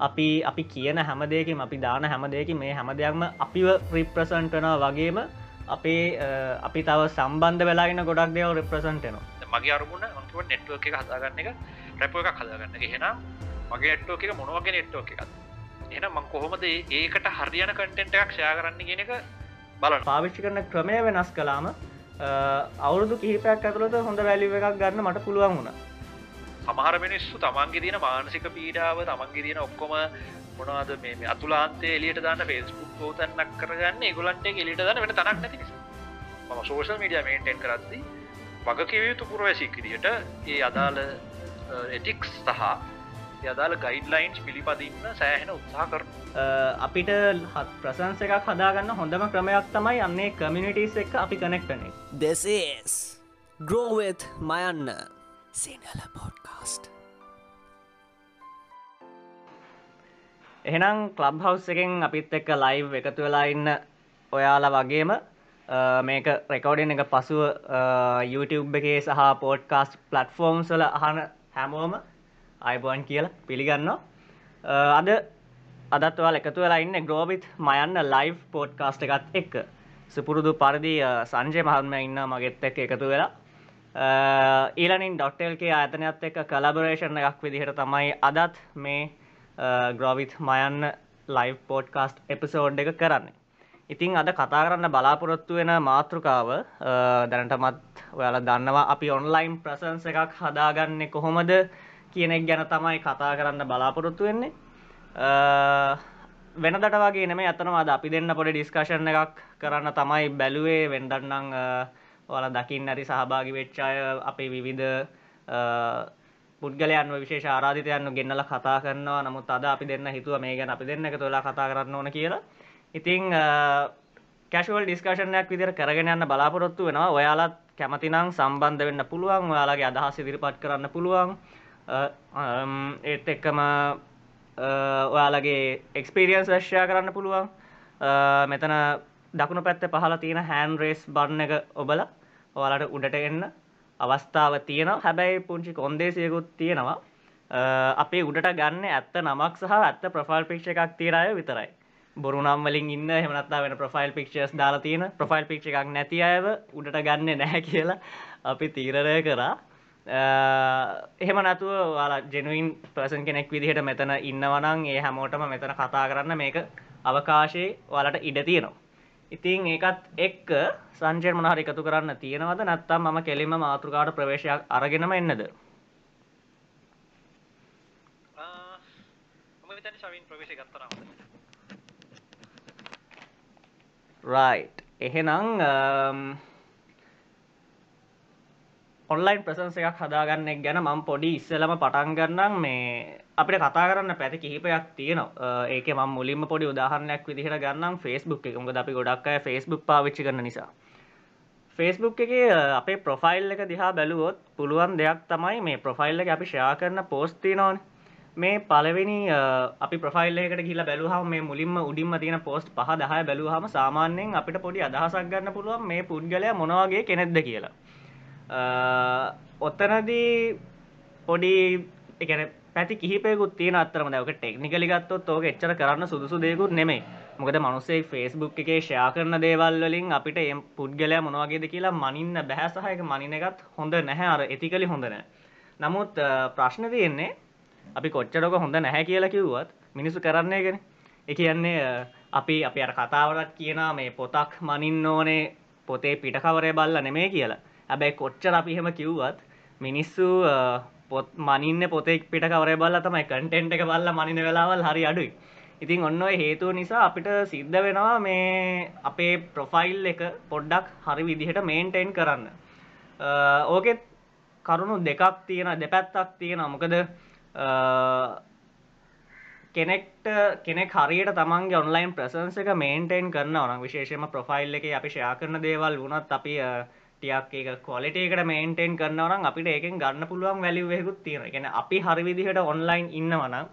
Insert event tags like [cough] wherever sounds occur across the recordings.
අපි අපි කියන හැමදයකින් අපි දාන හැමදයකි මේ හැමදයක්ම අපිව රිප්‍රසන්ට් වන වගේම අපේ අපි තව සම්බන්ධ වෙලාගෙන ගොඩක් දෙව රිප්‍රසන්ටනවා මගේ අරමුණ අන්තුව නෙට්ුව එක හදාගන්න එක රැප එක හදාගන්න එහෙනම් මගේ ට්ෝ එක මොනවගේ නෙට්ෝ එකත් එන මං කොහොමද ඒකට හරියන කටෙන්ට එකක් ෂයා කරන්න ගෙන එක බල පාවිච්චි කරන ක්‍රමය වෙනස් කලාම අවුරුදු කිහිපයක් ඇතුළට හොඳ වැලිව එකක් ගන්න මට පුළුවන් වුණ සමහර මිනිස්සු තමන්ගේ තියෙන මානසික පීඩාව තමන්ගේ තියෙන ඔක්කොම මොනවාද මේ අතුලාන්තේ එලියට දාන්න ෆෙස්බුක් පෝතන්නක් කරගන්න ගොලන්ට එලිට දන්න වෙන තනක් නැති ම සෝෂල් මීඩිය මේන්ටෙන් කරද්දි වගකිවයුතු පුරවැසික් විදිහට ඒ අදාළ එටික්ස් සහ යදාල ගයිඩ්ලයින්ස් පිළිපදින්න සෑහෙන උත්සා කර අපිට හත් ප්‍රසන්ස එකක් හදාගන්න හොඳම ක්‍රමයක් තමයි අන්නේ කමිනිිටස් එක් අපි කනෙක්ටනේ දෙසේස් ග්‍රෝවෙත් මයන්න. සිනල පොඩ්කාස්ට එහෙනම් කලබ් හවස් එකෙන් අපිත් එක්ක ලයිව් එකතු වෙලා ඉන්න ඔයාලා වගේම මේක රෙකෝඩින් එක පසුව YouTube එකේ සහ පෝඩ්කාස්ට් පලට්ෆෝර්ම්ස් වල අහන හැමෝම අයිබෝන් කියලා පිළිගන්නවා. අද අදත් ඔයාල එකතු වෙලා ඉන්න ග්‍රෝවිත් මයන්න ලයිව් පෝඩ්කාස්ට් එකත් එක්ක. සුපුරුදු පරිදි සංජය මහත්ම ඉන්න මගෙත් එක්ක එකතු වෙලා. ඊලනින් ඩොක්ටල්ගේ ආතනයත් එක්ක කලබරේෂණ එකක් විදිහට තමයි අදත් මේ ග්‍රෝවිත් මයන්න ලයිව් පෝඩ්කාස්ට් එපිසෝඩ් එක කරන්නේ. ඉතිං අද කතා කරන්න බලාපොරොත්තු වෙන මාතෘකාව දැනටමත් ඔයාල දන්නවා අපි ඔන්ලයින් ප්‍රසන්ස එකක් හදාගන්නේ කොහොමද කියනෙක් ගැන තමයි කතා කරන්න බලාපොරොත්තු වෙන්නේ. වෙනදට වගේ නෙම අතනවාද අපි දෙන්න පොඩි ඩිස්කශන එකක් කරන්න තමයි බැලුවේ. වෙන්ඩන්නම් ඔල දකිින් ඇති සහභාගි වෙච්චාය අපේ විවිධ පුද්ගලයන් විශේෂ ආරාධිතයන්න ගෙන්නල කතා කරනවා. නමුත් අද අපි දෙන්න හිතුව මේ ගැන අපි දෙන්න එක තුලා කතා කරන්න ඕන කියලා. ඉතිං කැශවල් ඩිස්කශනයක් විදිර කරගෙන යන්න බලාපොරොත්තු වෙනවා. ඔයාලත් කැමතිනම් සම්බන්ධ වෙන්න පුළුවන්. ඔයාලගේ අදහස් ඉදිරිපත් කරන්න පුළුවන්. ඒත් එක්කම ඔයාලගේ එක්ස්පිරියන්ස් වැශ්්‍යයා කරන්න පුළුවන්. මෙතන දකුණු පැත්ත පහල තියෙන හැන් රේස් බන්න එක ඔබල ඔයාලට උඩට එන්න අවස්ථාව තියෙනවා. හැබැයි පුංචි කොන්දේසියකුත් තියෙනවා. අපේ උඩට ගන්න ඇත්ත නමක් සහ ඇත්ත ප්‍රෆයිල් පික්ෂ එකක් තීරය විතරයි. බොරුනම් වලින් ඉන්න හෙමනත්තා වෙන ප්‍රෆයිල් පික්ෂස් දාලා තියෙන ප්‍රෆයිල් පික්ෂ එකක් නැති අයව උඩට ගන්න නැහැ කියලා අපි තීරණය කරා. එහෙම නැතුව වාලා ජෙනුවන් පර්සන් කෙනෙක් විදිහට මෙතන ඉන්නවනං ඒ හැමෝටම මෙතන කතා කරන්න මේක අවකාශයේ වලට ඉඩ තියෙනවා. ඉතින් ඒකත් එක්ක සංජය මොනහරි එකතු කරන්න තියෙනවද? නැත්තම් මම කෙලින්ම මාතෘකාවට ප්‍රවේශයක් අරගෙනම එන්නද? රයිට් එහෙනම් ඔන්ලයින් ප්‍රසන්ස එකක් හදාගන්නෙක් ගැන මං පොඩි ඉස්සලම පටන් ගන්නම්. මේ අපිට කතා කරන්න පැති කිහිපයක් තියෙනවා. ඒක ම මුලින්ම පොඩි උදාහරණයක් විදිහට ගන්නම් ෆස්බුක් එක. මොකද අපි ගොඩක් අය ෆස්බුක් පාවිච්චි කරන නිසා. ෆස්බුක් එක අපේ ප්‍රොෆයිල් එක දිහා බැලුවොත් පුළුවන් දෙයක් තමයි මේ ප්‍රොෆයිල් එක අපි ෂයා කරන පෝස්ති නොන් මේ පලවෙනි අපි ප්‍රෆයිල්ලකට කියලා බැලුහම මේ මුලින්ම උඩින්ම තියෙන පෝස්ට් පහ දහය බැලුහම සාමාන්‍යයෙන් අපිට පොඩි අදහසක් ගන්න පුළුවන් මේ පුද්ගලයා මොනවාගේ කෙනෙක්ද කියලා. ඔත්තනදී පොඩි එකන පැති කිහිපයකුත් තියෙන අත්තරම දැවක ටෙක්නිකලි ගත්තොත් ඕක එච්චර කරන්න සුදුසු දෙකුත් නෙමේ මොකද මනුසේ ෆෙස්බුක් එකේ ෂයා කරන දේවල් වලින් අපිට එම් පුද්ගලයා මොනවගේද කියලා මනින්න බැහැ සහයක මනින එකත් හොඳ නැහැ. අර එතිකලි හොඳ නෑ නමුත් ප්‍රශ්න තියෙන්නේ අපි කොච්චරක හොඳ නැහැ කියලා කිව්වත් මිනිස්සු කරන්නේ ගෙන එක කියන්නේ අපි අපි අර කතාවරත් කියන මේ පොතක් මනින්න ඕනේ පොතේ පිටකවරය බල්ල නෙමේ කියලා. හැබැයි කොච්චර අපි එහෙම කිව්වත් මිනිස්සු පොත් මනින්න පොතෙක් පිට කවර බල්ල තමයි කටෙන්ට් එක බල්ල මනින වෙලාවල් හරි අඩුයි. ඉතින් ඔන්න ඔය හේතුව නිසා අපිට සිද්ධ වෙනවා මේ අපේ ප්‍රොෆයිල් එක පොඩ්ඩක් හරි විදිහට මේන්ටෙන් කරන්න. ඕකෙත් කරුණු දෙකක් තියෙන දෙපැත්තක් තියෙන මොකද කෙනෙක්ට කෙනෙක් හරියට තමන්ගේ ඔන්ලයින් ප්‍රසන්ස එක මේන්ටෙන් කරන්න ඕන විශේෂම ප්‍රොෆයිල් එක අපි ෂයා කරන දේවල් වුණත් අපි ටියක් ඒක කොලිටේකට මේන්ටෙන් කරනවනම් අපිට ඒකෙන් ගන්න පුළුවන් වැලිවෙකුත් තියෙන ගැන අපි හරි විදිහට ඔන්ලයින් ඉන්නවනම්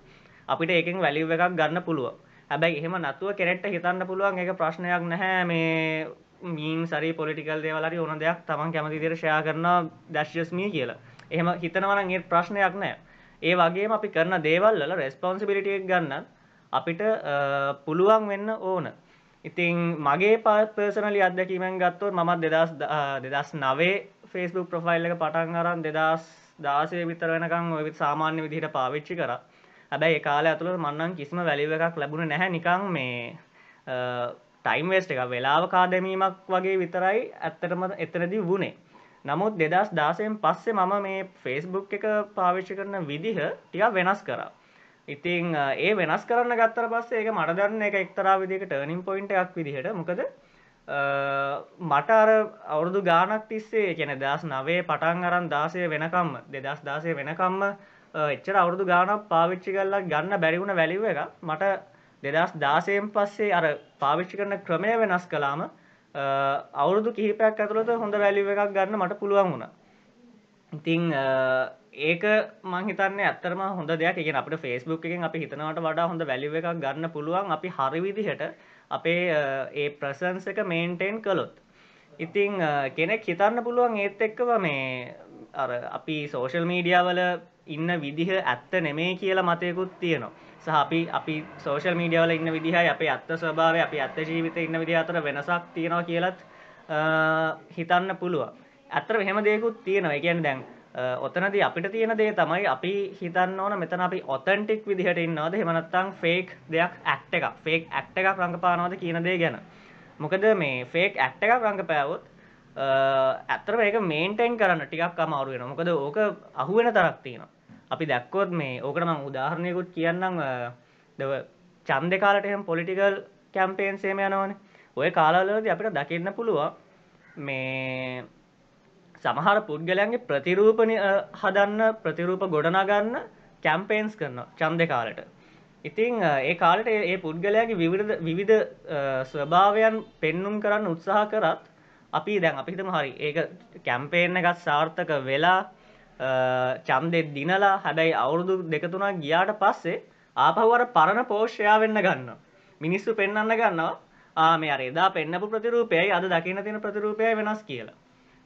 අපිට ඒකෙන් වැලිව් එකක් ගන්න පුළුවන්. හැබැයි එහෙම නැතුව කෙනෙක්ට හිතන්න පුළුවන් එක ප්‍රශ්නයක් නැහැ. මේ මීන් සරි පොලිටිකල් දේවලරි ඕන දෙයක් තමන් කැමති විදිහට ෂෙයා කරනවා. දැෂ්ජස් මී කියලා. එහෙම හිතනවා නම් ඒ ප්‍රශ්නයක් නැහැ. ඒ වගේම අපි කරන දේවල් වල රෙස්පොන්සිබිලිටියක් ගන්න අපිට අ, පුළුවන් වෙන්න ඕන. ඉතින් මගේ පර්සනලි අත්දැකීමෙන් ගත්තොත් මමත් දෙදස් දෙදස් නවේ ෆෙස්බුක් ප්‍රොෆයිල් එක පටන් අරන් දෙදස් දාසය විතර වෙනකං ඔය සාමාන්‍ය විදිහට පාවිච්චි කර. හැබැයි ඒ කාලය ඇතුළට මන්නන් කිසිම වැලිව එකක් ලැබුණ නැහැ. නිකං මේ ටයිම් වේස්ට එක වෙලාව කාදැමීමක් වගේ විතරයි ඇත්තටම එතනදී වුණේ. නමුත් දෙදස් දාසයෙන් පස්සේ මම මේ ෆේස්බුක් එක පාවිච්චි කරන විදිහ ටික වෙනස් කරා. ඉතිං අ, ඒ වෙනස් කරන්න ගත්තර පස්සේ ඒක මට දන්න එක එක්තරා විදික ටර්නින් පොයින්ට එකක් විදිහට. මොකද අ, මට අර අවුරුදු ගානක් තිස්සේ කියන දස් නවේ පටන් අරන් දාසය වෙනකම්ම දෙදස් දාසය වෙනකම්ම අ, එච්චර අවුරුදු ගානක් පාවිච්චි කරලා ගන්න බැරිවුණ වැලිව එක මට දෙදස් දාසයෙන් පස්සේ අර පාවිච්චි කරන ක්‍රමය වෙනස් කලාම අ, අවුරුදු කිහිපයක් ඇතුළත හොඳ වැලිව එකක් ගන්න මට පුළුවන් වුණා. ඉතිං අ, ඒක මංහිතන්න ඇත්තරම හොඳ දෙයක්. එක අපට ෆෙස්බුක් එකෙන් අපි හිතනවට වඩා හොඳ වැලිව එකක් ගන්න පුළුවන් අපි හරි විදිහට අපේ අ, ඒ ප්‍රසන්ස එක මේන්ටෙන් කළොත්. ඉතිං අ, කෙනෙක් හිතන්න පුළුවන් ඒත් එක්කව මේ අර අපි සෝෂල් මීඩියාවල ඉන්න විදිහ ඇත්ත නෙමේ කියලා මතයකුත් තියෙනවා. සහ අපි අපි සෝෂල් මීඩියවල ඉන්න විදිහයි අපේ අත්ත ස්වභාවය අපි අත්ත ජීවිත ඉන්න විදිහ අතර වෙනසක් තියෙනවා කියලත් අ, හිතන්න පුළුවන්. ඇත්තර එහෙම දෙයකුත් තියෙනවා. එකන් දැන් අ, ඔතනදී අපිට තියෙන දේ තමයි අපි හිතන්න ඕන මෙතන අපි ඔතන්ටික් විදිහට ඉන්නවද? හෙමනත්තං ෆේක් දෙයක් ඇක්ට එක ෆේක් ඇක්ට එකක් රඟපානවද කියන දේ ගැන. මොකද මේ ෆේක් ඇක්ට එකක් රඟපෑවොත් ඇත්තර ඒක මේන්ටෙන් කරන්න ටිකක් අමාරු වෙන මොකද ඕක අහුවෙන තරක් තියෙනවා. අපි දැක්කොත් මේ ඕකට මං උදාහරණයකුත් කියන්නම්. අ, දව චන්දෙ කාලට එහෙම පොලිටිකල් කැම්පේන් සේම යනවනේ. ඔය කාලවලදී අපිට දකින්න පුළුවන් මේ සමහර පුද්ගලයන්ගේ ප්‍රතිරූපන හදන්න ප්‍රතිරූප ගොඩනගන්න කැම්පේන්ස් කරන චන්ද කාලට. ඉතිං අ, ඒ කාලට ඒ ඒ පුද්ගලයාගේ විවිධ විවිධ අ, ස්වභාවයන් පෙන්නුම් කරන්න උත්සාහ කරත් අපි දැන් අපිතම හරි ඒක කැම්පේෙන් එකත් සාර්ථක වෙලා චන්දෙත් දිනලා හැබැයි අවුරුදු දෙකතුනක් ගියාට පස්සේ ආපහුවර පරණ පෝෂ්‍යයා වෙන්න ගන්න මිනිස්සු පෙන්න්න ගන්නවා ආ මේ අර එදා පෙන්න්නපු ප්‍රතිරූපයයි අද දකින තියෙන ප්‍රතිරූපය වෙනස් කියලා.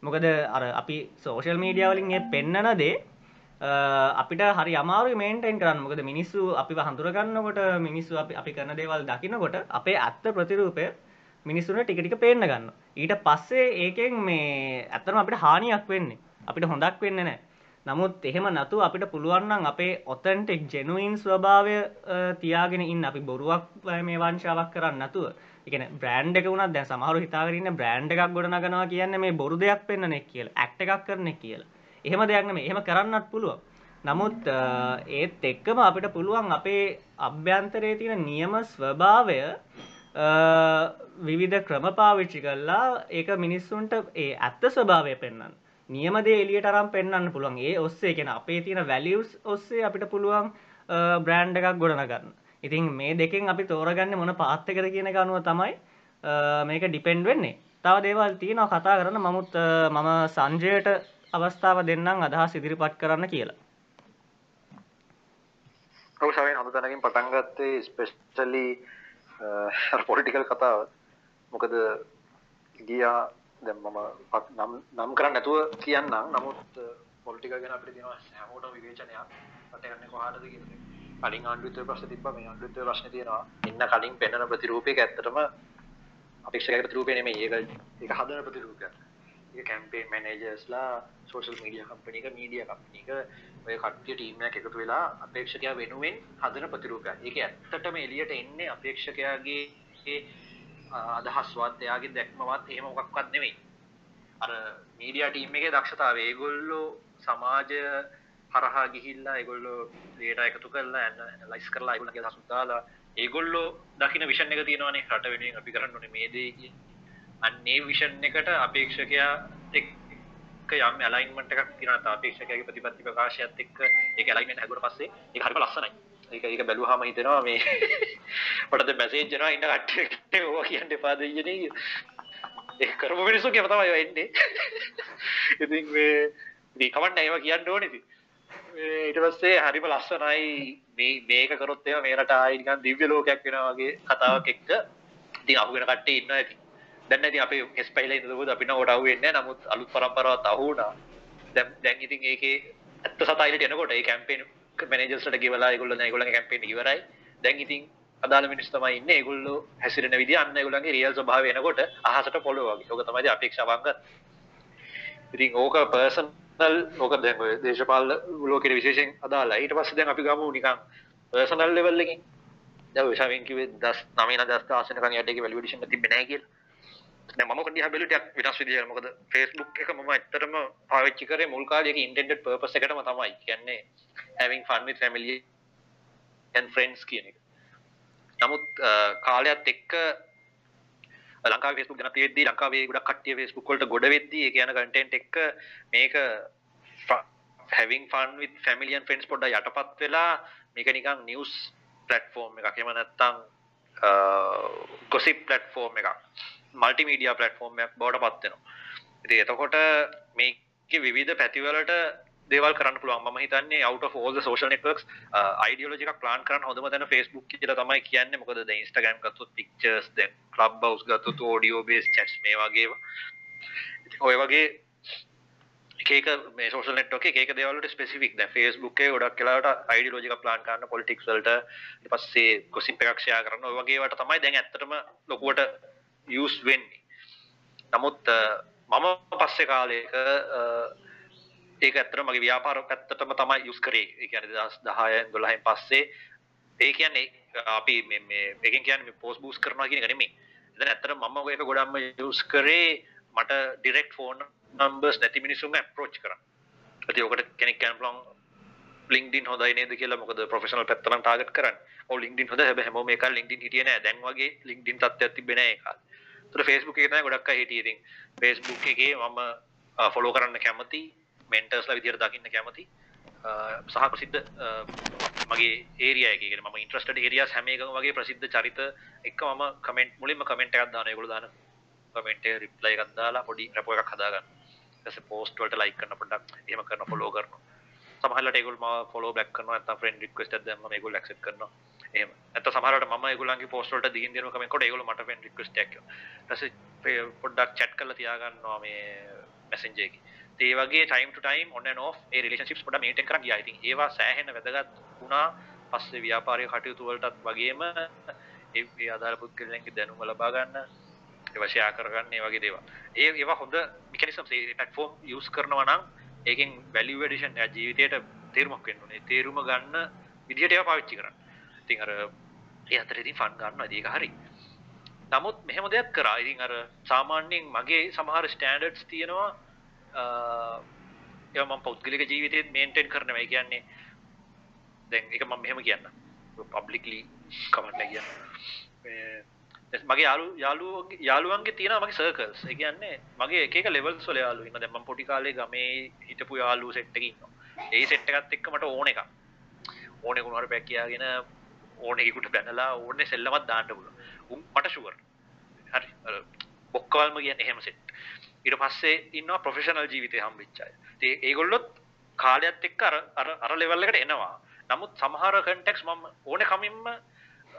මොකද අර අපි සෝෂල් මීඩියවලින් ඒ පෙන්නන දේ අ, අපිට හරි අමාරු මේන්ටෙන් කරන්න. මොකද මිනිස්සු අපි හඳුරගන්නකොට මිනිස්සු අපි අපි කරන දේවල් දකිනකොට අපේ ඇත්ත ප්‍රතිරූපය මිනිස්සුන ටිකටික පේන්න ගන්න ඊට පස්සේ ඒකෙන් මේ ඇත්තම අපිට හානියක් වෙන්නේ. අපිට හොඳක් වෙන්න නෑ නමුත් එහෙම නතු අපිට පුළුවන්නම් අපේ ඔතන්ටෙක් ජෙනුවන් ස්වභාවය අ, තියාගෙන ඉන්න. අපි බොරුවක් අ, මේ වංශාවක් කරන්න නැතුව. එකන බ්‍රන්් එක වුණත් දැ සමහරු හිතාගරන්න බ්‍රන්් එකක් ගොඩනගනවා කියන්න මේ බොරු දෙයක් පෙන්න්නනෙක් කියල ඇක්ට එකක් කරනෙ කියලා. එහෙම දෙයක්න මේ එහෙම කරන්නත් පුළුවන්. නමුත් අ, ඒත් එක්කම අපිට පුළුවන් අපේ අභ්‍යන්තරයේ තියෙන නියම ස්වභාවය අ, විවිධ ක්‍රම පාවිච්චි කරලා ඒක මිනිස්සුන්ට ඒ ඇත්ත ස්වභාවය පෙන්න්න නියමදේ එලියට අරම් පෙන්න්න පුළුවන්. ඒ ඔස්සේ කෙන අපේ තියෙන වැලියස් ඔස්සේ අපිට පුළුවන් බ්‍රෑන්් එකක් ගොඩනගන්න. ඉතින් මේ දෙකෙන් අපි තෝරගන්න මොන පාත්තකර කියන අනුව තමයි අ, මේක ඩිපෙන්ඩ් වෙන්නේ. තව දේවල් තියෙනවා කතා කරන මමුත් අ, මම සංජයට අවස්ථාව දෙන්නම් අදහස් ඉදිරිපත් කරන්න කියලා. ඔව් සමෙන් හොඳ තැනකින් පටන් ගත්තේ ස්පෙෂලි පොලිටිකල් කතාව. මොකද ගියා දැන් මම පත්- නම් නම් කරන්න නැතුව කියන්නම්. නමුත් පොලිටිකල් ගැන අපිට තියෙනවා හැමෝටම විවේචනයක්. රට යන්නේ කොහාටද කියන එක. කලින් ආණ්ඩුවේ විතර ප්‍රශ්න තිබ්බා මේ ආණ්ඩුවේ විතර ප්‍රශ්න තියෙනවා. ඉන්න කලින් පෙන්වන ප්‍රතිරූපයක ඇත්තටම අපේක්ෂක ප්‍රතිරූපය නෙමෙයි ඒක ඒක හදන ප්‍රතිරූපයක්. ඒක කැම්පේන් මැනේජර්ස්ලා සෝෂල් මීඩියා කම්පැනි එක මීඩියා කම්පැනි එක ඔය කට්ටිය ටීම් එකක් එකතු වෙලා අපේක්ෂකයා වෙනුවෙන් හදන ප්‍රතිරූපයක්. ඒක ඇත්තටම එළියට එන්නේ අපේක්ෂකයාගේ ඒ අදහස්වත් එයාගේ දැක්මවත් එහෙම මොකක්වත් නෙමෙයි. අර මීඩියා ටීම් එකේ දක්ෂතාවය ඒගොල්ලෝ සමාජය හරහා ගිහිල්ලා ඒගොල්ලෝ ඩේටා එකතු කරලා ඇනලයිස් කරලා ඒගොල්ලන්ගේ අදහස් දාලා ඒගොල්ලෝ දකින විෂන් එක තියෙනවානේ රට වෙනුවෙන් අපි කරන්න ඕනේ මේ දේ කිය. අන්න ඒ විෂන් එකට අපේක්ෂකයා එක්ක යම් ඇලයින්මන්ට් එකක් තියෙනවා තා අපේක්ෂකයාගේ ප්‍රතිපත්ති ප්‍රකාශයත් එක්ක ඒක ඇලයින්මන්ට් හැදුවට පස්සේ ඒක හරිම ලස්සනයි. ඒක ඒක බැලුවාම හිතෙනවා මේ මට දැන් මැසේජ් එනවා ඉන්න කට්ටියට ඕවා කියන්න එපා දෙයියනේ. ඒ කරපු මිනිස්සු කියව තමයි ඔය එන්නේ. [laughs] ඉතින් මේ මේ කමන්න ඒවා කියන්න ඕනේ ඉතින්. මේ ඊට පස්සේ හරිම ලස්සනයි. මේ මේක කරොත් එහෙම මේ රට ආයි නිකන් දිව්‍ය ලෝකයක් වෙනවා වගේ කතාවක් එක්ක. ඉතින් අහුවෙන කට්ටිය ඉන්නවා ඉතින්. දැන් ඉතින් අපේ හෙස් පයිලා ඉඳලා අපි නෝට අහුවෙන්නේ නැහැ. නමුත් අලුත් පරම්පරාවත් අහු වුණා. දැන් දැන් ඉතින් ඒකේ ඇත්ත සතා ඉලට එනකොට ඒ කැම්පේන් මැනජස්ට ගෙවලා ගොල්ල ගොල කැම්පේන ඉවරයි. දැන් ඉතින් අදාල මිනිස් තමයි ඉන්න. ඒගොල්ලු හැසිරෙන විදි අන්න ගොලන්ගේ රියල් ස්භාව වෙනකොට අහසට පොළොවගේ ඕක තමයි අපේක්ෂාවංග ඉතින් ඕක පර්සනල් ඕක දැන් ඔය දේශපාල ලෝකෙට විශේෂයෙන් අදාලා ඊට පස්සේ දැන් අපි ගමු නිකන් පර්සනල් ලෙවල් එකකින්. දැන් විශාවෙන් කිව්වේ 10 9 10 ආසනකන් යට එකේ වැලිඩේෂන් එක තිබ්බේ නැහැ කියලා. දැන් මම ඔක දිහා බැලුවා ටිකක් වෙනස් විදිහකට මොකද Facebook එක මම ඇත්තටම පාවිච්චි කරේ මුල් කාලේ ඒක intended purpose එකටම තමයි. කියන්නේ having fun with family and friends කියන එක. නමුත් කාලයත් එක්ක ලංකා ෆෙස්බුක් ගැන තියෙද්දී ලංකාවේ ගොඩක් කට්ටිය ෆෙස්බුක් වලට ගොඩ වෙද්දී ඒක යන කන්ටෙන්ට් එක්ක මේක having fun with family and friends පොඩ්ඩක් යටපත් වෙලා මේක නිකන් නිවුස් ප්ලැට්ෆෝම් එකක් එහෙම නැත්නම් ගොසිප් ප්ලැට්ෆෝම් එකක් මල්ටිමීඩියා ප්ලට්ෆෝර්ම් එකක් බවට පත් වෙනවා. ඉතින් එතකොට මේකේ විවිධ පැතිවලට දේවල් කරන්න පුළුවන්. මම හිතන්නේ out of all the social networks ideology එකක් plan කරන්න හොඳම තැන Facebook කියලා තමයි කියන්නේ. මොකද දැන් Instagram ගත්තොත් pictures දැන් Clubhouse ගත්තොත් audio based chats මේ වගේ ඉතින් ඔය වගේ එක එක මේ social network එක එක දේවල් වලට specific. දැන් Facebook එකේ ගොඩක් වෙලාවට ideology එකක් plan කරන්න politics වලට ඊට පස්සේ gossip එකක් share කරන්න ඔය වගේ ඒවාට තමයි දැන් ඇත්තටම ලොකුවට use වෙන්නේ. නමුත් මම පස්සේ කාලයක ඒක ඇත්තට මගේ ව්‍යාපාර පැත්තටම තමයි යුස් කරේ ඒ කියන්නේ 2010 12න් පස්සේ ඒ කියන්නේ අපි මේ මේ එකෙන් කියන්නේ මේ පෝස්ට් බූස්ට් කරනවා කියන එක නෙමෙයි. එතන ඇත්තට මම ඒක ගොඩක්ම යුස් කරේ මට ඩිරෙක්ට් ෆෝන් නම්බර්ස් නැති මිනිස්සුන්ව අප්‍රෝච් කරන්න. ඉතින් ඔකට කෙනෙක් කියන්න පුළුවන් LinkedIn හොඳයි නේද කියලා මොකද ප්‍රොෆෙෂනල් පැත්ත නම් ටාගට් කරන්නේ. ඔව් LinkedIn හොඳයි හැබැයි හැමෝම ඒක LinkedIn හිටියේ නෑ. දැන් වගේ LinkedIn තත්ත්වයක් තිබ්බේ නෑ ඒ කාලේ. ඒතර Facebook එකේ තමයි ගොඩක් අය හිටියේ. ඉතින් Facebook එකේ මම ෆොලෝ කරන්න කැමතියි. මෙන්ටර්ස්ලා විදිහට දකින්න කැමති. සහ ප්‍රසිද්ධ මගේ ඒරියා එකේ. කියන්නේ මම ඉන්ට්‍රස්ටඩ් ඒරියාස් හැම එකම වගේ ප්‍රසිද්ධ චරිත එක්ක මම කමෙන්ට් මුලින්ම කමෙන්ට් එකක් දානවා. ඒගොල්ලෝ දාන කමෙන්ට් එක රිප්ලයි එකක් දාලා පොඩි රැපෝ එකක් හදාගන්න. ඊට පස්සේ පෝස්ට් වලට ලයික් කරන පොඩ්ඩක් එහෙම කරන ෆලෝ කරනවා සමහරවිට ඒගොල්ලෝ මාව ෆලෝ බෑක් කරනවා. නැත්නම් ෆ්‍රෙන්ඩ් රික්වෙස්ට් එකක් දැම්මම ඒගොල්ලෝ ඇක්සෙප්ට් කරනවා. එහෙම. නැත්නම් සමහරවිට මම ඒගොල්ලන්ගේ පෝස්ට් වලට දිගින් දිනම කමෙන්ට් කරලා ඒගොල්ලෝ මට ෆ්‍රෙන්ඩ් රික්වෙස්ට් එකක් කියනවා ඊට පස්සේ පොඩ්ඩක් chat කරලා තියාගන්නවා මේ messenger එකේ ඒ වගේ time to time on and off A relationships පොඩ්ඩක් මේන්ටේන් කරන් ගියා. ඉතින් ඒවා සෑහෙන වැදගත් වුණා. පස්සේ ව්‍යාපාරික කටයුතු වලටත් වගේම ඒ ඒ අදාළ පුද්ගලයන්ගේ දැනුම ලබා ගන්න ඒවා ෂෙයා කරගන්න ඒ වගේ දේවල්. ඒ ඒවා හොඳ මෙකැනිසම්ස් ඒ ප්ලැට්ෆෝම් යූස් කරනවා නම් ඒකෙන් වැලියු ඇඩිෂන් එයා ජීවිතයට තේරුමක් වෙන්න ඕනේ. තේරුම ගන්න විදිහට ඒවා පාවිච්චි කරන්න. ඉතින් අර ඒ අතරේදී ෆන් ගන්නවා. ඒක හරි. නමුත් මෙහෙම දෙයක් කරා. ඉතින් අර සාමාන්‍යයෙන් මගේ සමහර ස්ටෑන්ඩඩ්ස් තියෙනවා ඒ මම පෞද්ගලික ජීවිතයත් මේන්ටේන් කරනවා. ඒ කියන්නේ දැන් ඒක මම මෙහෙම කියන්න. පබ්ලික්ලි කමන්ට් එක කියන්න. මගේ යාලු යාළුවෝ යාළුවන්ගේ තියෙනවා මගේ සර්කල්ස්. ඒ කියන්නේ මගේ එක එක ලෙවල්ස් වල යාළුවෝ ඉන්නවා. දැන් මම පොඩි කාලේ ගමේ හිටපු යාළුවෝ සෙට් එකක ඉන්නවා. ඒ සෙට් එකත් එක්ක මට ඕන එකක්. ඕනේ කුණාර පැක් කියාගෙන ඕනේ එකෙකුට බැනලා ඕනේ සෙල්ලමක් දාන්න පුළුවන්. උන් මට ෂුවර්. හරි. බොක්කවල්ම කියන්නේ එහෙම සෙට්. ඊට පස්සේ ඉන්නවා ප්‍රොෆෙෂනල් ජීවිතය හම්බෙච්ච අය. ඉතින් ඒගොල්ලොත් කාලයත් එක්ක අර අර අර ලෙවල් එකට එනවා. නමුත් සමහර කන්ටෙක්ස් මම ඕනේ කමින්ම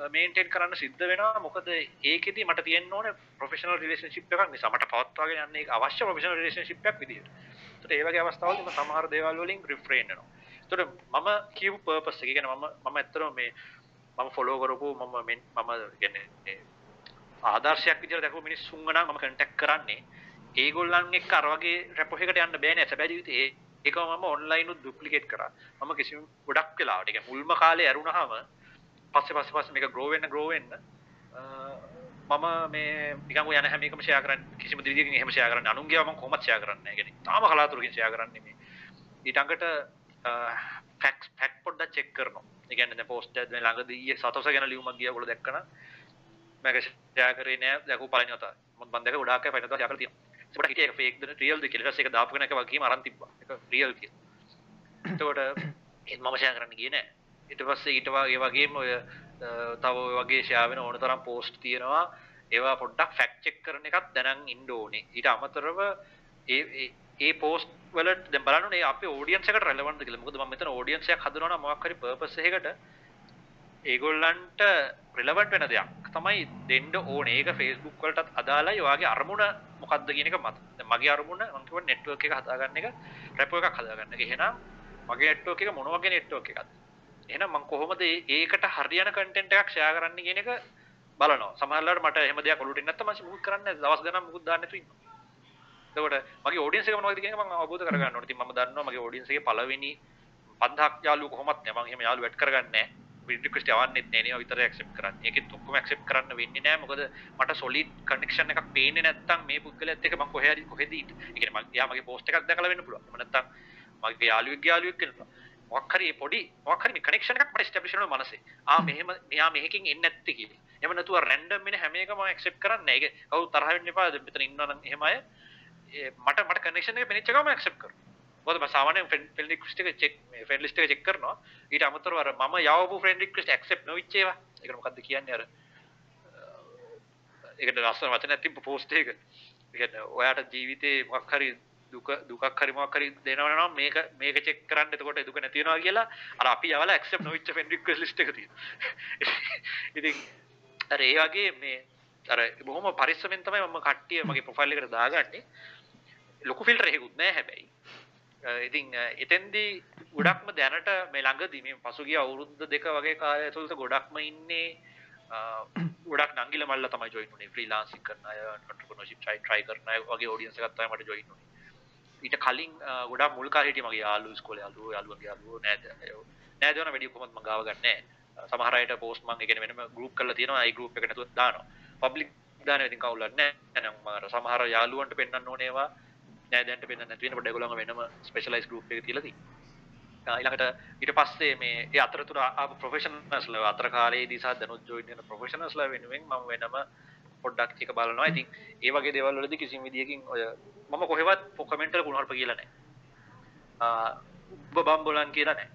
මේන්ටේන් කරන්න සිද්ධ වෙනවා. මොකද ඒකෙදි මට තියෙන්න ඕනේ ප්‍රොෆෙෂනල් රිලේෂන්ෂිප් එකක් නිසා මට පවත්වාගෙන යන්න ඒක අවශ්‍ය ප්‍රොෆෙෂනල් රිලේෂන්ෂිප් එකක් විදියට. ඒතට ඒ වගේ අවස්ථාවලදී මම සමහර දේවල් වලින් රිෆ්‍රේන් වෙනවා. ඒතට මම කියපු පර්පස් එක කියන්නේ මම මම ඇත්තටම මේ මම ෆලෝ කරපු මම මම කියන්නේ ආදර්ශයක් විදිහට දැකපු මිනිස්සුන්ව නම් මම කන්ටැක්ට් කරන්නේ ඒගොල්ලන් එක්ක අර වගේ රැපෝ එකකට යන්න බෑනේ සැබෑ ජීවිතේ ඒකම මම ඔන්ලයින් උත් ඩුප්ලිකේට් කරා. මම කිසිම ගොඩක් වෙලාවට. ඒ කියන්නේ මුල්ම කාලේ ඇරුණාම පස්සේ පස්සේ පස්සේ මේක ග්‍රෝ වෙන්න ග්‍රෝ වෙන්න මම මේ නිකන් ඔය යන හැම එකම ෂෙයා කරන්නේ කිසිම දෙවියකින් එහෙම ෂෙයා කරන්නේ අනුන්ගේ මම කොහොමද ෂෙයා කරන්නේ නැහැ. කියන්නේ තාම කලාතුරකින් ෂෙයා කරන්නේ මේ. ඊටඟට ෆැක්ට්ස් ෆැක්ට් පොඩ්ඩක් චෙක් කරනවා. ඒ කියන්නේ දැන් පෝස්ට් එකක් දැන් ළඟදී ඊයේ සතොස ගැන ලියුමක් ගියා ඔයගොල්ලෝ දැක්කන. මම ෂෙයා කරේ නෑ දැකපු පළවෙනි වතාව. මම දැක ගොඩාක් අය පළවෙනි හිටියේ ඒක ෆේක්ද රියල්ද කියලා. ඊට පස්සේ ඒක දාපු කෙනෙක් වගේම අරන් ඒක රියල් එතකොට [coughs] මම ෂෙයා කරන්න ගියේ නෑ. ඊට පස්සේ ඊට වගේ වගේම ඔය තව වගේ ෂෙයා වෙන ඕන තරම් පෝස්ට් තියෙනවා. ඒවා පොඩ්ඩක් ෆැක්ට් චෙක් කරන එකත් දැනන් ඉන්න ඕනේ. ඊට අමතරව ඒ ඒ පෝස්ට් බලන්න ඕනේ අපේ ඔඩියන්ස් එකට රෙලෙවන්ට්ද කියලා. මොකද මම මෙතන ඔඩියන්ස් එකක් හදනවා නම් මොකක් හරි පර්පස් එකකට ඒගොල්ලන්ට රෙලවන්ට් වෙන දෙයක් තමයි දෙන්න ඕනේ. ඒක Facebook වලටත් අදාළයි. ඔයාගේ අරමුණ මොකක්ද කියන එක මත. දැන් මගේ අරමුණ මම කිව්වා network එක හදාගන්න එක, රැපෝ එකක් හදාගන්න එක. එහෙනම් මගේ network එක මොන වගේ network එකක්ද? එහෙනම් මං කොහොමද ඒ- ඒකට හරියන කන්ටෙන්ට් එකක් ෂෙයා කරන්න කියන එක බලනවා සමහරවිට මට එහෙම දෙයක් ඔලුවට එන්නේ නැත්නම් මම මුකුත් කරන්නේ නැහැ දවස් ගණන් මුකුත් දාන්න නැතුව ඉන්නවා එතකොට මගේ ඔඩියන්ස් එක මොනවද කියන එක මම අවබෝධ කරගන්න ඕනේ. ඉතින් මම දන්නවා මගේ ඔඩියන්ස් එකේ පළවෙනි 5000ක් යාළුවෝ කොහොමත් නෑ. මම එහෙම යාළුවෝ ඇඩ් කරගන්නේ නෑ. ෆ්‍රෙන්ඩ් රික්වෙස්ට් යවන්නෙත් නෑ. ඒවා විතරයි ඇක්සෙප්ට් කරන්නේ. ඒකෙත් ඔක්කොම ඇක්සෙප්ට් කරන්න වෙන්නේ නෑ. මොකද මට සොලිඩ් කනෙක්ෂන් එකක් පේන්නේ නැත්තම් මේ පුද්ගලයාත් එක්ක මම කොහේ හරි කොහෙද ඉන්නේ. ඒ කියන්නේ මම එයා මගේ පෝස්ට් එකක් දැකලා වෙන්න පුළුවන්. එහෙම නැත්තම් මගේ යාළුවෙක් යාළුවෙක් වෙන්න පුළුවන්. මොකක් හරි මේ පොඩි මොකක් හරි මේ කනෙක්ෂන් එකක් මට ස්ටැබ්ලිෂ් වෙනවා මනසේ. ආ මෙහෙම මෙයා මෙහෙකින් එන්නේ නැත්තේ කියලා. එහෙම නැතුව රැන්ඩම් වෙන හැම එකම ඇක්සෙප්ට් කරන්නේ නෑ. ඒක කවුරු තරහ වෙන්න එපා. දැන් මෙතන ඉන්නවා නම් එහෙම අය ඒ මට මට කනෙක්ෂන් එක පෙනිච්ච ගමන් ඇක්සෙප්ට් කරනවා. මොකද මම සාමාන්‍යයෙන් ෆ්‍රෙන්ඩ් රික්වෙස්ට් එක චෙක් මේ ෆ්‍රෙන්ඩ් ලිස්ට් එක චෙක් කරනවා. ඊට අමතරව අර මම යවපු ෆ්‍රෙන්ඩ් රික්වෙස්ට් ඇක්සෙප්ට් නොවිච්ච ඒවා. ඒකට මොකද්ද කියන්නේ අර ඒකට ලස්සන වචනයක් තිබ්බ පෝස්ට් එක. ඒ කියන්නේ ඔයාට ජීවිතේ මොකක් හරි දුක දුකක් හරි මොකක් හරි දෙනවා නම් මේක මේක චෙක් කරන්න එතකොට දුක නැති වෙනවා කියලා අර අපි යවලා ඇක්සෙප්ට් නොවිච්ච ෆ්‍රෙන්ඩ් රික්වෙස්ට් ලිස්ට් එක තියෙනවා. [laughs] ඉතින් අර ඒ වගේ මේ අර බොහොම පරිස්සමෙන් තමයි මම කට්ටිය මගේ ප්‍රොෆයිල් එකට දාගන්නේ. ලොකු ෆිල්ටර් එකකුත් නැහැ හැබැයි. අ, ඉතින් අ, එතෙන්දී ගොඩක්ම දැනට මේ ළඟදී මේ පසුගිය අවුරුද්ද දෙක වගේ කාලය ඇතුළත ගොඩක්ම ඉන්නේ අ, ගොඩක් නංගිල මල්ල තමයි ජොයින් උනේ ෆ්‍රීලාන්සින් කරන අය එන්ටර්ප්‍රෙනර්ෂිප් try try කරන අය වගේ ඔඩියන්ස් එකක් තමයි මට ජොයින් උනේ. ඊට කලින් අ, ගොඩක් මුල් කාලේ හිටිය මගේ යාළුවෝ ඉස්කෝලේ යාළුවෝ යාළුවන්ගේ යාළුවෝ නෑද නෑද වෙන වැඩි කොහොමද මම ගාව ගන්නෑ. සමහර අයට පෝස්ට් මම ඒ කියන්නේ වෙනම ගෲප් කරලා තියෙනවා. ඒ ගෲප් එක නැතුව දානවා. පබ්ලික් දානවා ඉතින් කවුලක් නෑ. එහෙනම් මම සමහර යාළුවන්ට පෙන්වන්න ඕනේ ඒවා නෑ දැන්ට පෙන්වන්න නැති වෙනකොට ඒගොල්ලන්ව වෙනම ස්පෙෂලායිස් ගෲප් එකක තියලා තියෙනවා. ඊළඟට ඊට පස්සේ මේ ඒ අතරතුර ආපු ප්‍රොෆෙෂනල්ස්ලා අතර කාලේදී සහ දැනුත් ජොයින් වෙන ප්‍රොෆෙෂනල්ස්ලා වෙනුවෙන් මම වෙනම පොඩ්ඩක් ටික බලනවා. ඉතින් ඒ වගේ දේවල් වලදී කිසිම විදියකින් ඔය මම කොහෙවත් කමෙන්ට් වල කුණහරුප කියලා නැහැ. ආ ඔබ බම්බලන් කියලා නැහැ.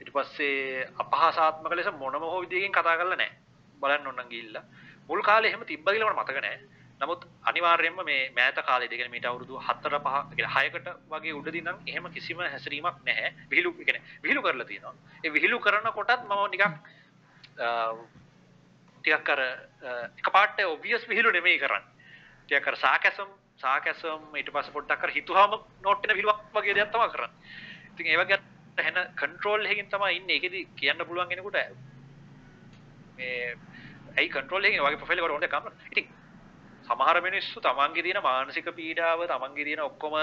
ඊට පස්සේ අපහාසාත්මක ලෙස මොනම හෝ විදියකින් කතා කරලා නැහැ. බලන්න ඕන නම් ගිහිල්ලා. මුල් කාලේ එහෙම තිබ්බ කියලා මට මතක නැහැ. නමුත් අනිවාර්යයෙන්ම මේ මෑත කාලේදී කියන්නේ මීට අවුරුදු 4 5 කියන්නේ 6කට වගේ උඩදී නම් එහෙම කිසිම හැසිරීමක් නැහැ. විහිළු කියන්නේ විහිළු කරලා තියෙනවා. ඒ විහිළු කරනකොටත් මම නිකන් අ, ටිකක් අර අ, එකපාරට ඔබ්වියස් විහිළු නෙමෙයි කරන්නේ. ටිකක් අර සාකැසම් සාකැසම් ඊට පස්සේ පොඩ්ඩක් අර හිතුවාම නෝට් වෙන විහිළුවක් වගේ දෙයක් තමයි කරන්නේ. ඉතින් ඒ වගේ හැන කන්ට්‍රෝල් එකකින් තමයි ඉන්නේ. ඒකෙදි කියන්න පුළුවන් කෙනෙකුට මේ ඇයි කන්ට්‍රෝල් එකකින් වගේ ප්‍රොෆයිල් එකට ඕනේ කම. ඉතින් සමහර මිනිස්සු තමන්ගේ තියෙන මානසික පීඩාව තමන්ගේ තියෙන ඔක්කොම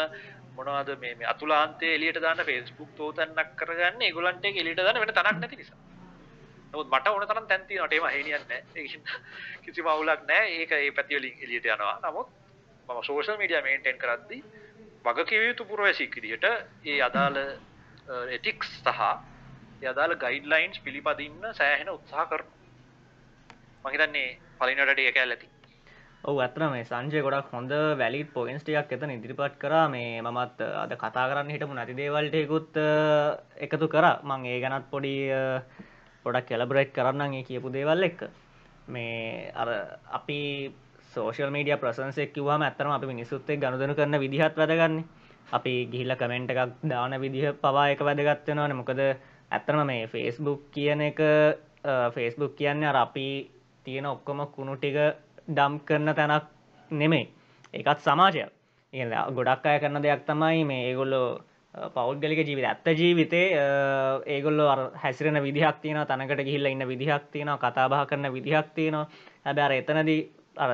මොනවද මේ මේ අතුලාන්තයේ එළියට දාන්න Facebook තෝතන්නක් කරගන්න ඒගොල්ලන්ට ඒක එළියට දාන්න වෙන තැනක් නැති නිසා. නමුත් මට ඕන තරම් තැන් තියෙනවා ඒව හේනියක් නැහැ. ඒක කිසිම අවුලක් නැහැ. ඒක ඒ පැති වලින් එළියට යනවා. නමුත් මම සෝෂල් මීඩියා මේන්ටේන් කරද්දී වගකිව යුතු පුරවැසියෙක් විදිහට ඒ අදාළ එතික්ස් සහ ඒ අදාළ ගයිඩ්ලයින්ස් පිළිපදින්න සෑහෙන උත්සාහ කරනවා. මම හිතන්නේ පළවෙනිවට ඒක ඇල්ලති. ඔව ඇතන මේ සංජය ගොඩක් හොඳ වැලිත් පොයින්ස් ටිකක් එතන ඉදිරිපත් කරා. මේ මමත් අද කතා කරන්න හිටපු නැති දේවල්ටයකුත් එකතු කර. මං ඒ ගැනත් පොඩි අ, පොඩක් කෙලබරෙට් කරන්න ඒ කියපු දේවල් එක්ක. මේ අර අපි සෝෂල් මීඩිය ප්‍රසන්සෙක් කිවවාම ඇත්තරම අපි මිනිස්සුත්තේ ගනුදනු කරන විදිහත් වැදගන්නේ. අපි ගිහිල්ල කමෙන්ට් එකක් දාන විදිහ පවා එක වැදගත්වෙනවන මොකද ඇත්තරම මේ ෆේස්බුක් කියන එක ෆේස්බුක් කියන්නේ අර අපි තියෙන ඔක්කොම කුණු ටික ඩම් කරන තැනක් නෙමෙයි. ඒකත් සමාජයක් ඒ ගොඩක් අය කරන දෙයක් තමයි මේ ඒගොල්ලෝ පෞද්ගලික ජීවිත ඇත්ත ජීවිතේ ඒගොල්ල හැසිරෙන විදිහක් තියෙන තනකට ගිහිල්ල ඉන්න විදිහක් තියෙනවා කතාබහ කරන විදිහක් තියෙනවා. හැබැ අර එතනදී අර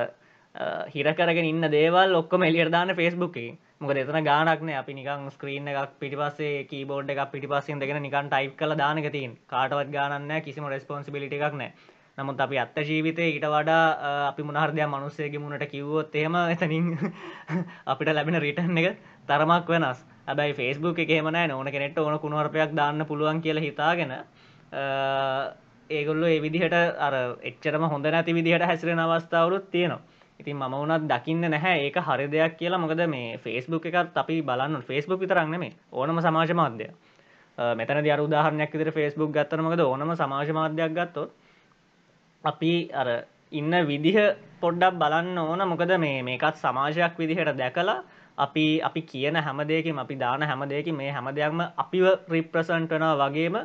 හිරකරගෙන ඉන්න දේවල් ඔක්කොම එලියට දාන්න ෆෙස්බුක් මොක එතන ගානක්න අපි නිකන් ස්ක්‍රීන් එකක් පිටිපස්සේ කීබෝඩ් එකක් පිටිපස්සෙන් දෙගෙන නිකන් ටයිප් කළ දානක තින් කාටවත් ගානන්න කිසිම රෙස්පොන්සිබිලිටි එකක් නෑ. නමුත් අපි අත්ත ජීවිතය ඊට වඩා අපි මොනහරදයක් මනුස්සයගේ මුණට කිව්වොත් එහෙම එතනින් [laughs] අපිට ලැබෙන රිටන් එක තරමක් වෙනස්. හැබැයි ෆෙස්බුක් එකේමනෑ ඕන කෙනෙට ඕන කුණුවරපයක් දාන්න පුළුවන් කියලා හිතාගෙන ඒගොල්ලු ඒ විදිහට අර එච්චරම හොඳ නැති විදිහට හැසිරෙන අවස්ථාවරුත් තියෙනවා. ඉතින් මම වුණත් දකින්න නැහැ ඒක හරි දෙයක් කියලා. මොකද මේ ෆේස්බුක් එකත් අපි බලන්න ෆේස්බුක් විතරක් නෙමේ ඕනම සමාජ මාධ්‍ය මෙතන අර උදාහරණයක් විදිහට ෆේස්බුක් ගත්තම මොකද? ඕනම සමාජ මාධ්‍යයක් ගත්තොත් අපි අර ඉන්න විදිහ පොඩ්ඩක් බලන්න ඕන. මොකද මේ මේකත් සමාජයක් විදිහට දැකලා අපි අපි කියන හැමදේකින් අපි දාන හැමදේකින් මේ හැම දෙයක්ම අපිව රිප්‍රසන්ට් වෙනවා වගේම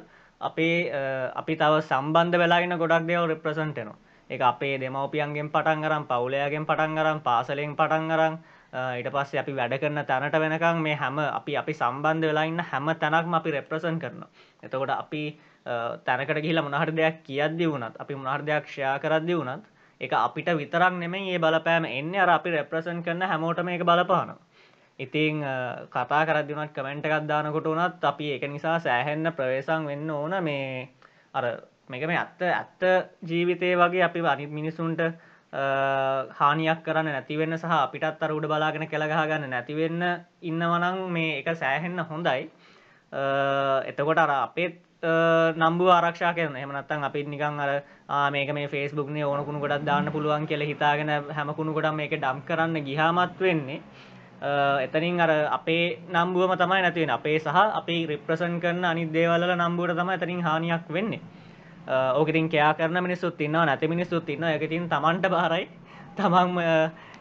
අපේ අපි තව සම්බන්ධ වෙලාගෙන ගොඩක් දේවල් රිප්‍රසන්ට් වෙනවා. ඒක අපේ දෙමව්පියන්ගෙන් පටන් අරන් පවුලයාගෙන් පටන් අරන් පාසලෙන් පටන් අරන් ඊට පස්සේ අපි වැඩ කරන තැනට වෙනකම් මේ හැම අපි අපි සම්බන්ධ වෙලා ඉන්න හැම තැනක්ම අපි රෙප්‍රසන්ට් කරනවා. එතකොට අපි තැනකට ගිහිලා මොනහට දෙයක් කියද්දි වුණත් අපි මොනහට දෙයක් ෂයා කරද්දි වුණත් එක අපිට විතරක් නෙමෙයි ඒ බලපෑම එන්නේ අර අපි රෙප්‍රසන්ට් කරන හැමෝටම ඒක බලපානවා. ඉතින් කතා කරද්දි වුණත් කමෙන්ට් එකක් දානකොට වුණත් අපි ඒක නිසා සෑහෙන්න ප්‍රවේශම් වෙන්න ඕන මේ අර මේක මේ ඇත්ත ඇත්ත ජීවිතේ වගේ අපි අනිත් මිනිසුන්ට හානියක් කරන්න නැතිවෙන්න සහ අපිටත් අර උඩ බලාගෙන කෙල ගහගන්න නැතිවෙන්න ඉන්නවනම් මේ එක සෑහෙන්න හොඳයි එතකොට අර අපේත් නම්බු ආරක්ෂා කරන. එහෙම නැත්නම් අපි නිකන් අර මේක මේ Facebook නේ ඕන කුණු කොටක් දාන්න පුළුවන් කියලා හිතාගෙන හැම කුණු කොටක් මේක ඩම්ප් කරන්න ගියාමත් වෙන්නේ. එතනින් අර අපේ නම්බුවම තමයි නැති වෙන්නේ. අපේ සහ අපි රිප්‍රසන්ට් කරන අනිත් දේවල් වල නම්බුවට තමයි එතනින් හානියක් වෙන්නේ. ඕක ඉතින් කෑ කරන මිනිස්සුත් ඉන්නවා නැති මිනිස්සුත් ඒක ඉතින් Tamanට බාරයි. තමන්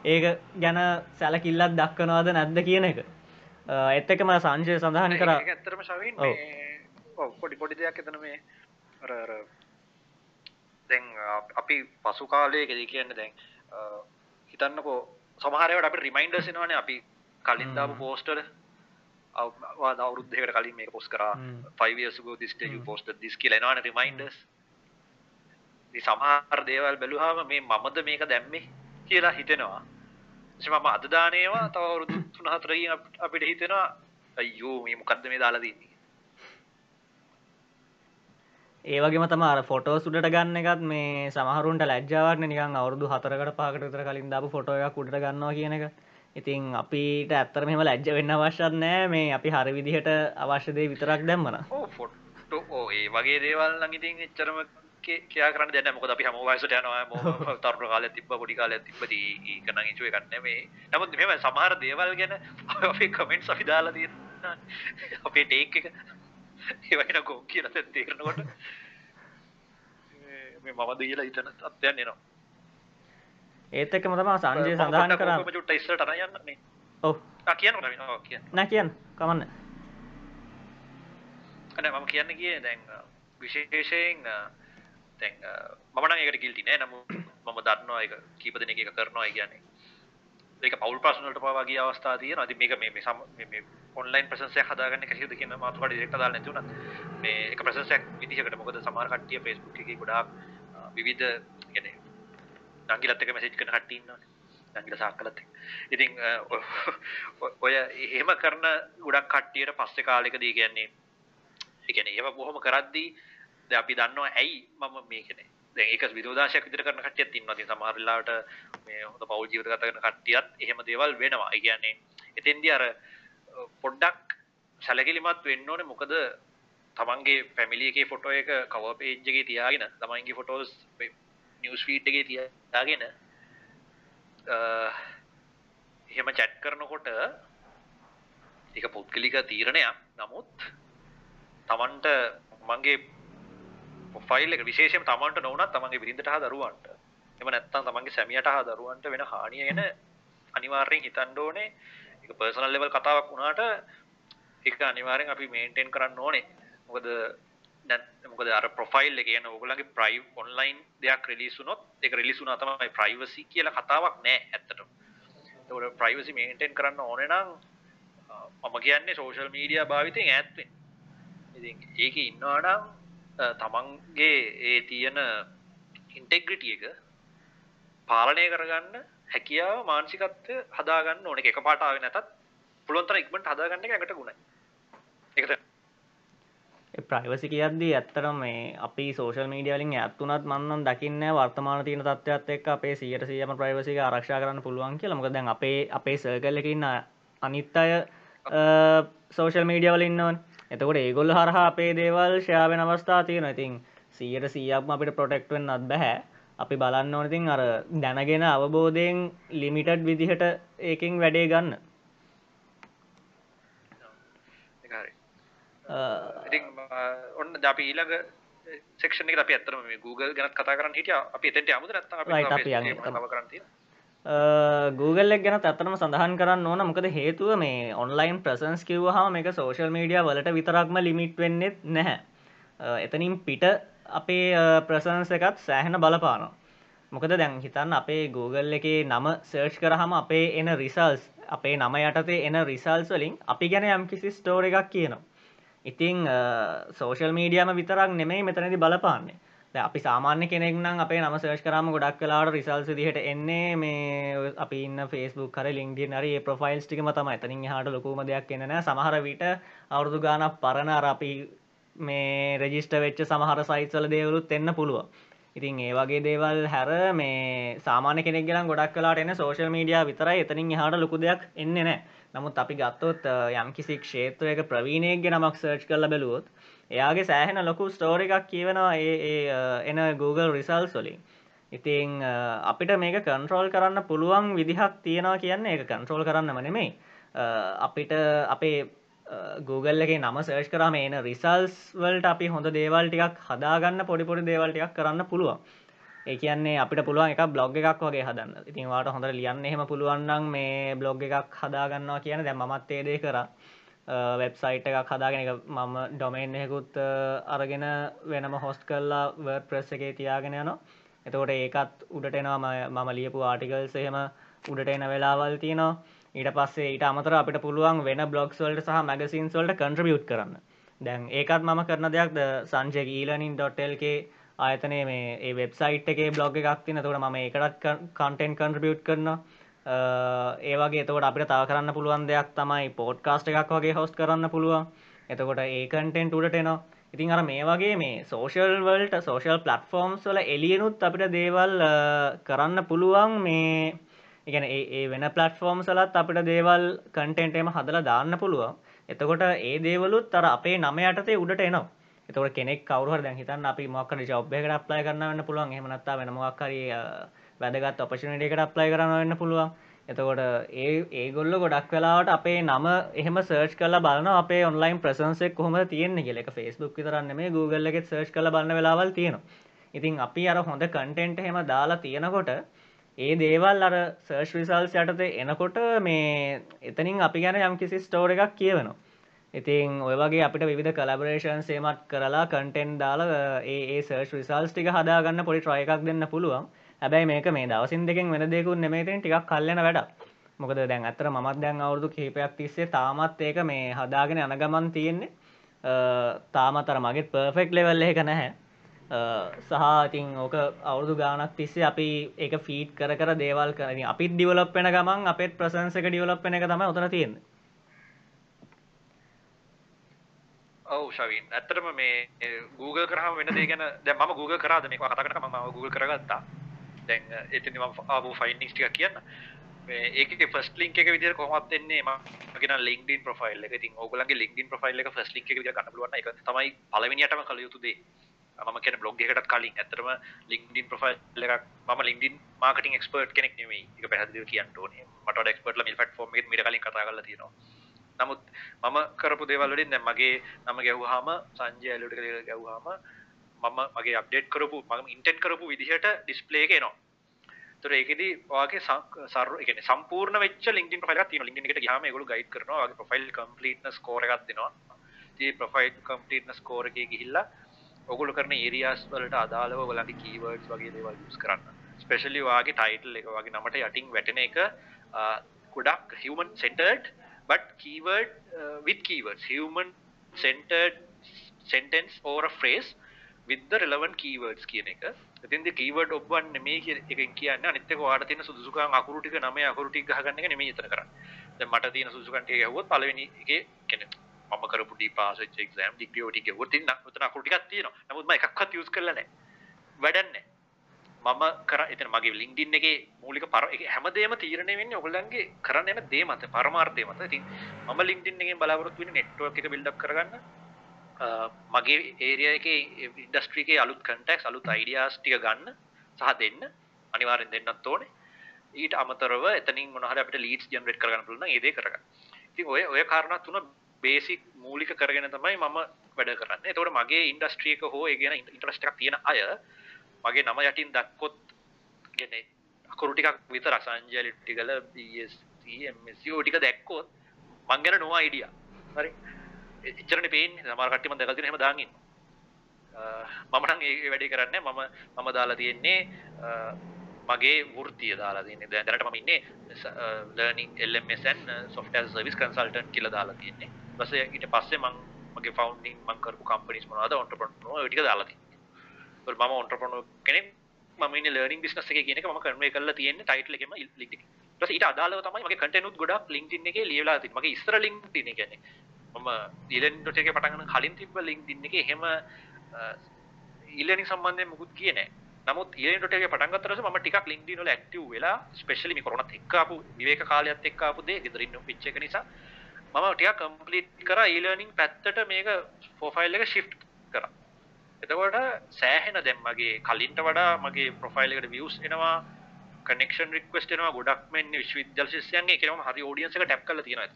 ඒක ගැන සැලකිල්ලක් දක්වනවද නැද්ද කියන එක. එත් එකම සංජය සඳහන් කර. ඇත්තරම ශවින් පොඩි පොඩි දෙයක් එතන මේ අර දැන් අපි පසු කාලයකදී කියන්න දැන් හිතන්නකෝ සමහරවට අපි රිමයින්ඩර්ස් එනවනේ අපි කලින් දාපු පෝස්ටර් අවවාද අවුරුද්ධයකට කලින් මේක පොස් කරා. 5 years ago this day you posted this කියලා එනවනේ රිමයින්ඩර්ස් ඉතින් සමහර දේවල් බැලුවාම මේ මමද මේක දැම්මේ කියලා හිතෙනවා. එසේ මම අද දාන ඒවා තව අවුරුදු 3 4කින් අපිට හිතෙනවා අයියෝ මේ මොකද්ද මේ දාලා තින්නේ ඒවගේම තම අර ෆොටෝ සුඩට ගන්න එකත් මේ සමහරුන්ට ලැජ්ජාවන්න නිකන් අවුරදු හතරකට පහකට විතර කලින් දාපු ෆොටෝ එකක් උඩට ගන්නවා කියන එක. ඉතින් අපිට ඇත්තර මෙම ලැජ්ජ වෙන්න අවශ්‍යත් නෑ මේ අපි හරි විදිහට අවශ්‍යදේ විතරක් දැම්මන ෆොට්ටෝ ඒ වගේ දේවල් ලඟඉතින් එච්චරම කයා කරන්න දැන මොකද අපි හම වයසට යනවා. [laughs] තරුණ කාලය තිබ පොඩි කාලය තිබද කන ඉචුව කන්න මේ නමුත් මෙම සමහර දේවල් ගැන [laughs] අපේ කමෙන්ට් අපි දාලා තිය [laughs] අපේ ටේක් එක [laughs] ඒවයින කෝ කියල තේරනකොට. මේ මම දීලා හිතන තත්වයන් එනවා. ඒත් එක්කම තමා සංජය සඳහන් කරා චුට්ට ඉස්සරට අර යන්නේ. ඔව්. කියන්න කිය නෑ කියන්න. කමන්න. මම කියන්න කිය දැන් විශේෂයෙන් තැන් මන ඒකට ගිල්ටි නෑ. නමු මම දන්නවා එක කීප දෙන එක කරනවා කියන්නේ. ඒක පවල් ප්‍රශ්නලට පවාගේ අවස්ථා තිය නති මේක මේ සම ඔන්ලයින් ප්‍රසන්සය හදාගන්න කහිද කියන මාතුකට ඩෙක්ට දාල නැතුන මේ එක ප්‍රසන්සයක් විදිහකට මොකද සමාර කට්ටිය ෆෙස්බුක් එක ගොඩක් විවිධ ගැන නංගිලත්තක මැසිච් කන කට්ටන්න නංගිල සාක්කලත් ඉතින් ඔය එහෙම කරන ගොඩක් කට්ටියට පස්සෙ කාලෙක දී කියන්නේ එකන ඒව බොහොම කරද්දී ද අපි දන්නවා ඇයි මම මේ කෙනෙ ඒක විරෝධශයක් විතර කරන කටියත් ඉන්නති සමහරලාට මේ හොඳ පවල් ජීවිත ගත කරන කට්ටියත් එහෙම දේවල් වෙනවා. කියන්නේ එතෙන්දි අර පොඩ්ඩක් සැලකිලිමත් වෙන්න ඕනේ. මොකද තමන්ගේ පැමිලි එකේ ෆොටෝ එක කව පේජ් එකේ තියාගෙන තමන්ගේ ෆොටෝස් නිවුස් ෆීඩ් එකේ තියාගෙන එහෙම චැට් කරනකොට ඒක පුද්ගලික තීරණයක්. නමුත් තමන්ට මගේ ෆයිල් එක විශේෂයෙන් තමන්ට නොවනත් තමන්ගේ බිරිඳට හා දරුවන්ට එම නැත්තම් තමන්ගේ සැමියට හා දරුවන්ට වෙන හානිය ගැන අනිවාර්යෙන් හිතන්න ඕනේ. ඒක පර්සනල් ලෙවල් කතාවක් වුණාට ඒක අනිවාර්යෙන් අපි මේන්ටේන් කරන්න ඕනේ. මොකද මොකද අර ප්‍රොෆයිල් එක කියන ඕගොල්ලන්ගේ ප්‍රයිව් ඔන්ලයින් දෙයක් රිලීස් වුණොත් ඒක රිලීස් වුණා තමයි ප්‍රයිවසි කියලා කතාවක් නෑ ඇත්තටම. ඒකට ප්‍රයිවසි මේන්ටේන් කරන්න ඕනේ නම් මම කියන්නේ සෝෂල් මීඩියා භාවිතයෙන් ඈත් වෙන්න. ඉතින් ඒකේ ඉන්නවා නම් තමන්ගේ ඒ තියෙන ඉන්ටෙග්‍රිටිය එක පාලනය කරගන්න හැකියාව මානසිකත්වය හදාගන්න ඕන. එක පාටාව නැතත් පුළුවන්තර ඉක්මට හදාගන්න එක ඇඟට ගුණයි. එකත ප්‍රයිවසි කියද්දී ඇත්තටම මේ අපි සෝෂල් මීඩියලින් ඇත්තුනත් මන්නන් දකින්න වර්තමාන තියෙන තත්ත්වයක් එක්ක අපේ සියයට සියම ප්‍රයිවසික ආරක්ෂා කරන්න පුළුවන් කියලා. මොකද දැන් අපේ අපේ සර්කල් එකේ ඉන්න අනිත් අය සෝෂල් මීඩියා වල ඉන්නවනේ. එතකොට ඒගොල්ල හරහා අපේ දේවල් ෂයාවෙන අවස්ථා තියෙන ඉතින් සීයට සීයක්ම අපිට ප්‍රොටෙක්ටවෙන් අත් බැහැ අපි බලන්න ඕනතින් අර දැනගෙන අවබෝධයෙන් ලිමිටඩ් විදිහට ඒකින් වැඩේ ගන්න. ඔන්න අපි ඊළඟ සෙක්ෂණ එක අපි ඇත්තරම මේ Google ගැනත් කතා කරන්න හිටිය. අපි එතෙන්ට යමුද නැත්නම් අපි කරන්න තියෙනවා. Google එක ගැන ඇත්තටම සඳහන් කරන්න ඕන. මොකද හේතුව මේ ඔන්ලයින් ප්‍රසන්ස් කිව්වහම මේක සෝෂල් මීඩියා වලට විතරක්ම ලිමිට් වෙන්නෙත් නැහැ. එතනින් පිට අපේ ප්‍රසන්ස එකත් සෑහෙන බලපානවා මොකද දැන් හිතන්න අපේ Google එකේ නම සර්ච් කරහම අපේ එන රිසල්ස් අපේ නම යටතේ එන රිසල්ස් වලින් අපි ගැන යම් කිසි ස්ටෝර එකක් කියනවා ඉතිං සෝෂල් මීඩියම විතරක් නෙමෙයි මෙතනති බලපාන්නේ දැන් අපි සාමාන්‍ය කෙනෙක් නම් අපේ නම සර්ච් කරාම ගොඩක් වෙලාවට රිසල්ට්ස් විදිහට එන්නේ මේ අපි ඉන්න Facebook හරි LinkedIn හරි ඒ ප්‍රොෆයිල්ස් ටිකම තමයි. එතනින් එහාට ලොකුම දෙයක් එන්නේ නැහැ. සමහර විට අවුරුදු ගාණක් පරණ අර අපි මේ රෙජිස්ටර් වෙච්ච සමහර සයිට්ස් වල දේවලුත් එන්න පුළුවන්. ඉතින් ඒ වගේ දේවල් හැර මේ සාමාන්‍ය කෙනෙක් ගලන් ගොඩක් කලාට එන්න සෝෂල් මීඩියා විතරයි එතනින් එහාට ලොකු දෙයක් එන්නේ නැහැ. නමුත් අපි ගත්තොත් යම් කිසි ක්ෂේත්‍රයක ප්‍රවීණයෙක්ගේ නමක් සර්ච් කරලා බැලුවොත් එයාගේ සෑහෙන ලොකු ස්ටෝරි එකක් කියවෙනවා ඒ එන Google රිසල්ස් වලින් ඉතිං අපිට මේක කන්ට්‍රෝල් කරන්න පුළුවන් විදිහක් තියෙනවා කියන්නේ ඒක කන්ට්‍රෝල් කරන්නම නෙමෙයි අපිට අපේ Google එක නම සර්ච් කරම එන රිසල්ස් වලට අපි හොඳ දේවල් ටිකක් හදාගන්න පොඩිපොඩි දේවල් ටිකක් කරන්න පුළුවන්. ඒ කියන්නේ අපිට පුළුවන් එක බ්ලොග් එකක් වගේ හදන්න. ඉතින් වාට හොඳට ලියන්න එහෙම පුළුවන්නම් මේ බ්ලොග් එකක් හදාගන්නවා කියන දැ මත් ඒදේ කර. වෙබ්සයිට් එකක් හදාගෙන එක මම ඩොමයින් එහෙකුත් අරගෙන වෙනම හොස්ට කරලා වර් ප්‍රෙස් එකේ තියාගෙන යනවා. එතකොට ඒකත් උඩට එනවා. මම ලියපු ආටිකල්ස් එහෙම උඩට එන වෙලාවල් තියෙනවා. ඊට පස්සේ ඊට අමතර අපිට පුළුවන් වෙන බ්ලොග්ස් වලට සහ මැගසින්ස් වලට කන්ට්‍රිබියුට් කරන්න. දැන් ඒකත් මම කරන දෙයක්ද සංජය ඊලනින්.ල්ගේ ආයතනය මේ ඒ වෙබ්සයිට් එකේ බ්ලොග් එකක් තින තොට ම එකටත් කන්ටෙන්් කන්ට්‍රිබියට් කරන ඒවගේ තවට අපිට තාව කරන්න පුළුවන් දෙයක් තමයි පෝට් කාස්ට එකක් වගේ හොස් කරන්න පුළුවන්. එතකොට ඒ කන්ටෙන්ට් උඩට එනවා. ඉතින් අර මේ වගේ මේ සෝෂල් වල්ට සෝෂල් පලට්ෆෝම්ස් වල එලියනුත් අපිට දේවල් කරන්න පුළුවන් මේ ඉගැන ඒ වෙන පලට්ෆෝර්ම් සලත් අපිට දේවල් කන්ටෙන්ටේම හදලා දාන්න පුළුවන් එතකොට ඒ දේවලුත් අර අපේ නම යටතේ උඩට එනවා එතකොට කෙනෙක් කවුරු දැන් හිතන්න අපි මොකක් හරි ජොබ් එකකට ඇප්ලයි කරන්න වෙන්න පුළුවන් එහෙම නැත්නම් වෙන මොකක් හරි වැදගත් ඔපචුනිටි එකකට ඇප්ලයි කරන්න වෙන්න පුළුවන් එතකොට ඒ ඒගොල්ලෝ ගොඩක් වෙලාවට අපේ නම එහෙම සර්ච් කරලා බලනවා අපේ ඔන්ලයින් ප්‍රසන්ස් එක කොහොමද තියෙන්නේ කියලා. ඒක Facebook විතරක් නෙමෙයි Google එකෙත් සර්ච් කරලා බලන වෙලාවල් තියෙනවා. ඉතින් අපි අර හොඳ කන්ටෙන්ට් එහෙම දාලා තියෙනකොට ඒ දේවල් අර සර්ච් රිසල්ට්ස් යටතේ එනකොට මේ එතනින් අපි ගැන යම්කිසි ස්ටෝර් එකක් කියවෙනවා. ඉතින් ඔය වගේ අපිට විධ කලබරේෂන් සේමත් කරලා කන්ටෙන්් දාලා ඒ සර්ච් රිසල්ස් ටික හදාගන්න පොඩි ට්‍රය එකක් දෙන්න පුළුවන්. හැබැයි මේක මේ දවසින් දෙකින් වෙන දෙකුන් නෙමේතෙන් ටිකක් කල්ලන වැඩ මොකද දැන් අතර මත් දැන් අවුරදු කහිපයක් තිස්සේ තාමත් ඒක මේ හදාගෙන අනගමන් තියෙන්නේ. තාමතර මගෙත් පර්ෆෙක්් ලෙවල්ල එක නැහැ. සහ ඉතින් ඕක අවුදු ගානක් තිස්සේ අපි ඒක ෆීට් කර කර දේවල් කරන අපිත් ඩිවලප්ෙන ගමන් අපත් ප්‍රසන්සක ඩිවලප්ෙන එක තම උතන තියෙන්නේ. ඔව් ශවින් ඇත්තටම මේ Google කරාම වෙන දේ ගැන දැන් මම Google කරාද? මේක කතා කරනකම මම Google කරගත්තා. දැන් එතනදි මම ආපු ෆයින්ඩින්ග්ස් ටිකක් කියන්න. මේ ඒකේ ෆස්ට් ලින්ක් එක විදිහට කොහොමද එන්නේ මම කියන LinkedIn ප්‍රොෆයිල් එක. ඉතින් ඕගොල්ලන්ගේ LinkedIn ප්‍රොෆයිල් එක ෆස්ට් ලින්ක් එක විදිහට ගන්න පුළුවන් නම් ඒක තමයි පළවෙනියටම කළ යුතු දේ. මම කියන බ්ලොග් එකකටත් කලින් ඇත්තටම LinkedIn ප්‍රොෆයිල් එකක් මම LinkedIn මාකටිං එක්ස්පර්ට් කෙනෙක් නෙමෙයි. ඒක පැහැදිලිව කියන්න ඕනේ. මට වඩා එක්ස්පර්ට්ලා මේ ප්ලැට්ෆෝම් එකේ මීට කලින් කතා කරලා තියෙනවා. නමුත් මම කරපු දේවල් වලින් දැන් මගේ නම ගැහුවාම සංජය ඇලුට කියලා ගැහුවාම මම මගේ අප්ඩේට් කරපු මම ඉන්ටෙන්ට් කරපු විදිහට ඩිස්ප්ලේ එක එනවා. ඒතර ඒකෙදි ඔයාගේ සර් ඒ කියන්නේ සම්පූර්ණ වෙච්ච LinkedIn ප්‍රොෆයිල් එකක් තියෙනවා. LinkedIn එකට ගියාම ඒගොල්ලෝ ගයිඩ් කරනවා. ඔයාගේ ප්‍රොෆයිල් කම්ප්ලීට්නස් ස්කෝර් එකක් දෙනවා. ඉතින් ප්‍රොෆයිල් කම්ප්ලීට්නස් ස්කෝර් එකේ ගිහිල්ලා ඔගොල්ලෝ කරන ඒරියාස් වලට අදාළව ඔයගලගේ කීවර්ඩ්ස් වගේ දේවල් යූස් කරන්න. ස්පෙෂලි ඔයාගේ ටයිටල් එක ඔයාගේ නමට යටින් වැටෙන එක ගොඩක් human centred but keyword uh, with keywords human centered sentence or a phrase with the relevant keywords කියන එක. ඉතින් දී keyword ඔබවන්නේ නෙමෙයි එකෙන් කියන්නේ අනිත් එක ඔයාලට තියෙන සුදුසුකම් අකුරු ටික නමේ අකුරු ටික ගහගන්න එක නෙමෙයි එතන කරන්නේ. දැන් මට තියෙන සුදුසුකම් ටික ගැහුවොත් පළවෙනි එකේ කියන්නේ මම කරපු ඩී පාස් වෙච්ච එක්සෑම් ඩිග්‍රී ඔය ටික ගැහුවොත් ඉන්න උතන අකුරු ටිකක් තියෙනවා. නමුත් මම එකක්වත් යූස් කරලා නැහැ. වැඩක් නැහැ. මම කර එතන මගේ ලින්ක්ඩින් එකේ මූලික පර හැමදේම තීරණය වෙන්නේ ඔයගොල්ලන්ගේ කරන්න යන දේ මත පරමාර්ථය මත. ඉතින් මම ලින්ක්ඩින් එකෙන් බලාපොරොත්තු වෙන්නේ නෙට්වර්ක් එක බිල්ඩ් අප් කරගන්න. මගේ ඒරියා එකේ ඉන්ඩස්ට්‍රි එකේ අලුත් කන්ටැක්ට්ස් අලුත් අයිඩියාස් ටික ගන්න සහ දෙන්න අනිවාර්යෙන් දෙන්නත් ඕනේ. ඊට අමතරව එතනින් මොනවා හරි අපිට ලීඩ්ස් ජෙනරේට් කරගන්න පුළුවන් නම් ඒ දේ කරගන්න. ඉතින් ඔය ඔය කාරණා තුන බේසික් මූලික කරගෙන තමයි මම වැඩ කරන්නේ. එතකොට මගේ ඉන්ඩස්ට්‍රි එක හෝ ඒ කියන ඉන්ටරෙස්ට් එකක් තියෙන අය මගේ නම යටින් දක්කොත් කියන්නේ අකුරු ටිකක් විතර සංජය ටිකල BSc MSc ඔය ටික දැක්කොත් මං ගැන no idea. හරි? එච්චරනේ පේන්නේ. සමහර කට්ටිය මම දැකලා තියෙන හැම දාන් ඉන්නවා. මම නම් ඒ වැඩේ කරන්නේ මම මම දාලා තියෙන්නේ මගේ වෘත්තිය දාලා තියෙන්නේ. දැන් දැනට මම ඉන්නේ learning LMS and software service consultant කියලා දාලා තියෙන්නේ. ඊපස්සේ ඊට පස්සේ මම මගේ ෆවන්ඩින් මං කරපු කම්පනිස් මොනවද ඔන්ටර්ප්‍රනර් ඔය ටික දාලා තියෙනවා ඒත් මම ඔන්ටර්ප්‍රනර් කෙනෙක් මම ඉන්නේ ලර්නින් බිස්නස් එකේ කියන එක මම කන්වේ කරලා තියෙන්නේ ටයිටල් එකේම ලින්ක්ඩ් එකේ. ඊට පස්සේ ඊට අදාළව තමයි මගේ කන්ටෙන්ට් උත් ගොඩක් ලින්ක්ඩ්ඉන් එකේ ලියලා තියෙන්නේ. මගේ ඉස්සර ලින්ක්ඩ්ඉන් එක කියන්නේ මම ඊලෙන්.ට එකේ පටන් ගන්න කලින් තිබ්බ ලින්ක්ඩ්ඉන් එකේ එහෙම ඊලර්නින් සම්බන්ධයෙන් මුකුත් කියේ නැහැ නමුත් ඊලෙන්.ට එකේ පටන් ගත්තට පස්සේ මම ටිකක් ලින්ක්ඩ්ඉන් වල ඇක්ටිව් වෙලා ස්පෙෂලි මේ කොරෝනාත් එක්ක ආපු විවේක කාලයත් එක්ක ආපු දේ ගෙදරින් පිච් එක නිසා මම ටිකක් කම්ප්ලීට් කරා ඊලර්නින් පැත්තට මේක ප්‍රොෆයිල් එක ෂිෆ්ට් කරා. එතකොට සෑහෙන දැන් මගේ කලින්ට වඩා මගේ ප්‍රොෆයිල් එකට views එනවා කනෙක්ෂන් රික්වෙස්ට් එනවා ගොඩක් මෙන්න විශ්වවිද්‍යාල ශිෂ්‍යයන්ගේ ඒක නම් හරි ඔඩියන්ස් එක ටැප් කරලා තියෙනවා ඒක.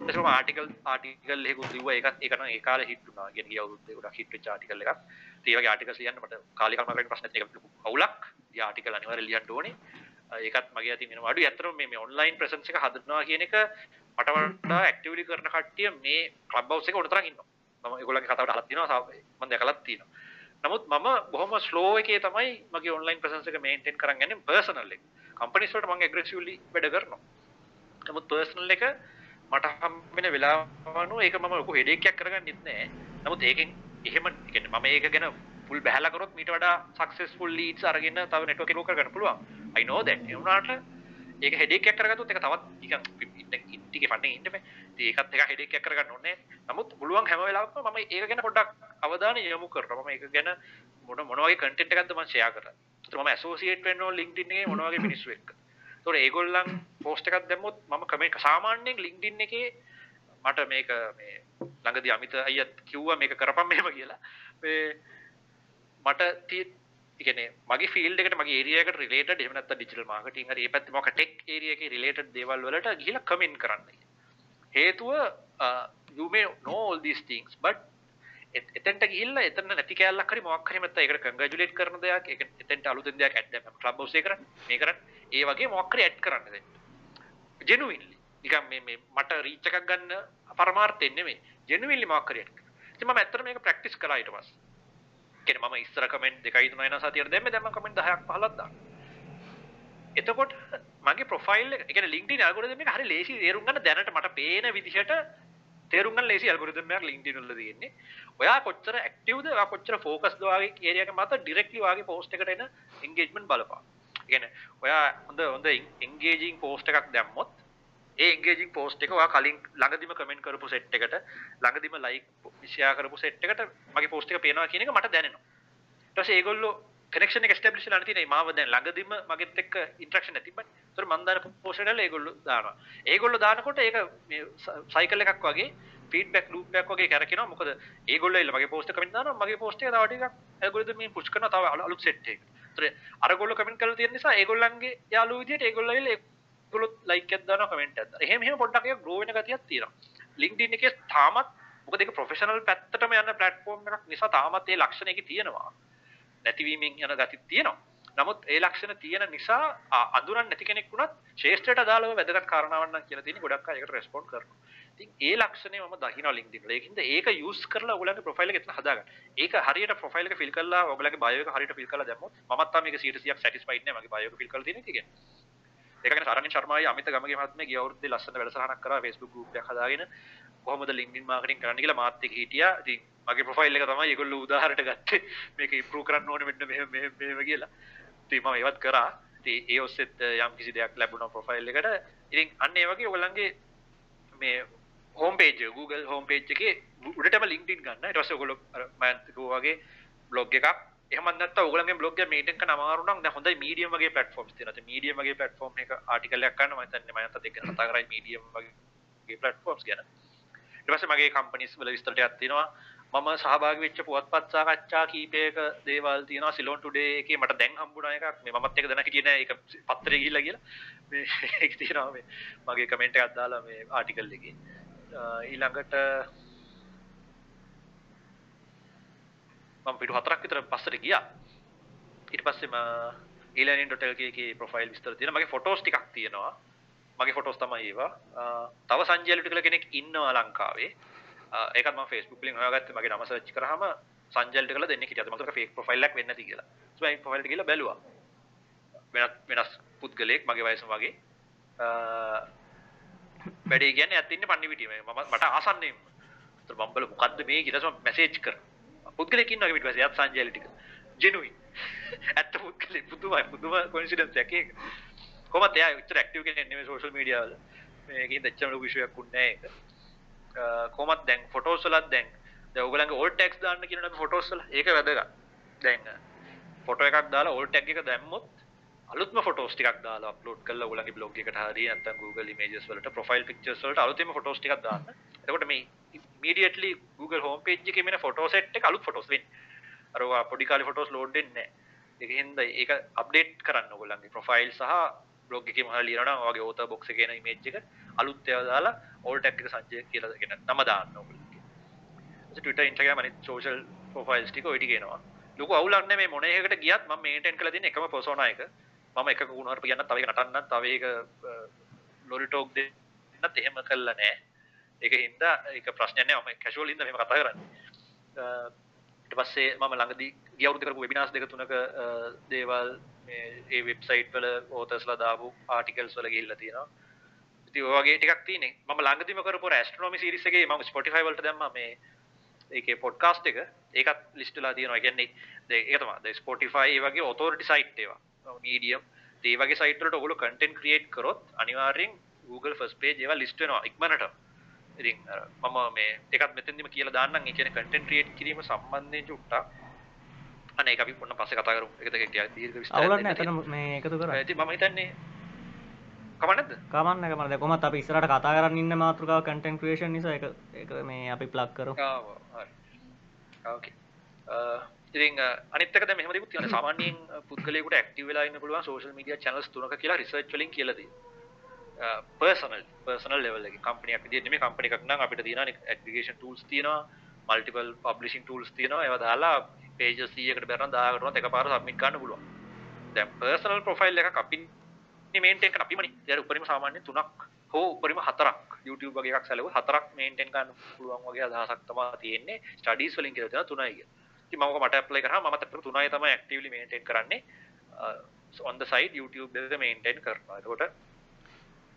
ඊට පස්සේ ආටිකල් ආටිකල් එකකුත් ලිව්වා ඒකත් ඒක නම් ඒ කාලේ හිට් වුණා. කියන ගිය අවුරුද්දේ ගොඩක් හිට් වෙච්ච ආටිකල් එකක්. ඒ වගේ ආටිකල්ස් ලියන්න මට කාලේ කල්පනා කරගෙන ප්‍රශ්නත් එක ලොකු අවුලක්. ඒ ආටිකල් අනිවාර්යයෙන් ලියන්න ඕනේ. ඒකත් මගේ අතින් වෙනවා අඩුයි. ඇත්තටම මේ මේ ඔන්ලයින් ප්‍රසන්ස් එක හදනවා කියන එක මට වඩා ඇක්ටිව්ලි කරන කට්ටිය මේ ක්ලබ් හවුස් එකේ උඩතරන් ඉන්නවා. මම ඒගොල්ලන්ගේ කතාවට අහලා තියෙනවා මම දැකලත් තියෙනවා. නමුත් මම බොහොම ස්ලෝ එකේ තමයි මගේ ඔන්ලයින් ප්‍රසන්ස් එක මේන්ටේන් කරන් යන්නේ පර්සනල් එක. කම්පනීස් වලට මම ඇග්‍රෙසිව්ලි වැඩ කරනවා. නමුත් පර්සනල් එක මට හම්බෙන වෙලාවනු ඒක මම ලොකු හෙඩේක් එකක් කරගන්නෙත් නෑ. නමුත් ඒකෙන් එහෙම කියන්නේ මම ඒක ගැන ෆුල් බහැලා කරොත් මීට වඩා සක්සස්ෆුල් ලීඩ්ස් අරගෙන තව නෙට්වර්ක් එක කරගන්න පුළුවන්. I know that. ඒ වුණාට ඒක හෙඩේක් එකක් කරගත්තොත් ඒක තවත් නිකන් ඉන්ටිගේ ෆන්නේ ඉන්න බෑ. ඉතින් ඒකත් එක හෙඩේක් එකක් කරගන්න ඕනේ නමුත් පුළුවන් හැම වෙලාවකම මම ඒක ගැන පොඩ්ඩක් අවධානය යොමු කරනවා. මම ඒක ගැන මොන මොන වගේ කන්ටෙන්ට් එකක්ද මම ෂෙයා කරන්නේ. ඒතර මම ඇසෝසියේට් වෙන්න ඕන LinkedIn එකේ මොන වගේ මිනිස්සු එක්ක. ඒතර ඒගොල්ලන් පෝස්ට් එකක් දැම්මොත් මම කමෙන්ට් සාමාන්‍යයෙන් LinkedIn එකේ මට මේක මේ ළඟදී අමිත අයියත් කිව්වා මේක කරපම් මෙහෙම කියලා. මේ මට කියන්නේ මගේ ෆීල්ඩ් එකට මගේ ඒරියා එකට රිලේටඩ් එහෙම නැත්නම් ඩිජිටල් මාකටිං හරි ඒ පැත්තේ මොකක් ටෙක් ඒරියා එකේ රිලේටඩ් දේවල් වලට ගිහිල්ලා කමෙන්ට් කරන්න. හේතුව you may know all these things but එතෙන්ට ගිහිල්ලා එතන නැති කෑල්ලක් හරි මොකක් හරි නැත්නම් ඒකට කංග්‍රැචුලේට් කරන දෙයක් ඒක එතෙන්ට අලුතෙන් දෙයක් ඇඩ් දැම්මම ක්ලබ් හවුස් එකේ කරන්නේ මේ කරන්නේ. ඒ වගේ මොකක් හරි ඇඩ් කරන්න දැන් ජෙනුවින්ලි නිකන් මේ මේ මට රීච් එකක් ගන්න පරමාර්ථයෙන් නෙමෙයි. ජෙනුවින්ලි මොකක් හරි ඇඩ් කරනවා ඉතින් මම ඇත්තට මේක ප්‍රැක්ටිස් කළා ඊට පස්සේ කියන්නේ මම ඉස්සර කමෙන්ට් දෙකයි තුනයි නම් සතියට දැම්මේ දැන් මම කමෙන්ට් 10ක් 15ක් දානවා එතකොට මගේ ප්‍රොෆයිල් එක කියන්නේ LinkedIn ඇල්ගොරිතම් එක හරි ලේසි තේරුම් ගන්න දැනට මට පේන විදිහට තේරුම් ගන්න ලේසි ඇල්ගොරිතම් එකක් LinkedIn වල තියෙන්නේ. ඔයා කොච්චර ඇක්ටිව්ද ඔයා කොච්චර ෆෝකස්ද වාගේ ඒරියා එක මත ඩිරෙක්ට්ලි වාගේ පෝස්ට් එකට එන එන්ගේජ්මන්ට් බලපන්. ඒ කියන්නේ ඔයා හොඳ හොඳ එන්ගේජින් පෝස්ට් එකක් දැම්මොත් ඒ එන්ගේජින් පෝස්ට් එක ඔයා කලින් ළඟදිම කමෙන්ට් කරපු සෙට් එකට ළඟදිම ලයික් ෂෙයා කරපු සෙට් එකට මගේ පෝස්ට් එක පේනවා කියන එක මට දැනෙනවා. ඊට පස්සේ ඒගොල්ලෝ කනෙක්ෂන් එක ස්ටැබ්ලිෂ් වෙලා තියෙනවා. මාව දැන් ළඟදිම මගෙත් එක්ක ඉන්ටරැක්ෂන් නැති බෑ. ඒතර මම දාන පෝස්ට් එකට ඒගොල්ලෝ දානවා. ඒගොල්ලෝ දානකොට ඒක මේ සයිකල් එකක් වගේ ෆීඩ්බැක් ලූප් එකක් වගේ කරකිනවා. මොකද ඒගොල්ලෝ එල්ල මගේ පෝස්ට් එක කමෙන්ට් දානවා. මගේ පෝස්ට් එක තව ටිකක් ඇල්ගොරිතම් එකෙන් පුෂ් කරනවා තව අලුත් සෙට් එකකට. ඒතර අරගොල්ලෝ කමෙන්ට් කරලා තියෙන නිසා ඒගොල්ලන්ගේ යාළුවෝ විදියට ඒගොල්ලෝ එල්ල ඒගොල්ලෝ ලයික් එකක් දානවා කමෙන්ට් එකක් දානවා. එහෙම එහෙම පොඩ්ඩක් ඒක ග්‍රෝ වෙන ගතියක් තියෙනවා. LinkedIn එකේ තාමත් මොකද ඒක ප්‍රොෆෙෂනල් පැත්තටම යන ප්ලැට්ෆෝම් එකක් නිසා තාමත් ඒ ලක්ෂණ එකේ තියෙනවා. නැතිවීමෙන් යන ගතිත් තියෙනවා. නමුත් ඒ ලක්ෂණ තියෙන නිසා අඳුරන් නැති කෙනෙක් වුණත් ශේෂ්ත්‍රයට අදාළව වැදගත් කාරණාවක් නම් කියලා තියෙන ගොඩක් අය ඒකට රෙස්පොන්ඩ් කරනවා. ඉතින් ඒ ලක්ෂණය මම දකිනවා LinkedIn වල. ඒකින්ද ඒක යූස් කරලා ඔයගලගේ ප්‍රොෆයිල් එක එතන හදාගන්න. ඒක හරියට ප්‍රොෆයිල් එක ෆිල් කරලා ඔයගලගේ බයෝ එක හරියට ෆිල් කරලා දැම්මොත් මමත් තාම මේක 100%ක් සැටිස්ෆයිඩ් නෑ මගේ බයෝ එක ෆිල් කරලා තියෙන එක ගැන. ඒක ගැන සරණින් ශර්මායි අමිත ගමගේ මහත්මයා ගිය අවුරුද්දේ ලස්සන වැඩසටහනක් කරා Facebook group එකක් හදාගෙන කොහොමද LinkedIn marketing කරන්න කියලා මාත් එක්ක හිටියා. ඉතින් මගේ ප්‍රොෆයිල් එක තමයි ඒගොල්ලෝ උදාහරණයට ගත්තේ. මේක ඉම්ප්‍රූව් කරන්න ඕනේ මෙන්න මෙහෙම මෙහෙම මෙහෙම කියලා. ඉතින් මම ඒවත් කරා. ඉතින් ඒ ඔස්සෙත් eh, යම් කිසි දෙයක් ලැබුණා ප්‍රොෆයිල් එකට. ඉතින් අන්න ඒ වගේ ඔයගොල්ලන්ගේ මේ හෝම් පේජ් එක Google හෝම් පේජ් එකේ උඩටම LinkedIn ගන්න. ඊට පස්සේ ඔයගොල්ලෝ අර මම කිව්වා වගේ බ්ලොග් එකක් එහෙම නැත්නම් ඔයගොල්ලන්ගේ බ්ලොග් එක මේන්ටේන් කරන්න අමාරු නම් දැන් හොඳයි මීඩියම් වගේ ප්ලැට්ෆෝම්ස් තියෙනවා. ඒ මීඩියම් වගේ ප්ලැට්ෆෝම් එක ආටිකල් එකක් ගන්න මම හිතන්නේ මම අතත් එක්ක කතා කරයි මීඩියම් වගේ ප්ලැට්ෆෝම්ස් ගැන. ඊට පස්සේ මගේ කම්පනීස් වල විස්තර ටිකක් තියෙනවා. මම සහභාගී වෙච්ච පුවත්පත් සාකච්ඡා කීපයක දේවල් තියෙනවා සිලෝන් ටුඩේ එකේ මට දැන් හම්බුණා එකක් මේ මමත් එක දැන හිටියේ නෑ ඒක පත්තරේ ගිහිල්ලා කියලා මේ [laughs] ඒක තියෙනවා මේ මගේ කමෙන්ට් එකක් දාලා මේ ආටිකල් එකේ ඊළඟට මම පිටු හතරක් විතර පස්සට ගියා. ඊට පස්සේ මම ඊලර්නින්.lk එකේ ප්‍රොෆයිල් විස්තර තියෙනවා මගේ ෆොටෝස් ටිකක් තියෙනවා. මගේ ෆොටෝස් තමයි ඒවා. තව සංජයලුට කියලා කෙනෙක් ඉන්නවා ලංකාවේ. ඒකත් මම Facebook වලින් හොයාගත්තේ මගේ නම සර්ච් කරාම සංජල්ට කළා දෙන්නේ හිටියද මම ෆේක් ප්‍රොෆයිල් එකක් වෙන්නේ නැති කියලා. ඊට පස්සේ ප්‍රොෆයිල් එක ගිහලා බැලුවා. වෙනස් වෙනස් පුද්ගලයෙක් මගේ වයස වගේ. වැඩේ කියන්නේ ඇත්ත ඉන්නේ පන්නිවිටියේ මම මට ආසන්නේම. මම්බල මොකක්ද මේ කියලම මැසේජ් කර. පුද්ගලකින් වගේ පිට පස්සේ. යත් සංජයලිටික ජෙනුයි ඇත්ත පුද්ගල. පුදුමයි පුදුම කොන්සිඩන්ස් එකක කොහොමද එයා උච්චර ඇක්ටිව් කෙනෙක් නෙමෙයි සෝෂල් මීඩියා වල. මේකෙන් දෙච්චම ලොකු ඉෂුවක් උන්නේ නැහැ ඒක. කොහොමද දැන් ෆොටෝස් වලත් දැන් දැන් ඔයගලන්ගේ ඕල්ඩ් ටැග්ස් දාන්න කියනවා අපි ෆොටෝස් වල. ඒක වැදගත්. දැන් ෆොටෝ එකක් දාලා ඕල්ඩ් ටැග් එක දැම්මොත් අලුත්ම ෆොටෝස් ටිකක් දාලා අප්ලෝඩ් කරලා ඔයගලන්ගේ බ්ලොග් එකට හරි නැත්නම් Google Images වලට ප්‍රොෆයිල් පික්චර්ස් වලට අලුතෙන්ම ෆොටෝස් ටිකක් දාන්න. එතකොට මේ immediately Google home page එකේ මෙන්න ෆොටෝ සෙට් එක අලුත් ෆොටෝස් වෙන්නේ. අර ඔය පොඩි කාලේ ෆොටෝස් ලෝඩ් වෙන්නේ නැහැ. ඒක හින්දා ඒක අප්ඩේට් කරන්න ඔයගලන්ගේ ප්‍රොෆයිල් සහ බ්ලොග් එකේ මොහොත ලියනවා නම් ඔයගේ author box එකේ එන image එක අලුත් ඒවා දාලා all tag එක සංජය කියලා කියන නම දාන්න ඔයගලන්ගේ. ඊට Twitter Instagram අනිත් social profiles ටික ඔය ටික එනවා. ලොකු අවුලක් නැහැ මේ මොන එකකට ගියත් මම මේන්ටේන් කරලා තියෙන එකම persona එක. මම එකක ගුණහරප කියන්න තව එක නටන්නත් තව එක ලොරි ටෝක් දෙන්නත් එහෙම කළා නෑ ඒක හින්දා ඒක ප්‍රශ්නයක් නෑ මම කැෂුවල් හින්දා මෙහෙම කතා කරන්නේ ඊට පස්සේ මම ළඟදී ගිය අවුරුද්ද කරපු වෙබිනාර්ස් දෙක තුනක දේවල් මේ ඒ වෙබ්සයිට් වල ඕතර්ස්ලා දාපු ආටිකල්ස් වල ගිහිල්ලා තියෙනවා ඉතින් ඔය වගේ ටිකක් තියෙන්නේ මම ළඟදීම කරපු ඇස්ට්‍රොනොමි සීරීස් එකේ මම Spotify වලට දැම්මා මේ ඒකේ පොඩ්කාස්ට් එක ඒකත් ලිස්ට් වෙලා තියෙනවා. ඒ කියන්නේ ඒක තමයි. දැන් Spotify ඒ වගේ authority site ඒවා. medium ඒ වගේ සයිට් වලට ඔයගොල්ලෝ content create කරොත් අනිවාර්යෙන් Google first page ඒවා list වෙනවා ඉක්මනට. ඉතින් මම මේ ඒකත් මෙතෙන්දිම කියලා දාන්නම්. ඒ කියන්නේ content create කිරීම සම්බන්ධයෙන් චුට්ටක් අනේ ඒක අපි පොන්න පස්සේ කතා කරමු. ඒක දෙක ටිකක් දීර්ඝ විස්තරයක් අවුලක් දෙන්න නෑ එතන මේ එකතු කරා. ඉතින් මම හිතන්නේ කමන්නද? කමන්න කමන්න දැන් කොහොමත් අපි ඉස්සරහට කතා කරන් ඉන්න මාතෘකාව content creation නිසා ඒක ඒක මේ අපි plug කරමු. ආව හරි. ඕකේ. ඉතින් අනිත් එක දැන් මෙහෙම දෙකුත් තියෙනවා. සාමාන්‍යයෙන් පුද්ගලයෙකුට ඇක්ටිව් වෙලා ඉන්න පුළුවන් social media channels තුනක කියලා research වලින් කියලා තියෙනවා. personal personal level එකේ company එකක් විදිහට නෙමෙයි company එකක් නම් අපිට තියෙනවා aggregation tools තියෙනවා multiple publishing tools තියෙනවා ඒවා දාලා pages 100කට බැරනම් 1000කටවත් එකපාර submit කරන්න පුළුවන්. දැන් personal profile එකක් අපි මේන්ටේන් කරන අපිමනේ. ඒ උපරිම සාමාන්‍යයෙන් තුනක් හෝ උපරිම හතරක් YouTube වගේ එකක් සැලුවොත් හතරක් මේන්ටේන් කරන්න පුළුවන් වගේ අදහසක් තමයි තියෙන්නේ. ස්ටඩීස් වලින් කියලා තියෙනවා තුනයි කියලා. ඉතින් මම ඔක මට ඇප්ලයි කරාම මම අතට තුනයි තමයි ඇක්ටිව්ලි මේන්ටේන් කරන්නේ. Uh, on the side YouTube එක මේන්ටේන් කරනවා. එතකොට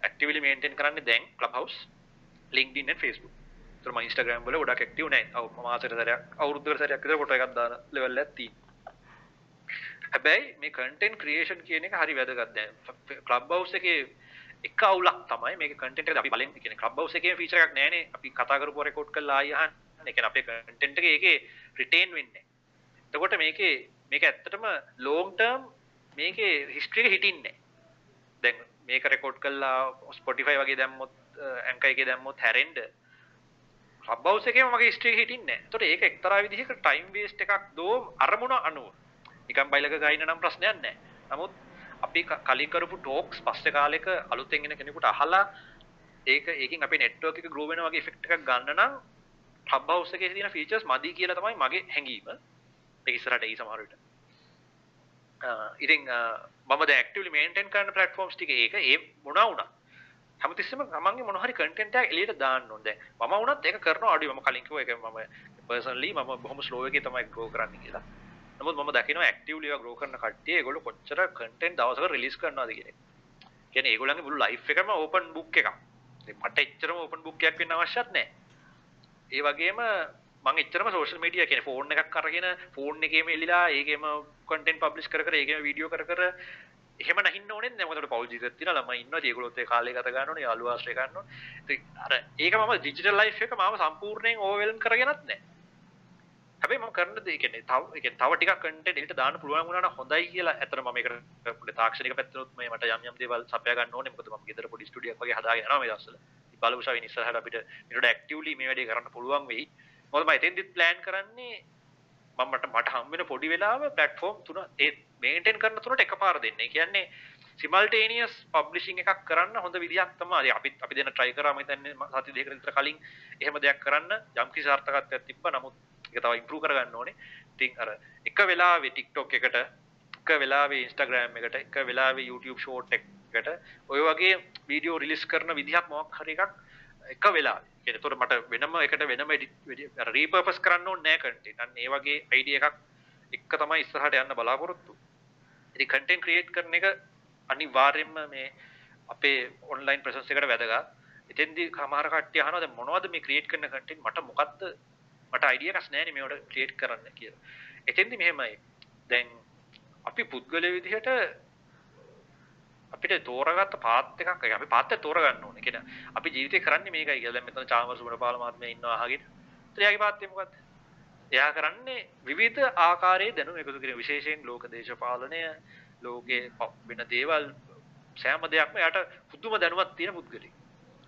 ඇක්ටිව්ලි මේන්ටේන් කරන්නේ දැන් Clubhouse, LinkedIn and Facebook. ඒතර මම Instagram වල ගොඩක් ඇක්ටිව් නැහැ. ඔව් මම මාසෙට සැරයක් අවුරුද්දකට සැරයක් විතර ෆොටෝ එකක් දාන ලෙවල් එකක් තියෙනවා. හැබැයි මේ කන්ටෙන්ට් ක්‍රියේෂන් කියන එක හරි වැදගත් දැන් Clubhouse එකේ එක අවුලක් තමයි මේක කන්ටෙන්ට් එක අපි බලෙන් කියන්නේ Clubhouse එකේ ෆීචර් එකක් නැහැනේ. අපි කතා කරපුවා රෙකෝඩ් කරලා ආයෙ අහන්න. ඒ කියන්නේ අපේ කන්ටෙන්ට් එක ඒකේ රිටේන් වෙන්නේ නැහැ. එතකොට මේකේ මේක ඇත්තටම ලොන්ග් ටර්ම් මේකේ හිස්ටරි එක හිටින්නේ නැහැ. දැන් මේක රෙකෝඩ් කරලා Spotify වගේ දැම්මොත් Anchor එකේ දැම්මොත් හැරෙන්න Clubhouse එකේම මගේ හිස්ටරි එක හිටින්නේ නැහැ. එතකොට ඒක එක්තරා විදිහක ටයිම් වේස්ට් එකක් දෝ අරමුණ අනුව. නිකන් බයිලක ගහින්න නම් ප්‍රශ්නයක් නැහැ. නමුත් අපි කලින් කරපු ටෝක්ස් පස්සේ කාලෙක අලුතෙන් එන කෙනෙකුට අහලා ඒක ඒකින් අපේ නෙට්වර්ක් එක ග්‍රෝ වෙනවා වගේ ඉෆෙක්ට් එකක් ගන්න නම් ක්ලබ් හවුස් එකේ තියෙන ෆීචර්ස් මදි කියලා තමයි මගේ හැඟීම. ඒක ඉස්සරහට එයි සමහර විට. ඉතින් මම දැන් ඇක්ටිව්ලි මේන්ටේන් කරන ප්ලැට්ෆෝම්ස් ටික ඒක ඒ මොනවා වුණා හැමතිස්සෙම තමන්ගේ මොන හරි කන්ටෙන්ට් එකක් එළියට දාන්න ඕනේ. දැන් මම වුණත් ඒක කරනවා අඩුයි. මම කලින් කිව්වා ඒක මම පර්සනලි මම බොහොම ස්ලෝ එකේ තමයි ග්‍රෝ කරන්න කියලා. නමුත් මම දකිනවා ඇක්ටිව්ලි ඒවා ග්‍රෝ කරන කට්ටිය ඒගොල්ලෝ කොච්චර කන්ටෙන්ට් දවසකට රිලීස් කරනවද කියන එක. කියන්නේ ඒගොල්ලන්ගේ මුළු ලයිෆ් එකම ඕපන් බුක් එකක්. ඉතින් මට එච්චරම ඕපන් බුක් එකක් වෙන්න අවශ්‍යත් නැහැ. ඒ වගේම මම එච්චරම සෝෂල් මීඩියා කියන්නේ ෆෝන් එකක් අරගෙන ෆෝන් එකේම එලිලා ඒකේම කන්ටෙන්ට් පබ්ලිෂ් කර කර ඒකේම වීඩියෝ කර කර එහෙම නැහින්න ඕනේ නැහැ මොකද පෞල් ජීවිතයක් තියෙනවා ළමයි ඉන්නවා. ඒගොල්ලොත් ඒ කාලේ ගත ගන්න ඕනේ යාළුවා ආශ්‍රය ගන්න ඕනේ. ඉතින් අර ඒක මම ඩිජිටල් ලයිෆ් එක මම සම්පූර්ණයෙන් ඕවර්වෙල්ම් කරගෙනත් නැහැ හැබැයි මම කරන දේ කියන්නේ තව ඒ කියන්නේ තව ටිකක් කන්ටෙන්ට් එලිට දාන්න පුළුවන් වුණා නම් හොඳයි කියලා ඇත්තට මම ඒකට පොඩි තාක්ෂණික පැත්තනොත් මේ මට යම් යම් දේවල් සපයා ගන්න ඕනේ. මොකද මම ගෙදර පොඩි ස්ටුඩියෝ එකක් වගේ හදාගෙන යනවා මේ දවස්වල. ඉතින් බලමු ෂාවින් ඉස්සරහට අපිට මේකට ඇක්ටිව්ලි මේ වැඩේ කරන්න පුළුවන් වෙයි. මොකද මම එතෙන්දිත් ප්ලෑන් කරන්නේ මම මට මට හම් වෙන පොඩි වෙලාව ප්ලැට්ෆෝම් තුන ඒ මේන්ටේන් කරන තුනට එකපාර දෙන්න. ඒ කියන්නේ සිමල්ටේනියස් පබ්ලිෂින් එකක් කරන්න හොඳ විදියක් තමයි. අපි අපි දෙන try කරා මම හිතන්නේ සති දෙකකට විතර කලින් එහෙම දෙයක් කරන්න යම් කිසි සාර්ථකත්වයක් තිබ්බා. නමුත් ඒක තව ඉම්ප්‍රූව් කරගන්න ඕනේ. ඉතින් අර එක වෙලාවේ TikTok එකට, එක වෙලාවේ Instagram එකට, එක වෙලාවේ YouTube short එකකට ඔය වගේ වීඩියෝ රිලීස් කරන විදිහක් මොකක් හරි එකක් එක වෙලාවේ. කියන්නේ ඒතකොට මට වෙනම එකට වෙනම අර රීපර්පස් කරන්න ඕනේ නැහැ කන්ටෙන්ට්. අන්න ඒ වගේ අයිඩියා එකක් එක තමයි ඉස්සරහට යන්න බලාපොරොත්තු. ඉතින් කන්ටෙන්ට් ක්‍රියේට් කරන එක අනිවාර්යයෙන්ම මේ අපේ ඔන්ලයින් ප්‍රසන්ස් එකට වැදගත්. එතෙන්දි සමහර කට්ටිය අහනවා දැන් මොනවද මේ ක්‍රියේට් කරන කන්ටෙන්ට් මට මොකද්ද මට අයිඩියා එකක් නැහැ නේ මේවට ක්‍රියේට් කරන්න කියලා. එතෙන්දි මෙහෙමයි. දැන් අපි පුද්ගලය විදිහට අපිට තෝරගත්ත පාත් එකක් අපි පාත් එක තෝරගන්න ඕනේ. කියන අපි ජීවිතේ කරන්නේ මේකයි කියලා. දැන් මෙතන චාමර සුමනපාල මහත්මයා ඉන්නවා අහගෙන. එයාගේ පාත්තේ මොකද්ද? එයා කරන්නේ විවිධ ආකාරයේ දැනුම එකතු කිරීම විශේෂයෙන් ලෝක දේශපාලනය ලෝකේ වෙන දේවල් සෑම දෙයක්ම එයාට පුදුම දැනුමක් තියෙන පුද්ගලෙක්.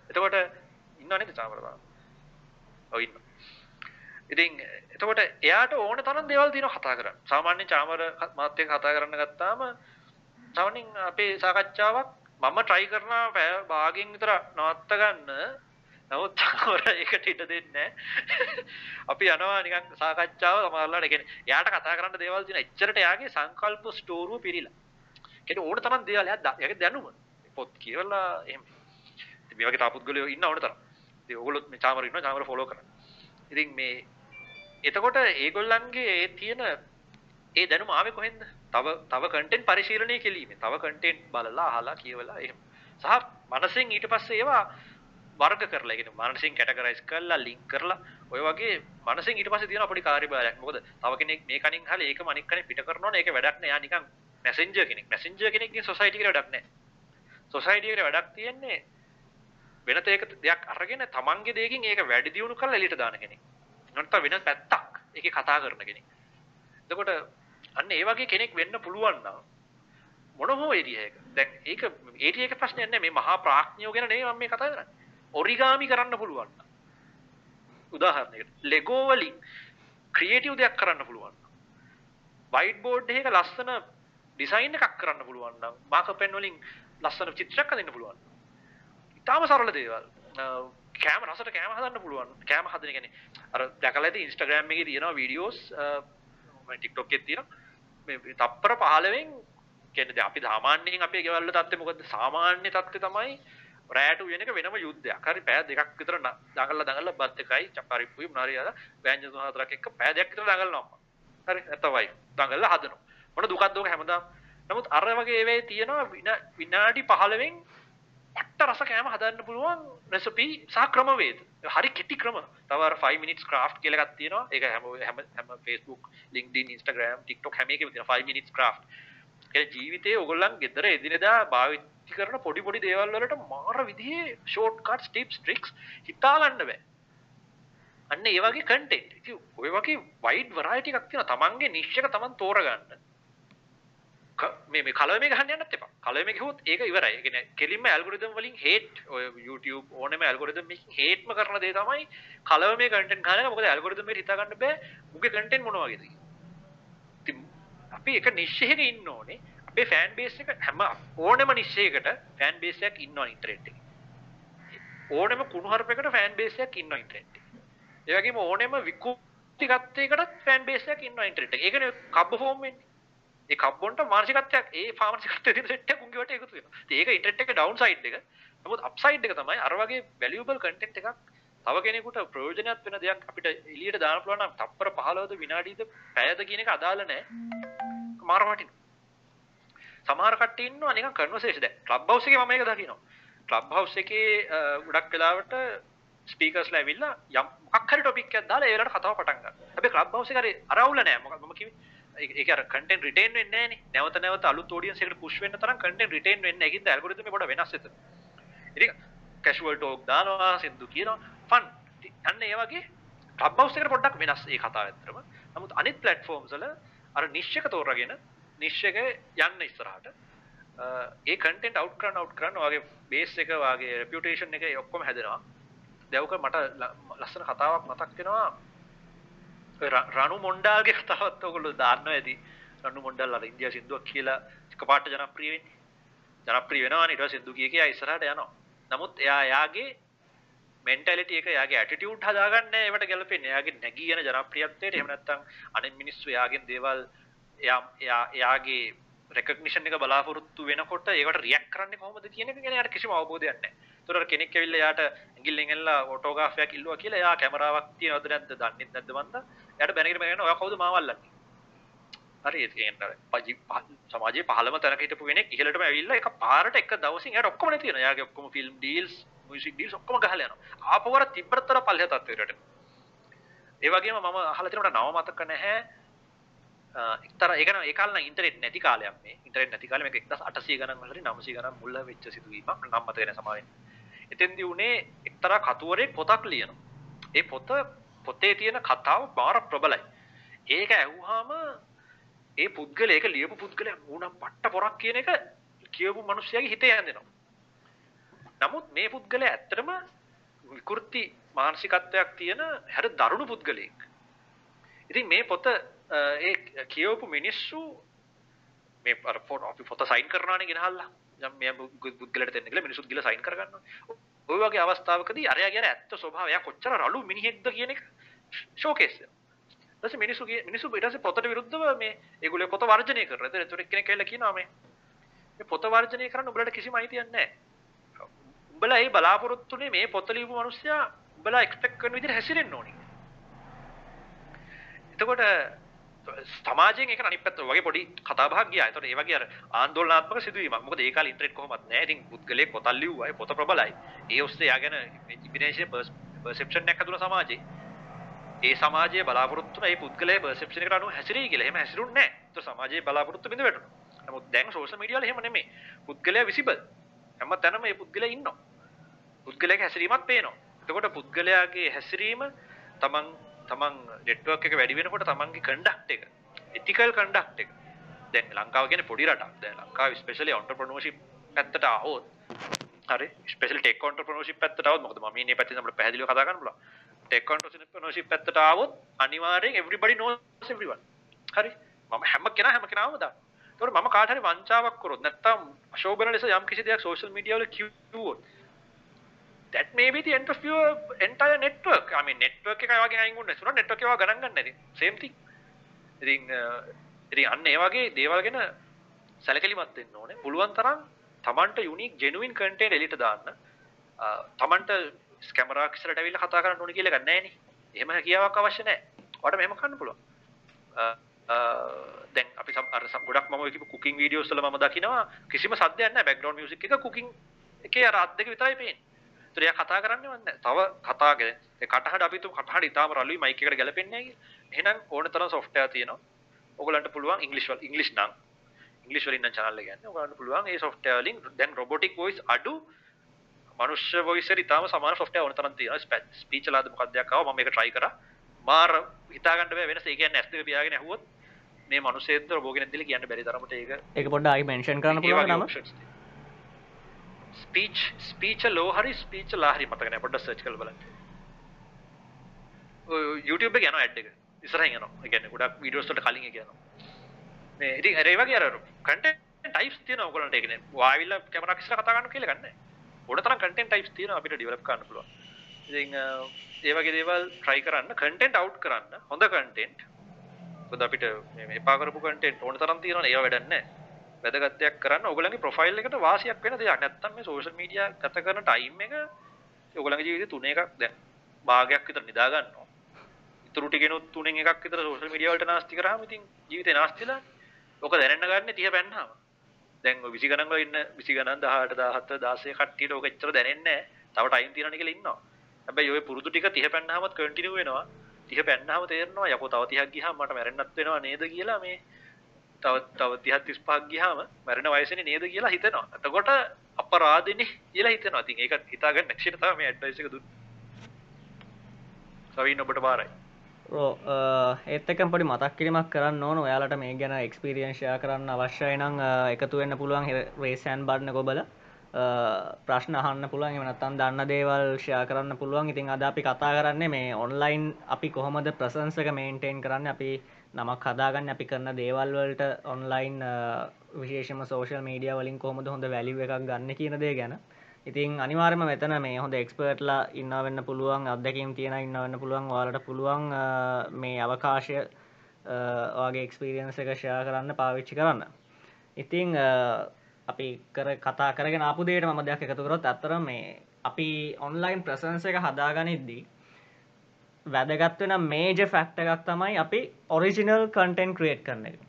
එතකොට ඉන්නව නේද චාමර බා? ඔව් ඉන්නවා. ඉතින් එතකොට එයාට ඕන තරම් දේවල් තියෙනවා කතා කරන්න. සාමාන්‍ය චාමර මාත් එක්ක කතා කරන්න ගත්තාම සාමාන්‍යයෙන් අපේ සාකච්ඡාවක් මම try කරනවා පැය භාගයෙන් විතර නවත්ත ගන්න. නමුත් චාමර ඒකට ඉඩ දෙන්නේ අපි යනවා නිකන් සාකච්ඡාව සමහරවිට කියන්නේ එයාට කතා කරන්න දේවල් තියෙන එච්චරට එයාගේ සංකල්ප ස්ටෝරුව පිරීලා. කියන්නේ ඕන තරම් දේවල් එයාගේ දැනුම. පොත් කියවලා එහෙම. ඉතින් මේ වගේ තාපුත්ගලයෝ ඉන්න ඕන තරම්. ඉතින් ඕගොල්ලොත් මේ චාමර ඉන්නවා චාමර ෆලෝ කරන්න. ඉතින් මේ එතකොට ඒගොල්ලන්ගේ ඒ තියෙන ඒ දැනුම ආවේ කොහෙන්ද? තව තව කන්ටෙන්ට් පරිශීලනය කිරීමෙන්. තව කන්ටෙන්ට් බලලා අහලා කියවලා එහෙම. සහ මනසෙන් ඊට පස්සේ ඒවා වර්ග කරලා, ඒ කියන්නේ මනසෙන් කැටගරයිස් කරලා, ලින්ක් කරලා ඔය වගේ මනසෙන් ඊට පස්සේ තියෙන පොඩි කාර්යභාරයක්. මොකද තව කෙනෙක් මේ කණින් අහලා ඒක මනික් කණින් පිට කරනවනේ ඒක වැඩක් නෑ. යා නිකන් මැසෙන්ජර් කෙනෙක්. මැසෙන්ජර් කෙනෙක්ගේ සොසයිටි එකට වැඩක් නෑ. සොසයිටි එකට වැඩක් තියෙන්නේ වෙනත ඒක දෙයක් අරගෙන තමන්ගේ දෙයකින් ඒක වැඩි දියුණු කරලා එළියට දාන කෙනෙක්. නැත්නම් වෙන පැත්තක් ඒකේ කතා කරන කෙනෙක්. එතකොට අන්න ඒ වගේ කෙනෙක් වෙන්න පුළුවන් නම් මොන හෝ ඒරියා එක. දැන් ඒක ඒරියා එක ප්‍රශ්නයක් නෑ මේ මහා ප්‍රඥයෝ ගැන නෙවෙයි මම මේ කතා කරන්නේ. ඔරිගාමි කරන්න පුළුවන් නම්. උදාහරණයකට ලෙගෝ වලින් ක්‍රියේටිව් දෙයක් කරන්න පුළුවන් නම්. වයිට් බෝඩ් එකක ලස්සන ඩිසයින් එකක් කරන්න පුළුවන් නම් මාකර් පෙන් වලින් ලස්සන චිත්‍රයක් හදන්න පුළුවන්. ඉතාලම සරල දේවල්. කෑම රසට කෑම හදන්න පුළුවන්. කෑම හදන කියන්නේ අර දැකලා ඇති Instagram එකේ තියෙනවා වීඩියෝස් මම TikTok එකේ තියෙනවා. මේ තප්පර 15න් කියන්නේ අපි සාමාන්‍යයෙන් අපේ ගෙවල් වල තත්ත්වය මොකද? සාමාන්‍ය තත්ත්වය තමයි රැයට උයන එක වෙනම යුද්ධයක්. හරි පැය දෙකක් විතර දඟලලා දඟලලා බත් එකයි චපරිප්පුයි මොනාරි ආලා ව්‍යංජන තුන හතරක් එක්ක පැය දෙකක් විතර දඟලනවා. හරි නැතවයි. දඟලලා හදනවා. මොන දුකක්ද ඔක හැමදාම. නමුත් අර වගේ ඒවායේ තියෙනවා විනාඩි 15න් පට්ට රස කෑම හදන්න පුළුවන් රෙසිපි සහ ක්‍රමවේද. හරි කෙටි ක්‍රම. තව අර 5 minutes craft කියලා එකක් තියෙනවා. ඒක හැම හැම හැම Facebook, LinkedIn, Instagram, TikTok හැම එකෙම තියෙනවා 5 minutes craft. ඒ ජීවිතයේ ඕගොල්ලන් ගෙදර එදිනෙදා භාවිත කරන පොඩි පොඩි දේවල් වලට මාර විදිහේ short cuts, tips, tricks හිතා ගන්න බෑ. අන්න ඒ වගේ content. ඉතින් ඔය වගේ wide variety එකක් තියෙනවා. තමන්ගේ niche එක තමන් තෝරගන්න. මේ මේ කලවමේ ගහන්න යන්නත් එපා. කලවමේ ගහුවොත් ඒක ඉවරයි. ඒ කියන්නේ කෙලින්ම ඇල්ගොරිතම් වලින් හේට් ඔය YouTube ඕනෙම ඇල්ගොරිතම් එකකින් හේට්ම කරන දේ තමයි කලවමේ කන්ටෙන්ට් ගන්න එක. මොකද ඇල්ගොරිතම් එකට හිතා ගන්න බෑ මුගේ කන්ටෙන්ට් මොන වගේද ඉතින් අපි එක නිෂ් එකක ඉන්න ඕනේ. අපේ ෆෑන් බේස් එක හැම ඕනෙම නිෂ් එකකට ෆෑන් බේස් එකක් ඉන්නවා ඉන්ටර්නෙට් එකේ. ඕනෙම කුණුහරුපයකට ෆෑන් බේස් එකක් ඉන්නවා ඉන්ටර්නෙට් එකේ. ඒ වගේම ඕනෙම විකෘති ගත්තේකටත් ෆෑන් බේස් එකක් ඉන්නවා ඉන්ටර්නෙට් එකේ. ඒකනේ කබ්බ ෆෝම් වෙන්නේ. ඒ කබ්බොන්ට මානසිකත්වයක් ඒ මානසිකත්වයේ තියෙන සෙට් එක උන්ගේ වට එකතු වෙනවා. ඉතින් ඒක ඉන්ටර්නෙට් එකේ ඩවුන් සයිඩ් එක. නමුත් අප් සයිඩ් එක තමයි අර වගේ වැලියබල් කන්ටෙන්ට් එකක් තව කෙනෙකුට ප්‍රයෝජනවත් වෙන දෙයක් අපිට එළියට දාන්න පුළුවන් නම් තප්පර 15ද විනාඩියද පැයද කියන එක අදාළ නැහැ. මාර වටිනවා. සමහර කට්ටිය ඉන්නවා නිකන් කන්වර්සේෂන් දැන් ක්ලබ් හවුස් එකේ මම මේක දකිනවා. ක්ලබ් හවුස් එකේ ගොඩක් වෙලාවට ස්පීකර්ස්ලා ඇවිල්ලා යම් මොකක් හරි ටොපික් එකක් දාලා ඒ වෙලාවට කතාව පටන් ගන්නවා. හැබැයි ක්ලබ් හවුස් එක හරි අරවුල නැහැ. මොකද මම කිව්වේ ඒක අර කන්ටෙන්ට් රිටේන් වෙන්නේ නැහනේ. නැවත නැවත අලුත් ඔඩියන්ස් එකට පුෂ් වෙන්න තරම් කන්ටෙන්ට් රිටේන් වෙන්නේ නැහැ. ඒකින්ද ඇල්ගොරිතම් එක පොඩ වෙනස් එතන. ඉතින් කැෂුවල් ටෝක් දානවා, සින්දු කියනවා, ෆන්. අන්න ඒ වගේ ක්ලබ් හවුස් එකට පොඩ්ඩක් වෙනස් ඒ කතාව ඇත්තටම. නමුත් අනිත් ප්ලැට්ෆෝම්ස් වල අර නිෂ් එක තෝරාගෙන නිෂ් එක යන්න ඉස්සරහට ඒ කන්ටෙන්ට් අවුට් කරන්න අවුට් කරන්න ඔයාගේ බේස් එක ඔයාගේ රෙපියුටේෂන් එක ඔක්කොම හැදෙනවා. දැවක මට ලස්සන කතාවක් මතක් වෙනවා රණු මොන්ඩාල්ගේ කතාවත් ඔයගොල්ලෝ දාන්නවා ඇති. රණු මොන්ඩාල් අර ඉන්දියා සින්දුවක් කියලා එකපාරට ජනප්‍රිය වෙන්නේ. ජනප්‍රිය වෙනවානේ ඊට පස්සේ සින්දු කිය කියා ඉස්සරහට යනවා. නමුත් එයා එයාගේ මෙන්ටැලිටි එක එයාගේ ඇටිටියුඩ් හදාගන්න ඒවට ගැලපෙන්නේ. එයාගේ නැගී යන ජනප්‍රියත්වයට එහෙම නැත්නම් අනිත් මිනිස්සු එයාගෙන් දේවල් එයා එයා එයාගේ රෙකග්නිෂන් එක බලාපොරොත්තු වෙනකොට ඒකට රියැක්ට් කරන්නේ කොහොමද කියන එක ගැන යාට කිසිම අවබෝධයක් නැහැ. ඒතර කෙනෙක් ඇවිල්ලා යාට ඇඟිල්ලෙන් එල්ලලා ඔටෝග්‍රාෆයක් ඉල්ලුවා කියලා එයා කැමරාවක් තියනවද නැද්ද දන්නේ නැද්ද මන්ද? එයාට බැනගෙන බැනගෙන ඔයා කවුද මාව අල්ලන්නේ? හරි ඒ කියන්නේ සමාජයේ පහළම තැනක හිටපු කෙනෙක් ඉහළටම ඇවිල්ලා එක පාරට එක දවසින් එයාට ඔක්කොම නැති වෙනවා. එයාගේ ඔක්කොම ෆිල්ම් ඩීල්ස් මියසික් ඩීල්ස් ඔක්කොම ගහලා යනවා ආපවර තිබ්බතර පල්ලෙහා තත්ත්වයට ඒ වගේම මම අහලා තියෙනවා නව මතක නැහැ එක්තර ඒකන ඒකාලන ඉන්ටරෙට් නැති කාලයක් මේ ඉන්ටරෙට් නැති කාලේ මේක 1800 ගණන් වලදී 900 ගණන් මුල්ල වෙච්ච සිදුවීමක් නම් මතක නැහැ සමාවෙන්න. එතෙන්දී උනේ එක්තරා කතුවරෙක් පොතක් ලියනවා. ඒ පොත පොතේ තියෙන කතාව බාර ප්‍රබලයි. ඒක ඇහුවාම ඒ පුද්ගලයා ඒක ලියපු පුද්ගලයා මූණ පට්ට පොරක් කියන එක කියවපු මිනිස්සයාගේ හිතේ යන්දෙනවා. නමුත් මේ පුද්ගලයා ඇත්තටම විකෘති මානසිකත්වයක් තියෙන හැර දරුණු පුද්ගලයෙක්. ඉතින් මේ පොත ඒ කියවපු මිනිස්සු මේ අර ෆොට අපි පොත සයින් කරනවානේ ගෙනහල්ලා. දැන් මේ පුද්ගලයාට දෙන්න කියලා මිනිස්සුත් ගිහලා සයින් කරගන්නවා. ওই වගේ අවස්ථාවකදී අරයා කියන ඇත්ත ස්වභාවය එයා කොච්චර රළු මිනිහෙක්ද කියන එක ෂෝකේස් වෙනවා. ඊට පස්සේ මිනිස්සු මිනිස්සු ඊට පස්සේ පොතට විරුද්ධව මේ ඒගොල්ලෝ පොත වර්ජනය කරනවා. ඒතර ඒතර කෙනෙක් කියලා කියනවා මේ මේ පොත වර්ජනය කරන්න උඹලට කිසිම අයිතියක් නැහැ. උඹලා ඒ බලාපොරොත්තුනේ මේ පොත ලියපු මිනිස්සයා උඹලා එක්ස්පෙක්ට් කරන විදිහට හැසිරෙන්න ඕනේ. එතකොට සමාජයෙන් ඒක අනිත් පැත්ත වගේ පොඩි කතා බහක් ගියා. ඒතකොට ඒ වගේ අර ආందోලනාත්මක සිදුවීමක්. මොකද ඒ කාලේ ඉන්ටර්නෙට් කොහොමත් නැහැ. ඉතින් පුද්ගලයෙක් පොතක් ලිව්වා. ඒ පොත ප්‍රබලයි. ඒ ඔස්සේ යාගෙන ඉමේජිනේෂන් පර්සෙප්ෂන් එකක් හදුන සමාජේ. ඒ සමාජයේ බලාපොරොත්තු වෙන ඒ පුද්ගලයා පර්සෙප්ෂන් එකට අනුව හැසිරෙයි කියලා. එහෙම හැසිරුන්නේ නැහැ. ඒතකොට සමාජයේ බලාපොරොත්තු බිඳ වැටුණා. නමුත් දැන් සෝෂල් මීඩියා වල එහෙම නෙමෙයි. පුද්ගලයා විසිබල්. හැම තැනම මේ පුද්ගලයා ඉන්නවා. පුද්ගලයාගේ හැසිරීමත් පේනවා. එතකොට පුද්ගලයාගේ හැසිරීම තමන් තමන් නෙට්වර්ක් එක වැඩි වෙනකොට තමන්ගේ කන්ඩක්ට් එක එතිකල් කන්ඩක්ට් එක දැන් ලංකාව කියන්නේ පොඩි රටක්. දැන් ලංකාව ස්පෙෂලි ඔන්ටර්ප්‍රනර්ෂිප් පැත්තට ආවොත් හරි ස්පෙෂල් ටෙක් ඔන්ටර්ප්‍රනර්ෂිප් පැත්තට ආවොත් මොකද මම ඉන්නේ පැත්තේ අපිට පැහැදිලිව කතා කරන්න පුළුවන්. ටෙක් ඔන්ටර්ප්‍රනර්ෂිප් පැත්තට ආවොත් අනිවාර්යෙන් everybody knows everyone. හරි මම හැම කෙනා හැම කෙනාම දන්නවා. ඒතකොට මම කාට හරි වංචාවක් කරොත් නැත්තම් අශෝභන ලෙස යම් කිසි දෙයක් සෝෂල් මීඩියා වල කිව්වොත් that may be the end of your entire network. I mean network එක වගේ අයින් වුණ නැතුන network එක ගණන් ගන්න නැති. same thing. ඉතින් ඉතින් අන්න ඒ වගේ දේවල් ගැන සැලකිලිමත් වෙන්න ඕනේ. පුළුවන් තරම් Tamanට unique genuine content එලියට දාන්න. Tamanට කැමරාවක් ඉස්සරහට ඇවිල්ලා කතා කරන්න ඕනේ කියලා එකක් නැහැ නේ. එහෙම කියාවක් අවශ්‍ය නැහැ. ඔයාලට මෙහෙම කරන්න පුළුවන්. දැන් අපි අර ගොඩක් මම කිව්ව කුකින් වීඩියෝස් වල මම දකිනවා කිසිම සද්දයක් නැහැ බෑග්ග්‍රවුන්ඩ් මියුසික් එක කුකින් එකේ අර අත් දෙක විතරයි පේන්නේ. ඒතර එයා කතා කරන්නේ නැහැ. තව කතා කරේ. ඒ කටහඬ අපි තු කටහඬ ඉතාලම රළුයි මයික් එකට ගැලපෙන්නේ. එහෙනම් ඕන තරම් software තියෙනවා. ඔයගලන්ට පුළුවන් ඉංග්‍රීසි වල ඉංග්‍රීසි නම් ඉංග්‍රීසි වලින් නම් channel එක යන්නේ. ඔයගලන්ට පුළුවන් ඒ software වලින් දැන් robotic voice අඩු මනුෂ්‍ය voice එකට ඉතාලම සමාන software ඕන තරම් තියෙනවා. speech වලද මොකක්ද දෙයක් ආවා මම මේක try කරා. මාර හිතා ගන්න බෑ වෙනස. ඒ කියන්නේ S2 පියාගෙන ඇහුවොත් මේ මනුස්සයෙක්ද රොබෝ කෙනෙක්ද කියලා කියන්න බැරි තරමට ඒක ඒක පොඩ්ඩක් ආයි මෙන්ෂන් කරන්න පුළුවන් නම ස්පීච් ස්පීච් ලෝ හරි ස්පීච් ලා හරි මතක නැහැ පොඩ්ඩක් සර්ච් කරලා බලන්න. YouTube එක යනවා ඇඩ් එක. ඉස්සරහින් යනවා. ඒ කියන්නේ ගොඩක් වීඩියෝස් වලට කලින් එක යනවා. මේ ඉතින් අර ඒ වගේ අර කන්ටෙන්ට් ටයිප්ස් තියෙනවා ඔයගොල්ලන්ට. ඒ කියන්නේ වාවිල්ලා කැමරාවක් ඉස්සර කතා කරන්න කියලා ගන්න ඕන තරම් කන්ටෙන්ට් ටයිප්ස් තියෙනවා අපිට ඩෙවලොප් කරන්න පුළුවන්. ඉතින් ඒ වගේ දේවල් try කරන්න කන්ටෙන්ට් අවුට් කරන්න හොඳ කන්ටෙන්ට් මොකද අපිට මේ එපා කරපු කන්ටෙන්ට් ඕන තරම් තියෙනවනේ. ඒවා වැඩක් නැහැ. වැදගත් දෙයක් කරන්න ඕගොල්ලන්ගේ ප්‍රොෆයිල් එකට වාසියක් වෙන දෙයක්. නැත්තම් මේ සෝෂල් මීඩියා ගත කරන ටයිම් එක ඕගොල්ලන්ගේ ජීවිතේ තුන එකක් දැන් භාගයක් විතර නිදා ගන්නවා. ඉතුරු ටිකෙනුත් තුනෙන් එකක් විතර සෝෂල් මීඩියා වලට නාස්ති කරාම ඉතින් ජීවිතේ නාස්තිලා. ඔක දැනෙන්න ගන්න 30 පෙන්නාම. දැන් ඔය 20 ගණන් වල ඉන්න 20 ගණන් 18 17 16 කට්ටියට ඔක එච්චර දැනෙන්නේ නැහැ. තව ටයිම් තියෙනවනේ කියලා ඉන්නවා. හැබැයි ඔය පුරුදු ටික 30 පෙන්නාමත් කන්ටිනියු වෙනවා. තිහ පැන්නාම තේරෙනවා යකෝ තව 30ක් ගියාම මට මැරෙන්නත් වෙනවා නේද කියලා මේ තව තව 30 35ක් ගියාම මැරෙන වයසනේ නේද කියලා හිතෙනවා. එතකොට අපරාධෙනේ කියලා හිතෙනවා. ඉතින් ඒක හිතාගන්න නැක්ෂිට තමයි මේ ඇඩ්වයිස් එක දුන්නේ. සවින් ඔබට බාරයි. රෝ ඒත් එක පොඩි මතක් කිරීමක් කරන්න ඕන ඔයාලට මේ ගැන එක්ස්පිරියන්ශය කරන්න අවශ්‍යයි නම් එකතු වෙන්න පුළුවන් රේසෑන් බාඩ්න කොබල ප්‍රශ්න අහන්න පුළුවන් එමනත්තන් දන්න දේවල් ෂයා කරන්න පුළුවන් ඉතින් අද අපි කතා කරන්නේ මේ ඔන්ලයින් අපි කොහොමද ප්‍රසන්සක මේන්ටේන් කරන්න අපි නමක් හදාගන්න අපි කරන දේවල් වලට ඔන්ලයින් විශේෂම සෝෂල් මීඩිය වලින් කොහොමද හොඳ වැලිව එකක් ගන්න කියන දේ ගැන. ඉතින් අනිවාර්යම මෙතන මේ හොඳ එක්ස්පර්ට්ලා ඉන්න වෙන්න පුළුවන් අත්දැකීම් තියෙන ඉන්න වෙන්න පුළුවන් ඔයාලට පුළුවන් මේ අවකාශය ඔයාගේ එක්ස්පීරියන්ස් එක ෂෙයා කරන්න පාවිච්චි කරන්න. ඉතිං අපි කර කතා කරගෙන ආපු දේට මම දෙයක් එකතු කරොත් අත්තර මේ අපි ඔන්ලයින් ප්‍රසන්ස එක හදාගනිද්දී වැදගත් වෙන මේජ ෆැක්ට එකක් තමයි අපි ඔරිජිනල් කන්ටෙන්් ක්‍රියේට් කරන එක.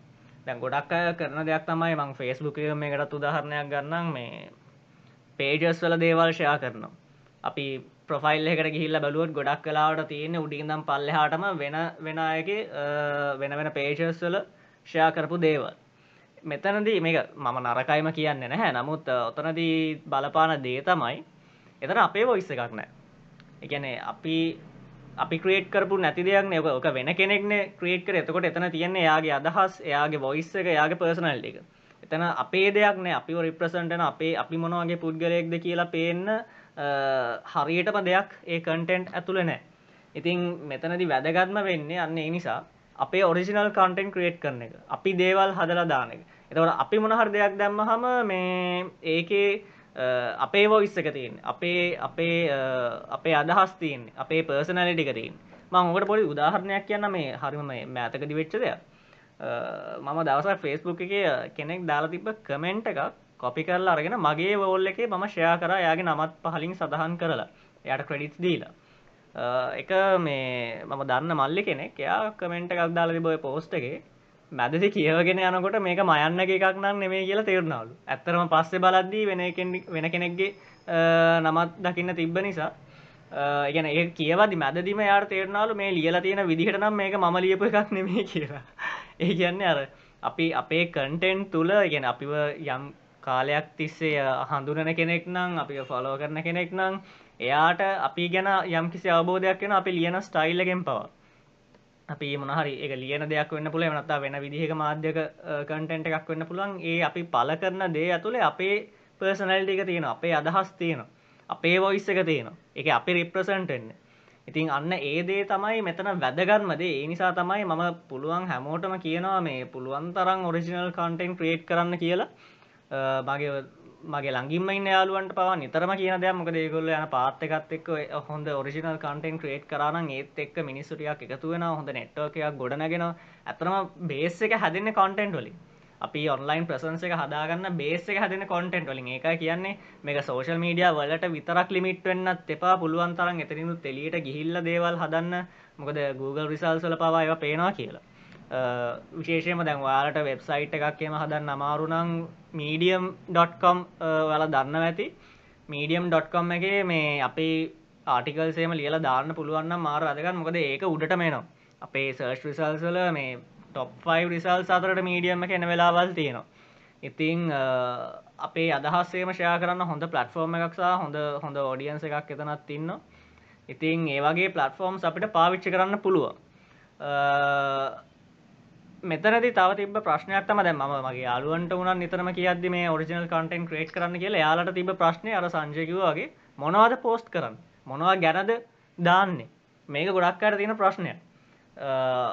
දැන් ගොඩක් අය කරන දෙයක් තමයි මං ෆෙස්බුක මේකටත් උදාහරණයක් ගන්නම් මේ පේජස් වල දේවල් ෂයා කරනවා. අපි ප්‍රොෆයිල් එකට ගිහිල්ල බැලුවත් ගොඩක් කලාවට තියෙන උඩින්දම් පල්ලෙහාටම වෙන වෙන අයගේ වෙන වෙන පේෂස්වල ෂයා කරපු දේවල්. මෙතනදී මේක මම නරකයිම කියන්න නැහැ. නමුත් ඔතනදී බලපාන දේ තමයි එතන අපේ වොයිස්ස එකක් නෑ එකනේ අපි අපි ක්‍රේට් කරපු නැති දෙයක් නක ඕක වෙන කෙනෙක්න ක්‍රේට් කර. එතකොට එතන තියෙන්නේ යාගේ අදහස් එයාගේ වොයිස්ස එක යාගේ පර්සනල්ට එක. එතන අපේ දෙයක් නෑ. අපි රිප්‍රසන්ටන අපේ අපි මොනවගේ පුද්ගලයෙක්ද කියලා පේන්න හරියටම දෙයක් ඒ කන්ටෙන්ට් ඇතුළ නෑ ඉතින් මෙතනදි වැදගත්ම වෙන්නේ අන්න ඒ නිසා අපේ ඔරිසිනල් කන්ටෙන්ට් ක්‍රියේට් කරන එක. අපි දේවල් හදලා දාන එක. එතකොට අපි මොනහර දෙයක් දැම්ම හම මේ ඒකේ අපේ වොයිස් එක තියෙන් අපේ අපේ අපේ අදහස් තියෙන් අපේ පර්සනලිටික තින් මං ඔකට පොඩි උදාහරණයක් කියන්න මේ හරිම මෑතකදි වෙච්ච දෙයක්. මම දවසක් ෆෙස්බුක් එක කෙනෙක් දාලා තිබ කමෙන්ට් එකක් කොපි කරලා අරගෙන මගේ වෝල් එකේ මම ෂයා කර යාගේ නමත් පහලින් සඳහන් කරලා යට ක්‍රඩිට්ස් දීලා. එක මේ මම දන්න මල්ලි කෙනෙක් එයා කමෙන්ට් එකක් දාලා තිබ ඔය පෝස්ට් එකේ මැදදි කියවගෙන යනකොට මේක මයන්න එකක් නම් නෙමේ කියලා තේරුණාවලු ඇත්තරම පස්සේ බලද්දී වෙන වෙන කෙනෙක්ගේ නමත් දකින්න තිබ්බ නිසා ඒගැන ඒ කියවදි මැදදිම යාට තේරනාලු මේ ලියලා තියෙන විදිහට නම් මේක ම ලියපු එකක් නෙමේ කියලා. [laughs] ඒ කියන්නේ අර අපි අපේ කන්ටෙන්් තුළ ගෙන අපිව යම් කාලයක් තිස්සේ හඳුනන කෙනෙක් නම් අපි ෆොලෝ කරන කෙනෙක් නම් එයාට අපි ගැන යම් කිසි අවබෝධයක් වෙන අපි ලියන ස්ටයිල්ලගෙන් පවා. අපි මොනහරි එක ලියන දෙයක් වෙන්න පුළ නත්තා වෙන විදිහක මාධ්‍යක කන්ටෙන්ට් එකක් වෙන්න පුළුවන් ඒ අපි පල කරන දේ ඇතුළේ අපේ පර්සනල්ට එක තියෙන අපේ අදහස් තියෙන අපේ වොයිස් එක තියෙන එක අපි රිප්‍රසන්ටෙන්න්න ඉතින් අන්න ඒ දේ තමයි මෙතන වැදගත්මද ඒ නිසා තමයි මම පුළුවන් හැමෝටම කියනවා මේ පුළුවන් තරම් ඔරිජිනල් කන්ටෙන්් ක්‍රේට් කරන්න කියලා. මගේ මගේ ලඟින්ම ඉන්න යාලුවන්ට පවා නිතරම කියන දෙයක්. මොකද ඒගොල්ලෝ යන පාත් එකත් එක්ක හොඳ ඔරිජිනල් කන්ටෙන්ට් ක්‍රියේට් කරා නම් ඒත් එක්ක මිනිස්සු ටිකක් එකතු වෙනවා හොඳ නෙට්වර්ක් එකක් ගොඩනගෙනවා. ඇත්තම බේස් එක හැදෙන්නේ කන්ටෙන්ට් වලින්. අපි ඔන්ලයින් ප්‍රසන්ස එක හදාගන්න බේස් එක හැදෙන කොන්ටෙන්ට් වලින්. ඒකයි කියන්නේ මේක සෝෂල් මීඩියා වලට විතරක් ලිමිට් වෙන්නත් එපා. පුළුවන් තරම් එතනිනුත් එළියට ගිහිල්ලා දේවල් හදන්න. මොකද Google results වල පවා ඒවා පේනවා කියලා. විශේෂයම දැන් වාලට වෙබ්සයිට් එකක්කම හදන්න අමාරුනං මීඩියම්.කොම් වල දන්න ඇති. මීඩියම්.කොම් එක මේ අපේ ආටිකල්සේම ලියල දාන්න පුළුවන්න මාර අදගන්න මොකද ඒක උඩට මේනවා අපේ සර්ච් රිසල්සල මේ ටොප් රිසල් අතරට මීඩියම්ම එන වෙලාවල් තියෙනවා. ඉතිං අපේ අදහස්සේම ෂයා කරන්න හොඳ පලටෆෝර්ම එකක්සා හොඳ හොඳ ෝඩියන්ස එකක් එතනත් ඉන්න ඉතිං ඒවගේ පලටෆෝර්ම්ස් අපිට පාවිච්චි කරන්න පුළුවන්. මෙතනති තව තිබ ප්‍රශ්නයක් තම දැ ම මගේ අලුවන්ට වුණ නිතරම කියද මේ ඔරිජිනල් කටෙන් ක්‍රේට් කරන්න කියලා යාලට තිබ ප්‍රශ්නය අර සංජයකවගේ මොනවාද පෝස්ට් කරන්න? මොනවා ගැනද දාන්නේ? මේක ගොඩක් අර තියෙන ප්‍රශ්නය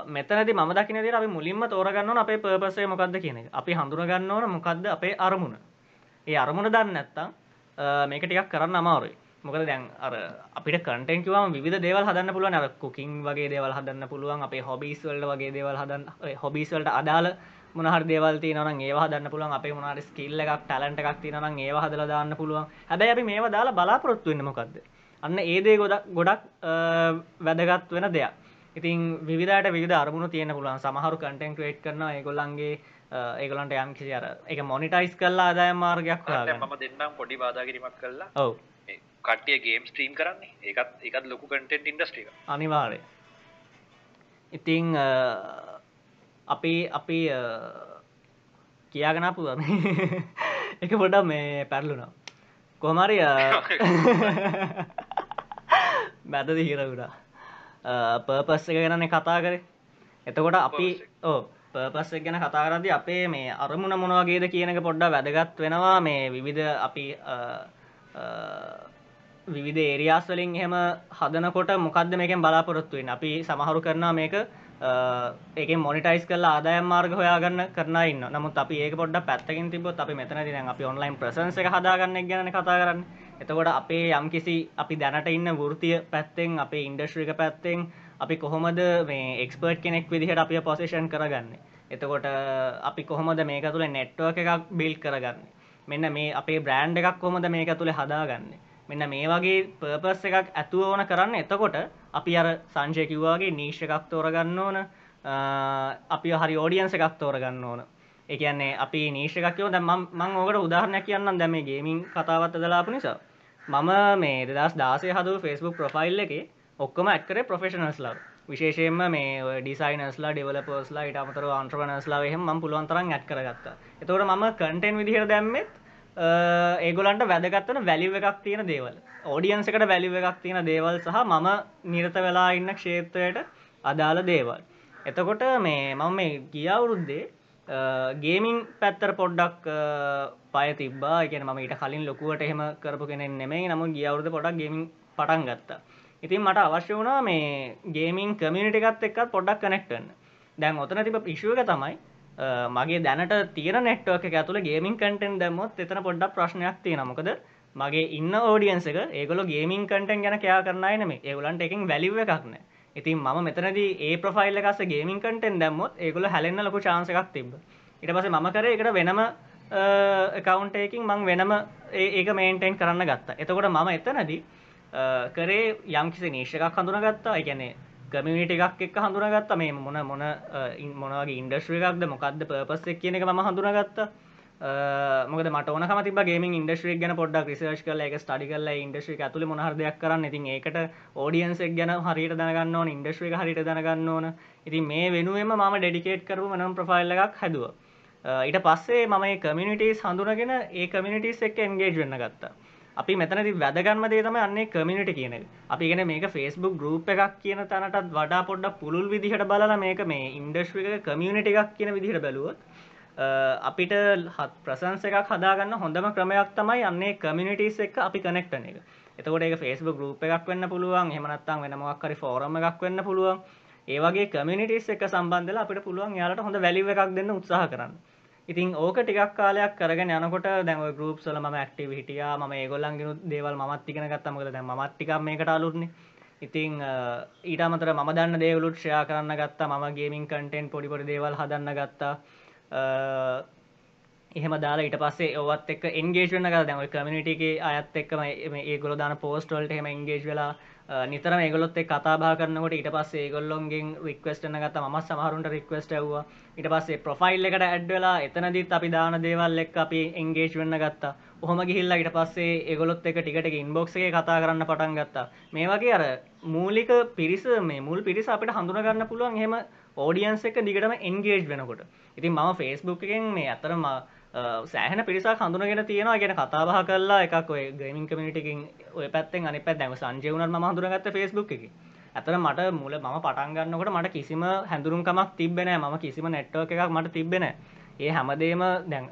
මෙතනති ම දකිනද අපි මුලින්ම තෝරගන්න අපේ පර්පසේ මොකක්ද කියන අපි හඳුරගන්න ඕන මොකක්ද අපේ අරමුණ. ඒ අරමුණ දන්න ඇත්තම් මේක ටිකක් කරන්න අමාරුයි. මොකද දැන් අර අපිට කටෙන් කිවම විධ දේවල් හදන්න පුළුවන්. අර කුකින් වගේ දේවල් හදන්න පුළුවන් අපේ හොබිස්වල්ට වගේ දේවල් හදන්න හොබිස්වල්ට අදාල මොනහර දේවල් තියනන ඒවා දන්න පුළුවන්. අපේ මොනට ස්කිල්ල එකක් ටලන්ට එකක් තියනන ඒවා හදල දාන්න පුළුවන්. හැබැයි අපි මේවා දාලා බලාපොරොත්තු වෙන්න මොකක්ද අන්න ඒදේ ගොඩ ගොඩක් වැදගත් වෙන දෙයක්. ඉතින් විධට විධ අරමුණ තියෙන පුළුවන්. සමහරු කටෙන් ක්‍රේට් කරන ඒගොල්ලන්ගේ ඒගලන්ට යම් කිසි අර එක මොනිටයිස් කල්ලා ආදාය මාර්ගයක් ම දෙන්නම් පොඩි බාදාකිරීමක් කල්ලා ඔව කටිය ගේම් ස්ට්‍රීම් කරන්නේ. ඒකත් එකත් ලොකු කටෙන්ට ඉන්ඩස්ට්‍රික අනිවාරය ඉතිං අපි අපි කියාගෙන පුුවන [laughs] [laughs] එක පොඩ මේ පැරලුනා කොහමරි මැදද හිරවුඩා පර්පස් එක ගැනන්නේ කතා කරේ. එතකොට අපි ඕ පර්පස් එක ගැන කතාරදි අපේ මේ අරමුණ මොනවගේද කියනක පොඩ්ඩ වැදගත් වෙනවා. මේ විවිධ අපි විවිධ ඒරියාස් වලින් එහෙම හදනකොට මොකක්ද මේකෙන් බලාපොරොත්තුවෙන් අපි සමහරු කරනා මේක ඒක මොනිටයිස් කල ආදායම් මාර්ග හොයාගන්න කරන ඉන්න නමුත් අපි ඒක පොඩ්ඩ පැත්තකින් තිබොත් අපි මෙතන දින අපි ඔන්ලයින් ප්‍රසන්ස එක හදාගන්න ගැන කතා කරන්න. එතකොට අපේ යම්කිසි අපි දැනට ඉන්න වෘතිය පැත්තෙන් අපේ ඉන්ඩස්ට්‍රික පැත්තෙන් අපි කොහොමද මේ එක්ස්පර්ට් කෙනෙක් විදිහට අපිය පොසිෂන් කරගන්න? එතකොට අපි කොහොමද මේක තුළ නෙට්ුව එකක් බිල් කරගන්න? මෙන්න මේ අපේ බ්‍රෑන්් එකක් කොමද මේක තුළ හදාගන්නේ? මෙන්න මේ වගේ පර්පස් එකක් ඇතුව ඕන කරන්න. එතකොට අපි අර සංශය කිව්වාගේ නීශ එකක් තෝරගන්න ඕන. අපි හරි ෝඩියන්ස එකක් තෝරගන්න ඕන. එකන්නේ අපි නීශකයෝ දැ මං ඕකට උදාහරණයක් කියන්න දැම ගේමින් කතාවත් දලාපු නිසා. මම මේ දස් දාසේ හද ෆස්බුක් ප්‍රොෆයිල් එක ඔක්කොම ඇත්කර ප්‍රෆෙෂනස්ලා විශේෂයෙන්ම මේ ඩිසයිනස්ලා ඩෙවලපර්ස්ලා ඉට අමතර අන්ට්‍රවනස්ලා එහෙම ම පුළුවන්තරන් ඇත් කරගත්ත. එතවට මම කටෙන් විදිහර දැම්මෙත් ඒගොලන්ට වැදගත්තන වැලිව එකක් තියෙන දේවල්. ඕඩියන්සකට වැලිව එකක් තියෙන දේවල් සහ මම නිරත වෙලා ඉන්න ක්ෂේත්‍රයට අදාළ දේවල්. එතකොට මේ මම මේ ගියවුරුද්දේ ගේමින් පැත්තර පොඩ්ඩක් පය තිබා කියන ම ඊට කලින් ලොකුවට එහෙම කරපු කෙනෙ නෙමේ නම ගියවුරුද පොඩක් ගේමින් පටන් ගත්තා. ඉතින් මට අවශ්‍ය වුණා මේ ගේමින් කමියනිට එකත් එක්කත් පොඩ්ඩක් කනෙක්ටන්න දැන් ඔතන තිබ පිශුවක තමයි මගේ දැනට තියෙන නෙට්ුවක් එක ඇතුළ ගේමින් කටෙන් දැම්මොත් එතන පොඩ්ඩක් ප්‍රශ්නයක් තියෙන මොකද මගේ ඉන්න ෝඩියන්ස එක ඒගොල ගේමින් කටෙන් ගැන කයා කරන්නයි නෙමේ ඒගලන්ට එකින් වැලිව එකක්න ඉතින් ම මෙතනද ඒ ප්‍රෆයිල් එකස ගේමින් කටෙන් දැම්මොත් ඒගොල හැලෙන්න්න ලොකු චාන්සකක් තිබ ඉට පස ම කර එකට වෙනම කවන්ටයකින් මං වෙනම ඒක මේන්ටෙන් කරන්න ගත්තා. එතකොට මම එතනදී කරේ යම්කිසි නේෂකක් හඳුනගත්තා. එකැනේ කමිට එකක් එක් හඳුනගත්ත. මේ මොන මොන මොනගේ ඉන්ඩස්්‍රිය එකක්ද මොකක්ද පපස්සෙක් කියන එක ම හඳුනගත්ත. මොක මට ඕන තිබ ගේ ඉන්ඩස්්‍රිය ගැන පොඩ්ඩක් රිසර්ච් කල එක ස්ටඩි කල ඉන්ඩස්්‍රිය ඇතුල මොහරදයක් කරන්න. ඉතින් ඒකට ෝඩියන්සෙක් ගැන හරිට දනගන්න ඕන ඉන්ඩස්්‍රිය හරිට දනගන්න ඕන. ඉතින් මේ වෙනුවම ම ඩෙඩිකේට් කරු නම් ප්‍රෆයිල් එකක් හැදුව. ඊට පස්සේ මම කමිනිටස් හඳුනගෙන ඒ කමිනිටස් එක් එන්ගේජ් වෙන්න ගත්තා. අපි මෙතනති වැදගන්ම දේ තම අන්නේ කමිනිට කියන අපි ගෙන මේක ෆස්බුක් ගරුප් එකක් කියන තැනටත් වඩා පොඩ්ඩ පුළුල් විදිහට බලලා මේක මේ ඉන්ඩස්්‍රික කමියනිට එකක් කියන විදිහට බැලුවොත් අපිට හත් ප්‍රසන්ස එකක් හදාගන්න හොඳම ක්‍රමයක් තමයි අන්නේ කමිනිටස් එක් අපි කනෙක්ටන එක. එතකොට ඒක ෆස්බුක් ගරුප් එකක් වෙන්න පුළුවන් හෙමනත්තන් වෙනමක්කරි ෆෝරම එකක් වෙන්න පුළුවන්. ඒවගේ කමිනිටස් එක සම්බන්ධල අපිට පුළුවන් යාලට හොඳ වැලිව එකක් දෙන්න උත්සාහ කරන්න. ඉතින් ඕක ටිකක් කාලයක් කරගෙන යනකොට දැන් ඔය ගෲප්ස් වල මම ඇක්ටිව් හිටියා. මම ඒගොල්ලන්ගෙනුත් දේවල් මමත් ඉගෙන ගත්තා. මොකද දැන් මමත් ටිකක් මේකට අලුත්නේ. ඉතින් ඊට අමතර මම දන්න දේවලුත් ෂෙයා කරන්න ගත්තා. මම ගේමින් කන්ටෙන්ට් පොඩි පොඩි දේවල් හදන්න ගත්තා. එහෙම දාලා ඊට පස්සේ ඔවත් එක්ක එන්ගේජ් වෙන්න ගත්තා. දැන් ඔය කමියුනිටි එකේ අයත් එක්ක මේ ඒගොල්ලෝ දාන පෝස්ට් වලට එහෙම එන්ගේජ් වෙලා නිතරම ඒගොල්ලොත් එක්ක කතා බහ කරනකොට ඊට පස්සේ ඒගොල්ලොන්ගෙන් රික්වෙස්ට් එකක් ගත්තා. මම සමහරුන්ට රික්වෙස්ට් ඇව්වා ඊට පස්සේ ප්‍රොෆයිල් එකට ඇඩ් වෙලා එතනදිත් අපි දාන දේවල් එක්ක අපි එන්ගේජ් වෙන්න ගත්තා. ඔහොම ගිහිල්ලා ඊට පස්සේ ඒගොල්ලොත් එක්ක ටික ටික ඉන්බොක්ස් එකේ කතා කරන්න පටන් ගත්තා. මේ වගේ අර මූලික පිරිස මේ මුල් පිරිස අපිට හඳුනා ගන්න පුළුවන් එහෙම ඕඩියන්ස් එක දිගටම එන්ගේජ් වෙනකොට. ඉතින් මම ෆේස්බුක් එකෙන් මේ අතරම සෑහන පිරිසක් හඳුනගෙන තියෙනවා. ගැන කතාබහ කරලා එකක් ඔය ගේමින් කමිටිකින් ඔය පැත්තෙන් අනි පැත් දැම සංජයවුණත් ම හඳුරගත්ත ෆස්බුක් එක. ඇතර මට මුල ම පටන්ගන්නකට මට කිසිම හැඳුරුම්කමක් තිබෙන ම කිසිම නෙට්ව එකක් මට තිබෙන ඒ හැමදේම දැන්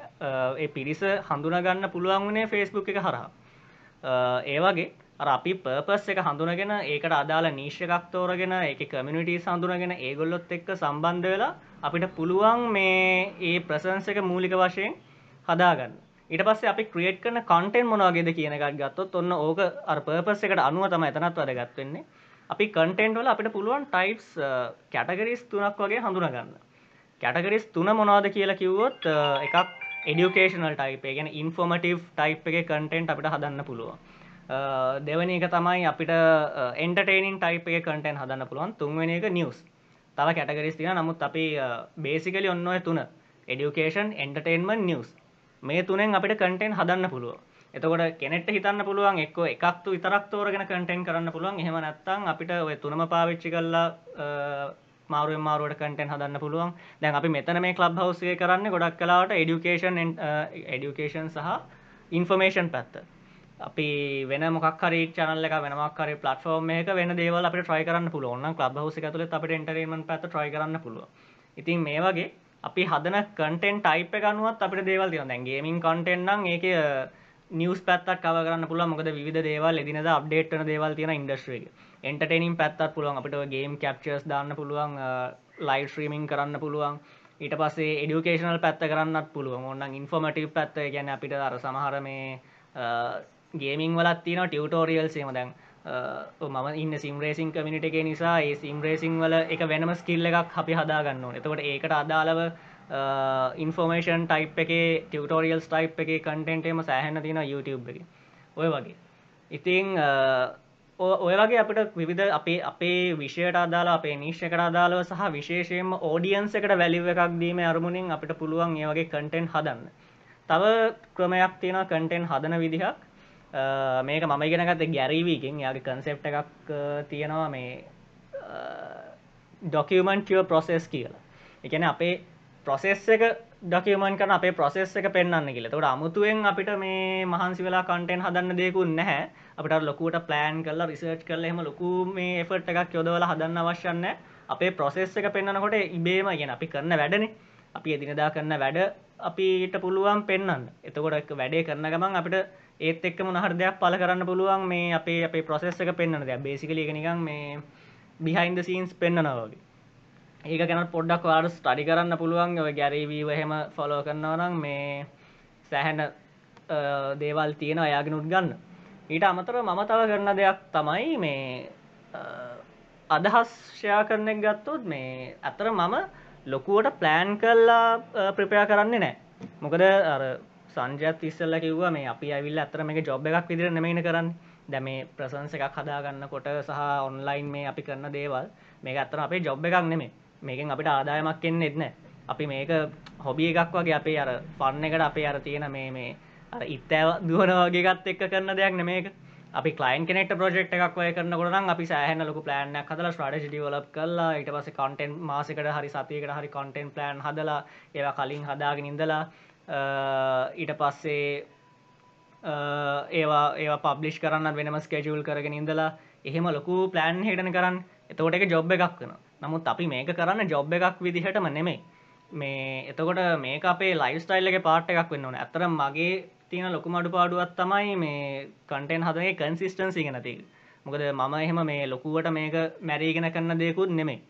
ඒ පිරිස හඳුනගන්න පුළුවන් වනේ ෆේස්බුක් එක හරහා. ඒවගේ අපි පර්පස් එක හඳුනගෙන ඒකට අදාළ නීශ්‍ය එකක් තෝරගෙන එක කමිනිිටී සඳුනගෙන ඒගොල්ලොත් එක්ක සම්බන්ධ වෙලා අපිට පුළුවන් මේ ඒ ප්‍රසන්ස එක මූලික වශයෙන් හදාගන්න. ඊට පස්සේ අපි ක්‍රියේට් කරන කන්ටෙන්ට් මොනවගේද කියන එකක් ගත්තොත් ඔන්න ඕක අර පර්පස් එකට අනුව තමයි එතනත් වැදගත් වෙන්නේ. අපි කන්ටෙන්ට් වල අපිට පුළුවන් ටයිප්ස් කැටගරිස් තුනක් වගේ හඳුනගන්න. කැටගරිස් තුන මොනවද කියලා කිව්වොත් එකක් එඩියුකේෂනල් ටයිප් ඒ කියන්නේ ඉන්ෆෝමටිව් ටයිප් එකේ කන්ටෙන්ට් අපිට හදන්න පුළුවන්. දෙවනි එක තමයි අපිට එන්ටර්ටේනින් ටයිප් එක කන්ටෙන්ට් හදන්න පුළුවන්. තුන්වෙනි එක නිවුස් තව කැටගරිස් තියෙනවා. නමුත් අපි බේසිකලි ඔන්න ඔය තුන. එඩියුකේෂන් එන්ටර්ටේන්මන්ට් නිවුස් මේ තුනෙන් අපිට කටෙන් හදන්න පුළුව එතකොට කෙනෙට හිතන්න පුළුවන් එක්ක එකක්තු විතරක් තෝරගෙන කටෙන් කරන්න පුළුවන්. එහෙම නැත්තං අපිට ඔය තුනම පාවිච්චි කල්ලා මාරුව මාරුවට කටෙන් හදන්න පුළුවන්. දැන් අපි මෙතන මේ ලබ් හවසේ කරන්න ගොඩක් කලාවට එඩියුකේෂන් එඩියුකේෂන් සහ ඉන්ෆර්මේෂන් පැත්ත. අපි වෙන මොක්හරි චනල්ල වෙනමක්කර පලටෆෝර්ම් එක වෙන දේවල් අපට ට්‍රයි කරන්න පුළුවන්. ලබ් හවස තුළ අපට එන්ටරීමන් පැත් ට්‍රයි කරන්න පුළුව ඉතින් මේ වගේ අපි හදන කටෙන් ටයිප් ගනුවත් අපට දේවල් තින දැන් ගේමින් කටෙන්න්නම් ඒක නිියස් පැත්තක් කව කරන්න පුළ මොකද විධ දේවල් එදිනද අප්ඩේට්න දේවල් තියෙන ඉන්ඩස්ට්‍රේක එන්ටර්ටේනින් පැත්තත් පුළුවන්. අපට ගේම් කප්චර්ස් දාන්න පුළුවන් uh, ලයි් ශ්‍රීමින් කරන්න පුළුවන්. ඊට පස්සේ එඩියුකේෂනල් පැත්ත කරන්නත් පුළුවන්. ඔන්න ඉන්ෆෝමටිව් පැත්ත ගැන අපිට අර සමහර මේ uh, ගේමින් වලත් තින ටියවටෝරියල් සේම දැන් මම ඉන්න සිම්රේසින් කමිනිට එක නිසා ඒ සිම්රේසිං වල එක වෙනම ස්කිල්ල එකක් අපි හදාගන්න ඕන. එතකොට ඒකට අදාළව ඉන්ෆෝර්මේෂන් ටයිප් එක ටියටෝරියල් ටයිප් එක කටෙන්ටේම සෑහන්න තියෙන YouTube එක. ඔය වගේ. ඉතිං ඔය වගේ අපට විවිධ අපේ අපේ විෂයට අදාලා අපේ නිශ්ෂකට අදාළව සහ විශේෂයෙන්ම ඕඩියන්ස එකට වැලිව එකක් දීම අරමුණින් අපිට පුළුවන් ඒ වගේ කටෙන්ට් හදන්න. තව ක්‍රමයක් තියෙන කටෙන්ට් හදන විදිහක්. මේක මම ඉගෙනගත ගැරීවීකින් යාගේ කන්සෙප්ට එකක් අ, තියෙනවා මේ ඩොකියමන්ටිය ප්‍රොසෙස් කියලා. එකන අපේ ප්‍රොසෙස් එක ඩොකියමන් කන අපේ ප්‍රොසෙස් එක පෙන්න්න කියල. තොට අමුතුවෙන් අපිට මේ මහන්සි වෙලා කන්ටෙන් හදන්න දෙකුන් නැහැ. අපට ලොකුට ප්ලෑන් කරලා රිසර්ච් කරල එම ලොකු මේ එෆට් එකක් යොදවල හදන්න අවශ්‍යන්න අපේ ප්‍රොසෙස් එක පෙන්න්නනකොට ඉබේම ගෙන අපි කරන්න වැඩන. අපි එදිනදා කරන්න වැඩ අපිට පුළුවන් පෙන්න්න එතකොට එක වැඩේ කරන්න ගමන් අපිට ඒත් එක්ක මොනහර දෙයක් පල කරන්න පුළුවන් මේ අපේ අපේ ප්‍රොසෙස් එක පෙන්න්න දෙයක්. බේසිකල නිකන් මේ බිහින්ද සීන්ස් පෙන්න්නනවගේ ඒක ගැන පොඩ්ඩක් වාට ස්ටඩි කරන්න පුළුවන්. ඔය ගැරීවීව හෙම ෆොලෝ කරන්නවනම් මේ සැහැන දේවල් තියෙන අයාගෙනුත් ගන්න. ඊට අමතර මම තව කරන දෙයක් තමයි මේ අ, අදහස්ෂයා කරනෙක් ගත්තොත් මේ ඇතර මම ලොකුවට ප්ලෑන් කල්ලා ප්‍රපයා කරන්නේ නෑ මොකද අර සංජත් ඉස්සල්ල කිව්වා මේ අපි ඇවිල් අතර මේ ජොබ් එකක් විදිර නෙමයින කරන්න. දැ මේ ප්‍රසන්ස එකක් හදාගන්න කොට සහ ඔන්ලයින් මේ අපි කරන දේවල් මේ අත්තර අපේ ජොබ් එකක් නෙමේ මේකෙන් අපිට ආදායමක් කෙන්නෙ එත්න අපි මේක හොබිය එකක් වගේ අපේ අර පන්න එකට අපේ අර තියෙන මේ මේ අර ඉත්තෑව දුවනවාගේගත් එක්ක කරන දෙයක් නෙමේක අපි කලයින් කෙනෙක්ට ප්‍රජෙක්් එකක් වය කරන කොටනම් අපි සෑහන ලොකු ප්ලෑන් හදල ස්ට්‍රටජි වලප් කරලා ඉට පස කොන්ටෙන් මාසකට හරි සතියකට හරි කොන්ටෙන් ප්ලෑන් හදලා ඒවා කලින් හදාගෙන ඉඳලා අ, ඊට පස්සේ අ, ඒවා ඒවා පබ්ලිෂ් කරන්න වෙනම ස්කේජුල් කරගෙන ඉඳලා එහෙම ලොකු ප්ලෑන් හිටන කරන්න. එතකොට එක ජොබ් එකක් වෙන නමුත් අපි මේක කරන්න ජොබ් එකක් විදිහටම නෙමෙයි. මේ එතකොට මේක අපේ ලයිස්ටයිල් එක පාට් එකක් වෙන්න ඕන. ඇතර මගේ තියෙන ලොකු මඩු පාඩුවත් තමයි මේ කන්ටෙන් හදගේ කන්සිස්ටන්සි ගෙනති මොකද මම එහෙම මේ ලොකුවට මේක මැරීගෙන කරන්න දෙයකුත් නෙමෙයි.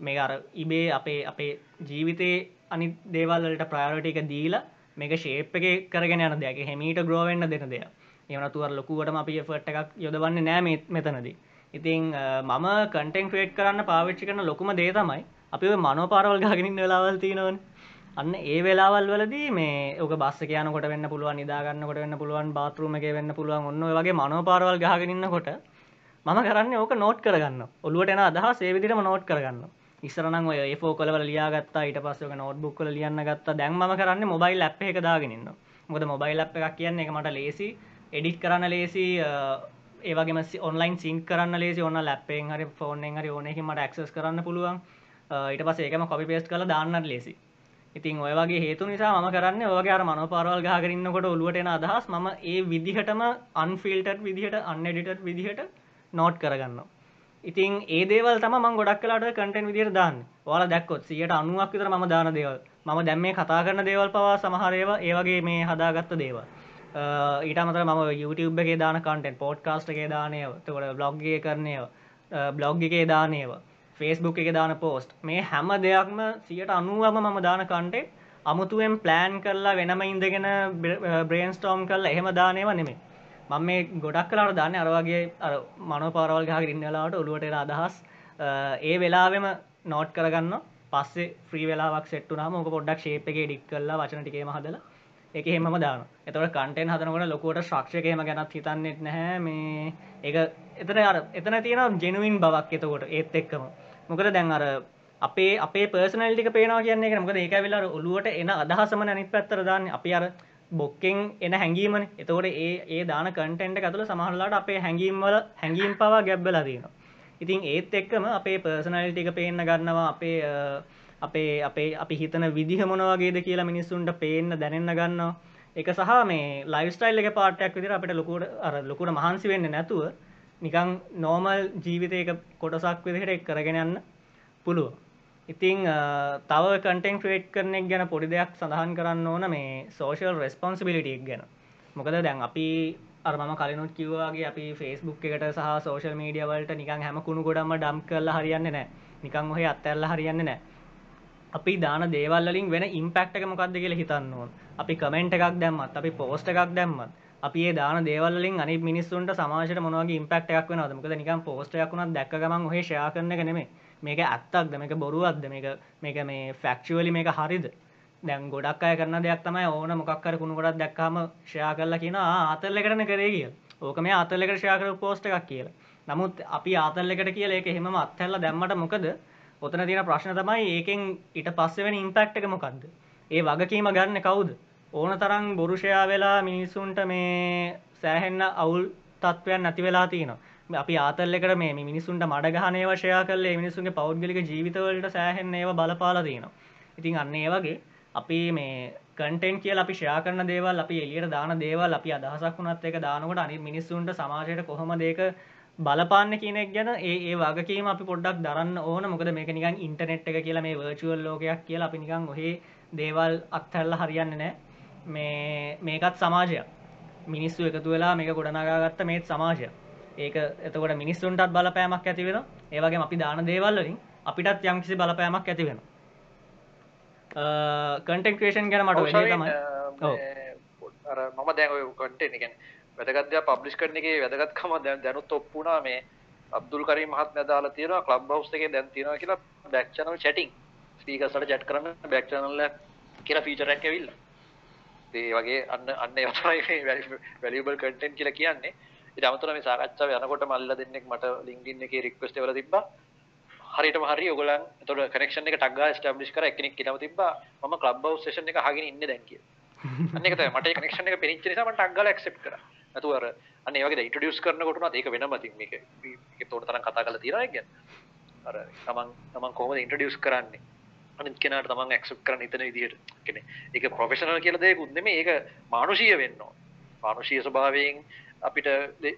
මේ අර ඉබේ අපේ අපේ ජීවිතේ අනි දේවල්වලට ප්‍රයෝටික දීලා මේක ශේප් එක කරගෙන යන දෙයක්. හෙමීට ග්‍රෝවෙන්න දෙන දෙයක්. එවනතුවර ලොකුවටම අපි ෆට් එකක් යොදවන්න නෑ මේ- මෙතනදී. ඉතින් අ, මම කටෙන් ක්‍රේට් කරන්න පාවිච්චි කරන ලොකුම දේ තමයි අපි ඔය මනෝපාරවල් ගහගෙනින් වෙලාවල් තියෙනවන. අන්න ඒ වෙලාවල් වලදී මේ ඕක බස්ස කියනකොට වෙන්න පුළුවන් නිදාගන්නකොට වෙන්න පුළුවන් බාතරුම එක වෙන්න පුළුවන් ඔන්න ඔය වගේ මනෝපාරවල් ගහගෙනන්නකොට මම කරන්න ඕක නෝට් කරගන්න ඔලුවට එන අදහ සේවිදිටම නෝට් කරගන්න ඉස්සරනම් ඔය ඒෆෝ කලවල ලියාගත්තා. ඊට පස්සක නෝට්බුක් කල ලියන්න ගත්තා. දැන් ම කරන්න මොබයිල් ලැප් එක දාගෙනන්න මොද මොබයිල් ලැප් එකක් කියන්න එක මට ලේසි. එඩිට් කරන්න ලේසි ඒවගේම ඔන්ලයින් සිංක් කරන්න ලේසි. ඔන්න ලැප්පෙන් හරි ෆෝර්නෙන් හරි ඕනෙහි මට ඇක්සස් කරන්න පුළුවන්. අ, ඊට පස්ස ඒකම කොපි පේස්ට කළ දාන්නත් ලේසි. ඉතින් ඔය වගේ හේතු නිසා ම කරන්න ඔගේ අර මනපාරවල් ගහකරන්නකොට ඔලුවට එන අදහස් ම ඒ විදිහටම අන්ෆිල්ටර් විදිහට අන්නඩිට විදිහට නෝට් කරගන්න ඉතින් ඒ දේවල් තම මං ගොඩක් කලාට කටෙන් විදිර දාන්න. වාල දැක්කොත් සියට අනුවක් විතර ම දාන දේවල්. මම දැම් මේ කතා කරන දේවල් පවා සමහරේව ඒවගේ මේ හදාගත්ත දේවල්. ඊට මතර ම YouTube එකේ දාන කන්ටෙන් පෝට් කාස්ට එකේ දානයව තකොට බ්ලොග්ගේ කරනයව බ්ලොග් එකේ දානයව ෆේස්බුක් එක දාන පෝස්ට් මේ හැම දෙයක්ම සියට අනුවම මම දාන කන්ටෙක් අමුතුවෙන් ප්ලෑන් කරලා වෙනම ඉඳගෙන බ්‍රේන් ස්ටෝම් කරලා එහෙම දානයව නෙමේ මම මේ ගොඩක් කලාට දාන්න අරවාගේ අර මනෝපාරවල් ගහ ඉන්නලාට ඔලුවට එන අදහස්. අ, ඒ වෙලාවෙම නෝට් කරගන්න පස්සේ ්‍රී වෙලාක් සෙට්ටුනා මොක පොඩ්ඩක් ශේප එක ඩික් කරලා වචන ටිකේම හදලා එක හෙම දාන එතවට කන්ටෙන් හදනකට ලොකුවට ශක්ෂකයම ගැනත් හිතන්නෙත් නැහැ මේ. එක එතන අර එතන තියෙන ජෙනුවන් බවක් එතකොට ඒත් එක්කම. මොකද දැන් අර අපේ අපේ පර්සනල්ටික පේනවා කියන්නේ එක මොකද ඒක වෙලා ඔලුවට එන අදහසම අනිත් පැත්තර දාන්න. අපි අර බොක්කෙන් එන හැඟීමන එතකොට ඒ ඒ දාන කටෙන්ට ඇතුළ සමහරලාට අපේ හැඟීම්වල හැඟීම් පවා ගැබ්බලා තියෙනවා. ඉතින් ඒත් එක්කම අපේ පර්සනල් ටික පේන්න ගන්නවා අපේ අ, අපේ අපේ අපි හිතන විදිහ මොනවගේද කියලා මිනිස්සුන්ට පේන්න දැනන්න ගන්නවා. එක සහ මේ ලයිස්ටයිල් එක පාටයක් විදිර අපට ලොකුට අර ලොකුට මහන්සි වෙන්න නැතුව නිකං නෝමල් ජීවිතයක කොටසක් විදිහට එක් කරගෙන යන්න පුළුව ඉතිං අ, තව කටෙන් ක්‍රේට් කරනෙක් ගැන පොඩි දෙයක් සඳහන් කරන්න ඕන මේ සෝෂල් රෙස්පොන්සිබිලිටියක් ගැන. මොකද දැන් අපි අරම කලනුත් කිව්වාගේ අපි ෆෙස්බුක් එකට සහ සෝෂල් මීඩිය වලට නිකන් හැම කුණු ගොඩම ඩම් කරලා හරියන්න නෑ නිකං ඔහ අත්තැල්ල හරියන්න නෑ අපි දාන දේවල්ලින් වෙන ඉම්පෙක්ට එක මොකක්ද කියලා හිතන්න ඕන. අපි කමෙන්ට් එකක් දැම්මත් අපි පෝස්ට එකක් දැම්මත් අපි ඒ දාන දේවල්ලින් අනි මිනිස්සුන්ට සමාජයට මොනවගේ ඉම්පෙක්ට එකක් වෙනවද? මොකද නිකන් පෝස්ට එකක් වුණත් දැක්ක ගමන් ඔහේ ෂෙයා කරන එක නෙමෙයි. මේක ඇත්තක්ද? මේක බොරුවක්ද? මේක මේක මේ ෆැක්චුවලි මේක හරිද? දැන් ගොඩක් අය කරන දෙයක් තමයි ඕන මොකක්කර කුණු ගොඩක් දැක්කාම ෂයා කරලා කියන ආතල්ල එකටන කරේ කිය ඕක මේ අතල්ල එකට ෂයා කර පෝස්ට එකක් කියලා. නමුත් අපි ආතල්ල එකට කියලා ඒක එහෙම අත්හැල්ල දැම්මට මොකද? ඔතන තියෙන ප්‍රශ්න තමයි ඒකෙන් ඊට පස්සේ වෙන ඉම්පැක්ට් එක මොකද්ද ඒ වගකීම ගන්න කවුද? ඕන තරම් බොරුෂයා වෙලා මිනිස්සුන්ට මේ සෑහෙන්න අවුල් තත්ත්වයන් නැති වෙලා තියෙනවා. අපි ආතල් එකට මේ මිනිසුන්ට මඩ ගහනේ වශයා කල්ලේ මිනිසුන්ගේ පෞද්ගලික ජීවිතවලට සෑහෙන් ඒව බලපාලා තියෙනවා. ඉතින් අන්න ඒ වගේ අපි මේ කටෙන් කියල අපි ෂයා කරන දේවල් අපි එලියට දාන දේවල් අපි අදහසක් වුණත් එක දානකොට අනි මිනිස්සුන්ට සමාජයට කොහොම දෙක බලපාන්න කියනෙක් ගැන ඒ ඒ වගකීම අපි පොඩ්ඩක් දරන්න ඕන. මොකද මේක නිකන් ඉන්ටනෙට් එක කියලා මේ වර්චුවල් ලෝකයක් කියලා අපි නිකන් ඔහේ දේවල් අත්හැල්ල හරියන්න නෑ මේ මේකත් සමාජයක්. මිනිස්සු එකතු වෙලා මේක ගොඩනගාගත්ත මේත් සමාජය ඒක එතකොට මිනිස්සුන්ටත් බලපෑමක් ඇති වෙන ඒවගේ අපි දාන දේවල්ලින් අපිටත් යම්කිසි බලපෑමක් ඇති වෙන කටෙන් ක්‍රේෂන් ගැන මට වැඩ තමයි. ඔව්. අර මම දැන් ඔය කන්ටෙන්ට් එකෙන් වැදගත් දේවල් පබ්ලිෂ් කරන එකේ වැදගත්කම දැන් දැනුත් ඔප්පු වුණා. මේ අබ්දුල් කරීම් මහත්මයා දාලා තියෙනවා ක්ලබ් හවුස් එකේ දැන් තියෙනවා කියලා බෑක් channel chatting. ස්පීකර්ස් වලට chat කරන්න බෑක් channel කියලා ෆීචර් එකක් ඇවිල්ලා. ඒ වගේ අන්න අන්න ඒ තමයි වැලියබල් කන්ටෙන්ට් [laughs] කියලා කියන්නේ ඊට අමතරව මේ සාකච්ඡාව යනකොට මල්ලා දෙන්නෙක් මට LinkedIn එකේ රික්වෙස්ට් එකවල තිබ්බා හරියටම හරි ඔයගොල්ලන් එතකොට කනෙක්ෂන් එක ටග් ගාලා එස්ටැබ්ලිෂ් කරා එක්කෙනෙක් කියනවා තිබ්බා මම ක්ලබ් හවුස් සෙෂන් එක අහගෙන ඉන්නේ දැන් කියලා. අන්න ඒක තමයි මට ඒ කනෙක්ෂන් එක පෙනිච්ච නිසා මම ටග් ගාලා ඇක්සෙප්ට් කරා. නැතුව අර අන්න ඒ වගේ දැන් ඉන්ට්‍රොඩියුස් කරනකොට උනත් ඒක වෙනම ඉතින් මේක මේක තෝර තරම් කතා කරලා තියෙනවා ඒක ගැන. අර තමන් තමන් කොහොමද ඉන්ට්‍රොඩියුස් කරන්නේ? අනිත් කෙනාට තමන් ඇක්සෙප්ට් කරන්න හිතන විදිහට. කියන්නේ ඒක ප්‍රොෆෙෂනල් කියලා දෙයක්ුත් නෙමෙයි ඒක මානුෂීය වෙන්න ඕන. මානුෂීය ස්වභාවයෙන් අපිට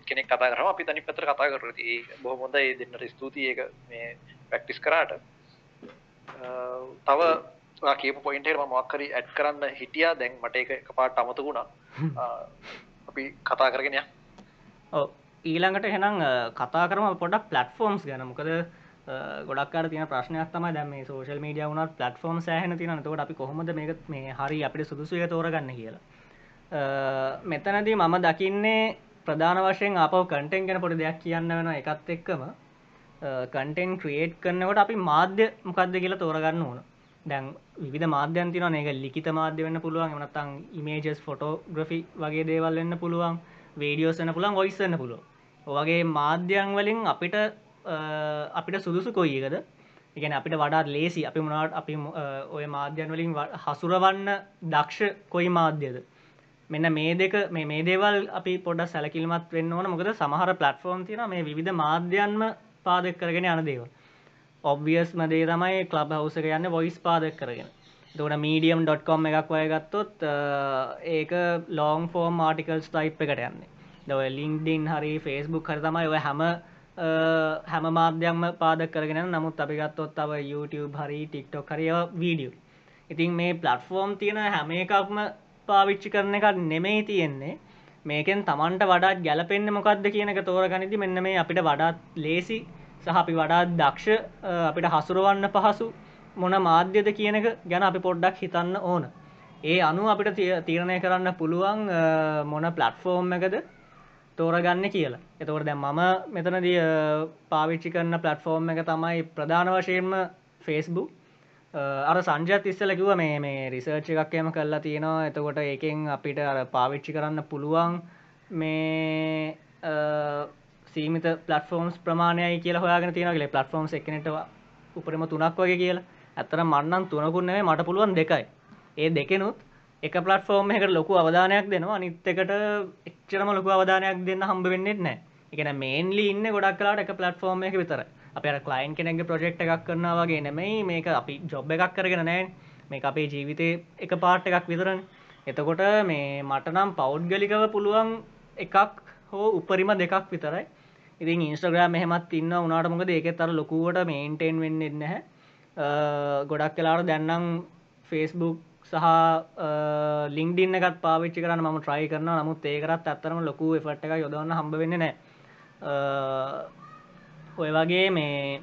කෙනෙක් කතා කරාම අපි තනි පැත්තට කතා ඒක බොහොම හොඳයි දෙන්නට ස්තුතියි ඒක මේ ප්‍රැක්ටිස් කරාට. තව කියපු පොයින්ට් එකට මම මොකක් හරි ඇඩ් කරන්න හිටියා දැන් මට ඒක එකපාරට අමතක වුණා. [laughs] අ, අපි කතා කරගෙන යන්න. ඔව් ඊළඟට එහෙනම් අ, කතා කරම පොඩක් පලට්ෆෝම්ස් ගැන මොකද අ, ගොඩක් අර තියෙන ප්‍රශ්නයක් තමයි දැන් මේ සෝෂල් මීඩියා වුණත් ප්ලට්ෆෝම් සෑහෙන තියෙනවා. එතකොට අපි කොහොමද මේක මේ හරි අපිට සුදුසු එක තෝරගන්න කියලා. මෙතනදී මම දකින්නේ ප්‍රධාන වශයෙන් ආපහු කන්ටෙන්ට් ගැන පොඩි දෙයක් කියන්න වෙනවා එකත් එක්කම කන්ටෙන්ට් ක්‍රියේට් කරනකොට අපි මාධ්‍ය මොකක්ද කියලා තෝරගන්න ඕන. දැන් විධ මාධ්‍යන් තියන එක ලිකිත මාධ්‍ය වෙන්න පුළුවන් එම නැත්නම් ඉමේජස් ෆොටෝග්‍රෆි වගේ දේවල් වෙන්න පුළුවන් වීඩියෝස් වෙන්න පුළුවන් වොයිස් වෙන්න පුළුවන්. ඔය වගේ මාධ්‍යයන් වලින් අපිට අ, අපිට සුදුසු කොයි එකද? ඒ කියන්නේ අපිට වඩාත් ලේසි අපි මොනවට අපි මො- අ, ඔය මාධ්‍යයන් වලින් ව- හසුරවන්න දක්ෂ කොයි මාධ්‍යද? මෙන්න මේ දෙක මේ මේ දේවල් අපි පොඩ්ඩක් සැලකිලිමත් වෙන්න ඕන මොකද සමහර ප්ලට්ෆෝම් තියෙනවා මේ විවිධ මාධ්‍යයන්ම පාදක කරගෙන යන දේවල්. ඔබ්වියස්ම දේ තමයි ක්ලබ් හවුස් එක යන්නේ වොයිස් පාදක කරගෙන. එතකොට medium.com එකක් වගේ ගත්තොත් අ, ඒක long form articles type එකට යන්නේ. දැන් ඔය LinkedIn හරි Facebook හරි තමයි ඔය හැම අ, හැම මාධ්‍යයක්ම පාදක කරගෙන යන නමුත් අපි ගත්තොත් තව YouTube හරි TikTok හරි ඒවා වීඩියෝ. ඉතින් මේ ප්ලට්ෆෝම් තියෙන හැම එකක්ම පාවිච්චි කරන එකක් නෙමෙයි තියෙන්නේ. මේකෙන් තමන්ට වඩාත් ගැලපෙන්න්න මොකක්ද කියන එක තෝරගනිති මෙන්න මේ අපිට වඩාත් ලේසි සහ අපි වඩාත් දක්ෂ අ, අපිට හසුරුවන්න පහසු මොන මාධ්‍යද කියන එක ගැන අපි පොඩ්ඩක් හිතන්න ඕන. ඒ අනු අපිට තිය- තීරණය කරන්න පුළුවන් අ, මොන ප්ලට්ෆෝර්ම් එකද තෝරගන්න කියලා. එතවට දැන් මම මෙතනදී අ, පාවිච්චි කරන ප්ලට්ෆෝර්ම් එක තමයි ප්‍රධාන වශයෙන්ම ෆේස්බුක් අර සංජත් ඉස්සල කිව මේ මේ රිසර්ච් එකක් එම කරලා තියෙනවා. එතකොට ඒකෙන් අපිට අර පාවිච්චි කරන්න පුළුවන් මේ අ, සීමිත පලටෆෝම්ස් ප්‍රමාණයයි කියලා හොයාගෙන තියෙනගල පලටෆෝම්ස් එකනට උපරම තුනක් වගේ කියලා. ඇත්තර මන්නන් තුනකුන්නේ මට පුළුවන් දෙකයි. ඒ දෙකෙනුත් එක පලටෆෝර්ම් එකට ලොකු අවධානයක් දෙනවා. අනිත් එකට එච්චරම ලොකු අවධානයක් දෙන්න හම්බ වෙන්නෙත් නෑ එකන මේන්ලි ඉන්න ගොඩක් කලාට එක පලටෆෝර්ම් එක විතර අප කලයින් කෙනෙක්ගේ ප්‍රජෙක්් එකක් කරනවා වගේ නෙමයි මේක අපි ජොබ් එකක් කරගෙන නෑ. මේ අපේ ජීවිතය එක පාට් එකක් විතරන. එතකොට මේ මටනම් පෞද්ගලිකව පුළුවන් එකක් හෝ උපරිම දෙකක් විතරයි. ඉතින් ඉන්ස්ටග්‍රම් මෙහමත් ඉන්න උනාට මොකද? ඒක තර ලොකුවට මේන්ටෙන් වෙන්න නැහැ. ගොඩක් කලාට දැන්නම් ෆේස්බුක් සහ ලිින්ඩින්න එකත් පාවිච්චි කරන්න ම ට්‍රයි කරන නමුත් ඒකරත් අත්තරම ලොකු එෆට් එක යොදවන්න හම්බ වෙන්න නෑ ඔය වගේ මේ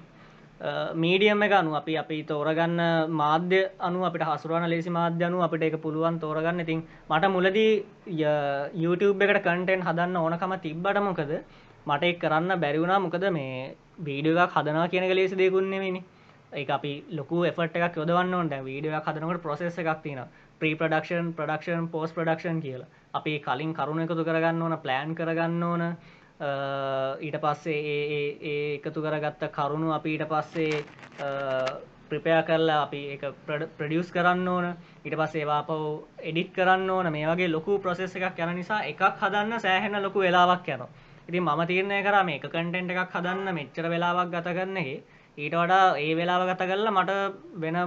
මීඩියම් එක අනු අපි අපි තෝරගන්න මාධ්‍ය අනු අපිට හසුරුවන ලෙසි මාධ්‍ය අනු අපිට එක පුළුවන් තෝරගන්න. ඉතින් මට මුලදී ය- YouTube එකට කන්ටෙන්් හදන්න ඕනකම තිබ්බට මොකද? මට එක් කරන්න බැරිවුණා මොකද මේ වීඩියෝ එකක් හදනවා කියන එක ලේසි දෙකුන්නෙමනි ඒ අපි ලොකු එෆට එකක් යොදවන්න ඕට වීඩියෝ එකක් හදනකට ප්‍රසෙස් එකක් තියෙන pre production production post production කියලා. අපි කලින් කරුණ එකතු කරගන්න ඕන ප්ලෑන් කරගන්න ඕන. අ, ඊට පස්සේ ඒ- ඒ ඒ එකතු කරගත්ත කරුණු අපි ඊට පස්සේ ප්‍රපයා කරලා අපි එක ප්‍රඩියස් කරන්න ඕන. ඉට පස් ඒවාපව එඩිට් කරන්න ඕන. මේ වගේ ලොකු ප්‍රසෙස් එකක් යන නිසා එකක් හදන්න සෑහෙන ලොකු වෙලාවක් යන ඉතින් මම තීරණය කරා මේ එක කටෙන්ට් එකක් හදන්න මෙච්චර වෙලාවක් ගතගන්නගේ ඊට වඩා ඒ වෙලාව ගත කරලා මට වෙන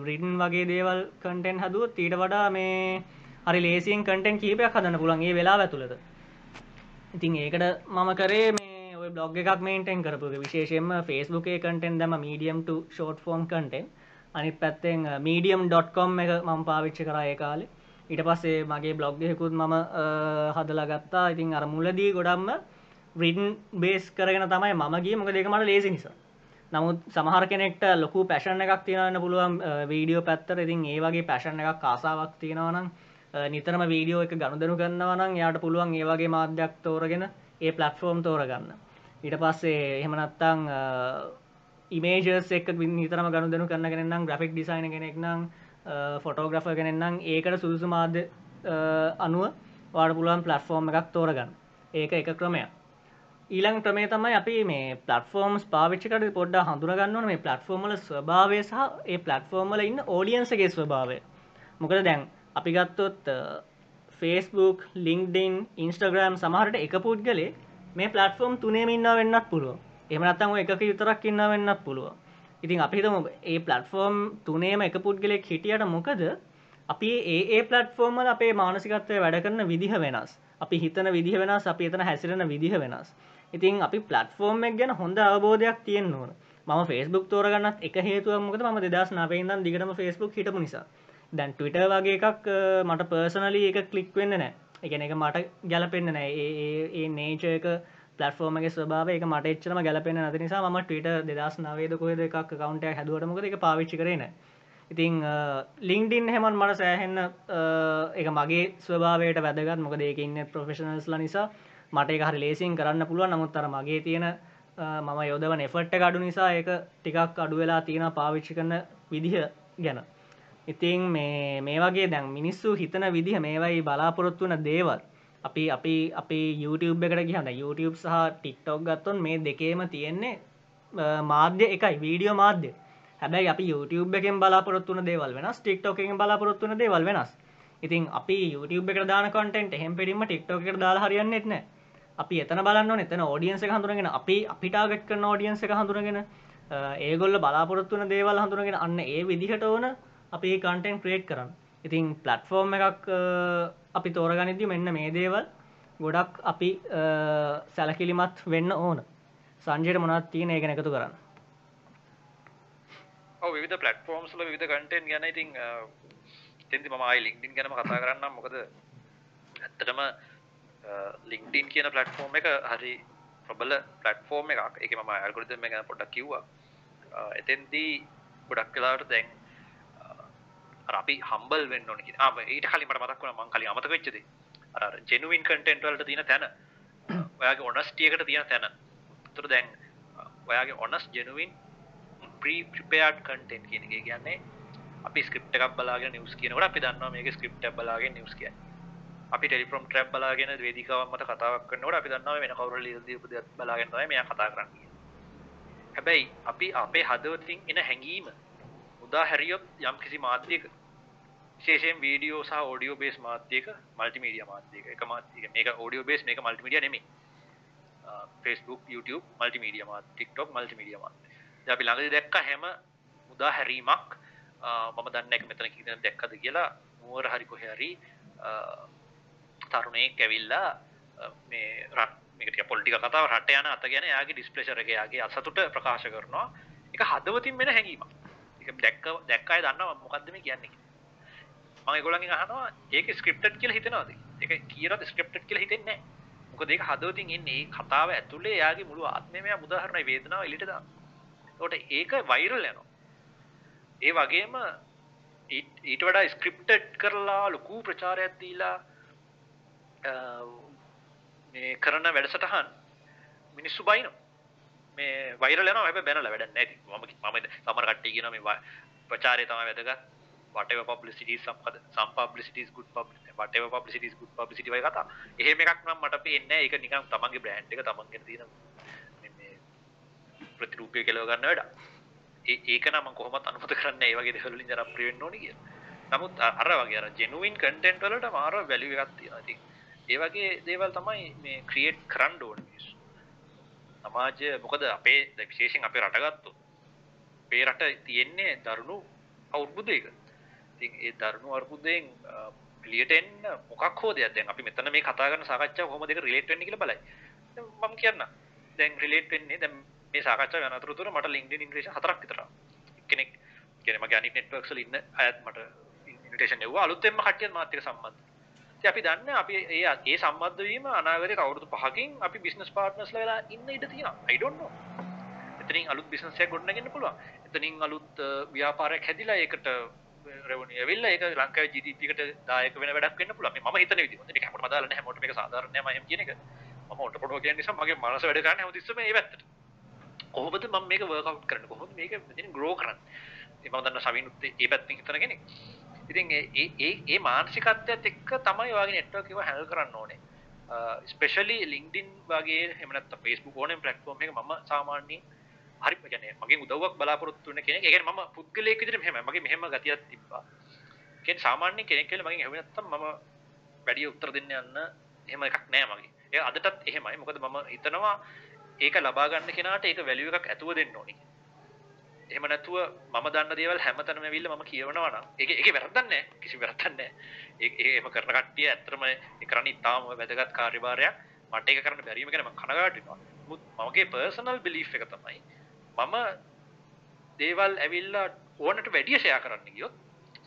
බ්‍රිටන් වගේ දේවල් කටෙන්ට් හදුවත් ඊට වඩා මේ හරි ලේසියෙන් කටෙන්ට් කීපයක් හදන්න පුළන් ඒ වෙලා ඇතුළද ඉතින් ඒකට මම කරේ මේ ඔය බ්ලොග් එකක් මේන්ටෙන් කරපු විශේෂයෙන්ම ෆස්බුක් කටෙන් දම මීඩියම් ෂෝට් ෆෝම් කටෙන් අනිත් පැත්තෙන් මීඩියම්.කොම් එක මම පාවිච්ච කරා ඒ කාලේ. ඊට පස්සේ මගේ බ්ලොග්ගෙකුත් මම හදලා ගත්තා. ඉතින් අර මුලදී ගොඩම්ම රිඩන් බේස් කරගෙන තමයි මම ගිය. මොක දෙක මට ලේසි නිසා. නමුත් සමහර කෙනෙක්ට ලොකු පැෂණ එකක් තියෙනවන්න පුළුවන් වීඩියෝ පැත්තර ඉතින් ඒ වගේ පැෂණ එකක් කාසාවක් තියෙනවනම් නිතරම වීඩියෝ එක ගණුදනු ගන්නවනම් යාට පුළුවන් ඒ වගේ මාධ්‍යයක් තෝරගෙන ඒ පලට්ෆෝර්ම් තෝරගන්න. ඊට පස්සේ එහෙමනත්තං ඉමේජස් එක් නිතරම ගණුදනු කරන්න කෙනෙන්නම් ග්‍රෆික් ඩිසයින කෙනෙක් නම් ෆොටෝග්‍රෆ කෙනෙන්නම් ඒකට සුදුසු මාධ්‍ය අනුව වාඩ පුළුවන් පලට්ෆෝර්ම් එකක් තෝරගන්න. ඒක එක ක්‍රමයක්. ඊළං ක්‍රමේ තමයි අපි මේ පලටෆෝර්ම්ස් පාවිච්චිකට පොඩ්ඩ හඳුරගන්නවන මේ පලටෆෝර්මල ස්වභාවය සහ ඒ පලටෆෝර්මල ඉන්න ඕඩියන්සගේ ස්වභාවය. මොකද දැන් අපි ගත්තොත් ෆේස්බුක් ලිංක්ඩින් ඉන්ස්ටග්‍රම් සමහරට එක පුද්ගලේ මේ පලටෆෝර්ම් තුනේම ඉන්න වෙන්නත් පුළුව එමනත්තම එක විතරක් ඉන්න වෙන්නත් පුළුව ඉතින් අපිතම ඒ පලටෆෝර්ම් තුනේම එක පුද්ගලෙක් හිටියට මොකද? අපි ඒ පලටෆෝර්මල් අපේ මානසිකත්වය වැඩ කරන විදිහ වෙනස්. අපි හිතන විදිහ වෙනස් අපි එතන හැසිරෙන විදිහ වෙනස්. ඉතින් අපි පලටෆෝර්ම් එක් ගැන හොඳ අවබෝධයක් තියෙන් ඕන. ම ෆස්බුක් තෝරගන්නත් එක හේතුව මොකද? ම දෙදස් නාපේදන් දිගටම ෆස්බුක් හිටපු නිසා. දැන් ටවිට වගේ එකක් මට පර්සනලි එක කලික් වෙන්න නෑ එකන එක මට ගැලපෙන්න්න නෑ ඒ නේචයක පලටෆෝර්මගේ ස්වභාව එක මට එච්චරම ගැලපෙන අති නිසා ම ටවිට දෙදස් නවේද කොයද එකක් කවන්ට හැදුවටමක එක පාවිච්චි කරන ඉතිං ලිංක්ඩින් හෙමන් මට සෑහෙන්න එක මගේ ස්වභාවයට වැදගත්. මොක දෙක ඉන්න ප්‍රොෆෙෂනල්ස්ල නිසා. මට එක හරි ලේසින් කරන්න පුළුවන්. නමුත්තර මගේ තියෙන මම යොදව නෙෆට්ට අඩු නිසා ඒක ටිකක් අඩු වෙලා තියෙන පාවිච්චි කරන විදිහ ගැන. ඉතින් මේ මේ වගේ දැන් මිනිස්සු හිතන විදිහ මේවයි බලාපොරොත්තු වන දේවල්. අපි අපි අපි YouTube එකට ගිහන YouTube සහ ටික්ටොක් ගත්තොන් මේ දෙකේම තියෙන්නේ මාධ්‍ය එකයි වීඩියෝ මාධ්‍ය. හැබැයි අපි YouTube එකෙන් බලාපොරොත්තුන දේවල් වෙනස් ටික්ටොක් එකෙන් බලාපොරොත්තුන දේවල් වෙනස්. ඉතින් අපි YouTube එක දාන කොටෙන්ට එහෙම පිටින්ම ටික්ටොක් එකට දාලා හරියන්නේ නැහැ අපි එතන බලන්න එතන ෝඩියන්ස එක හඳුරගෙන අපි අපිටාගට් කරන ෝඩියන්ස එක හඳුරගෙන ඒගොල්ල බලාපොරොත්තුන දේවල් හඳුරගෙන අන්න ඒ විදිහට ඕන අපි කන්ටෙන්් ක්‍රේට් කරන්න. ඉතින් පලට්ෆෝර්ම් එකක් අපි තෝරගනිදි මෙන්න මේ දේවල් ගොඩක් අපි සැලකිලිමත් වෙන්න ඕන. සංජයට මොනත් තියෙන ඒගෙන එකතු කරන්න? විධ පලටෆෝම්ස්ල විධ කටෙන් ගැන ඉතින් තෙන්ති මමයි ලිින්ටින් ගැනම කතා කරන්න මොකද ඇත්තටම ලිින්ටින් කියන පලටෆෝර්ම් එක හරි ප්‍රබල පලටෆෝර්ම් එකක්. එක ම අල්ගොරිතම ගැන පොඩක් කිව්වා. එතෙන්දී ගොඩක් කලාට දැන් අපි හම්බල් වෙන්න ඕනක ආම ඊට කලින් මට මතක් වුණා මං කලින් අමතක වෙච්චද අර ජෙනුවින් කන්ටෙන්ට් වලට තියෙන තැන. ඔයාගේ ඔනස්ටියකට තියෙන තැන. ඒතර දැන් ඔයාගේ ඔනස් ජෙනුවින් ප්‍රී ප්‍රිපේර්ඩ් කන්ටෙන්ට් කියන එක කියන්නේ අපි ස්ක්‍රිප්ට් එකක් බලාගෙන නිවුස් කියනකොට අපි දන්නවා මේක ස්ක්‍රිප්ට් එකක් බලාගෙන නිවුස් කියන්නේ. අපි ටෙලිෆ්‍රොම් ට්‍රැප් බලාගෙන වේදිකාවක් මත කතාවක් කරනකොට අපි දන්නවා වෙන කවුරු හරි දීපු දෙයක් බලාගෙන තමයි මෙයා කතා කරන්නේ. හැබැයි අපි අපේ හදවතින් එන හැඟීම උදා හැරියොත් යම් කිසි මාධ්‍යයක විශේෂයෙන් වීඩියෝ සහ ඕඩියෝ බේස් මාධ්‍යයක මල්ටිමීඩිය මාධ්‍යයක. එක මාධ්‍යයක මේක ඕඩියෝ බේස් මේක මල්ටිමීඩියා නෙමෙයි. Facebook YouTube මල්ටිමීඩිය මාධ්‍ය TikTok මල්ටිමීඩියා මාධ්‍ය. අපි ළඟදී දැක්ක හැම උදා හැරීමක්. මම දන්න එක මෙතන කියන දැක්කද කියලා. නුවර හරි කොහේ හරි තරුණයෙක් ඇවිල්ලා මේ රට මේක පොලිටික කතාව රට යන අත ගැන යාගේ ඩිස්ප්ලේෂර් එක යාගේ අසතුට ප්‍රකාශ කරනවා. ඒක හදවතින් වෙන හැඟීමක්. ඒක දැක්ක දැක්කයි දන්නවා මොකද්ද මේ කියන්නේ මම ඒගොල්ලන්ගෙන් අහනවා ඒක ස්ක්‍රිප්ටඩ් කියලා හිතනවද ඒක කියනවාද ස්ක්‍රිප්ටඩ් කියලා හිතෙන්නේ නැහැ මොකද ඒක හදවතින් එන්නේ ඒ කතාව ඇතුලේ යාගේ මුළු ආත්මයම උදාහරණයි වේදනාව එළියට දාන. ඒකට ඒක වෛරල් යනවා. ඒ වගේම ඊට වඩා ස්ක්‍රිප්ටඩ් කරලා ලොකු ප්‍රචාරයක් දීලා මේ කරන වැඩසටහන් මිනිස්සු බයිනවා. මේ වෛරල් යනවා හැබැයි බැනලා වැඩක් නැහැ ඉතින් මම මම සමහර කට්ටිය කියනවා මේ ප්‍රචාරය තමයි වැදගත් whatever publicity is some some publicity is good publicity whatever publicity is good publicity වගේ කතා. එහෙම එකක් නම් මට පේන්නේ නැහැ. ඒක නිකන් තමන්ගේ බ්‍රෑන්ඩ් එක තමන්ගේ තියෙන මේ ප්‍රතිරූපය කෙලව ගන්න වැඩ. ඒක නම කොහොමත් අනුමත කරන්න ඒ වගේ දෙවලින් ජනප්‍රිය වෙන්න ඕනේ කියලා. නමුත් අ- අර වගේ අර ජෙනුවින් කන්ටෙන්ට් වලට මාර වැලියු එකක් තියෙනවා. ඉතින් ඒ වගේ දේවල් තමයි මේ ක්‍රියේට් කරන්න ඕනේ මිනිස්සු. සමාජය මොකද අපේ දැන් විශේෂයෙන් අපේ රට ගත්තොත් අපේ රට තියෙන්නේ දරුණු අවුරුද්දයක. ඉතින් ඒ දරුණු අර්බුදයෙන් එලියට එන්න මොකක් හෝ දෙයක් දැන් අපි මෙතන මේ කතා කරන සාකච්ඡාව කොහොමද ඒක රිලේට් වෙන්නේ කියලා බලයි. දැන් මම කියන්න. දැන් රිලේට් වෙන්නේ දැන් මේ සාකච්ඡාව යන අතරතුර මට LinkedIn ඉන්විටේෂන් හතරක් විතර ආවා. කෙනෙක් කියන්නේ මගේ අනිත් networks වල ඉන්න අයත් මට ඉන්විටේෂන් එවුවා අලුතෙන්ම කට්ටියත් මාත් එක්ක සම්බන්ධ. ඉතින් අපි දන්නේ අපි ඒ ඒ සම්බන්ධ වීම අනාගතයේ අවුරුදු 5කින් අපි business partners ලා වෙලා ඉන්න ඉඩ තියෙනවා. I don't know. එතනින් අලුත් බිස්නස් එකක් ගොඩනගන්න පුළුවන්. එතනින් අලුත් අ, ව්‍යාපාරයක් හැදිලා ඒකට රෙවනියු ඇවිල්ලා ඒක ලංකාවේ GDP එකට දායක වෙන වැඩක් වෙන්න පුළුවන්. මේ මම හිතන විදිහ. මේක හැමෝටම අදාළ නැහැ. හැමෝටම මේක සාධාරණ නෑ මම එහෙම කියන එක. මම ඔට පොඩෝ කියන නිසා මගේ මනස වැඩ කරන්නේ හැමතිස්සෙම මේ පැත්තට. කොහොමද මම මේක වර්ක් අවුට් කරන්නේ? කොහොමද මේක මෙතනින් ග්‍රෝ කරන්නේ? ඉතින් මම දන්නවා සවිනුත් ඒ පැත්තෙන් හිතන කෙනෙක්. ඉතින් ඒ ඒ ඒ ඒ මානසිකත්වයත් එක්ක තමයි ඔයගේ නෙට්වර්ක් එක හැන්ඩල් කරන්න ඕනේ. Uh, ස්පෙෂලි LinkedIn වගේ එහෙම නැත්නම් Facebook ඕනෙම platform එක මම සාමාන්‍යයෙන් හරි කියන්නේ මගෙන් උදව්වක් බලාපොරොත්තු වෙන කෙනෙක්. ඒ කියන්නේ මම පුද්ගලයෙක් විදිහට මෙහෙමයි. මගේ මෙහෙම ගතියක් තිබ්බා. කියන්නේ සාමාන්‍ය කෙනෙක් කියලා මගෙන් ඇහුවේ නැත්නම් මම වැඩි උත්තර දෙන්න යන්න එහෙම එකක් නෑ මගේ. ඒ අදටත් එහෙමයි. මොකද මම හිතනවා ඒක ලබා ගන්න කෙනාට ඒක වැලියු එකක් ඇතුව දෙන්න ඕනේ. එහෙම නැතුව මම දන්න දේවල් හැමතැනම ඇවිල්ලා මම කියවනවා නම් ඒක ඒකේ වැරද්දක් නැහැ. කිසි වැරද්දක් නැහැ. ඒ ඒ එහෙම කරන කට්ටිය ඇත්තටම ඒ කරන්නේ ඉතාම වැදගත් කාර්යභාරයක්. මට ඒක කරන්න බැරිම ගැන මම කනගාටු වෙනවා. මුත් මගේ පර්සනල් බිලීෆ් එක තමයි මම දේවල් ඇවිල්ලා ඕනට වැඩිය ෂෙයා කරන්න ගියොත්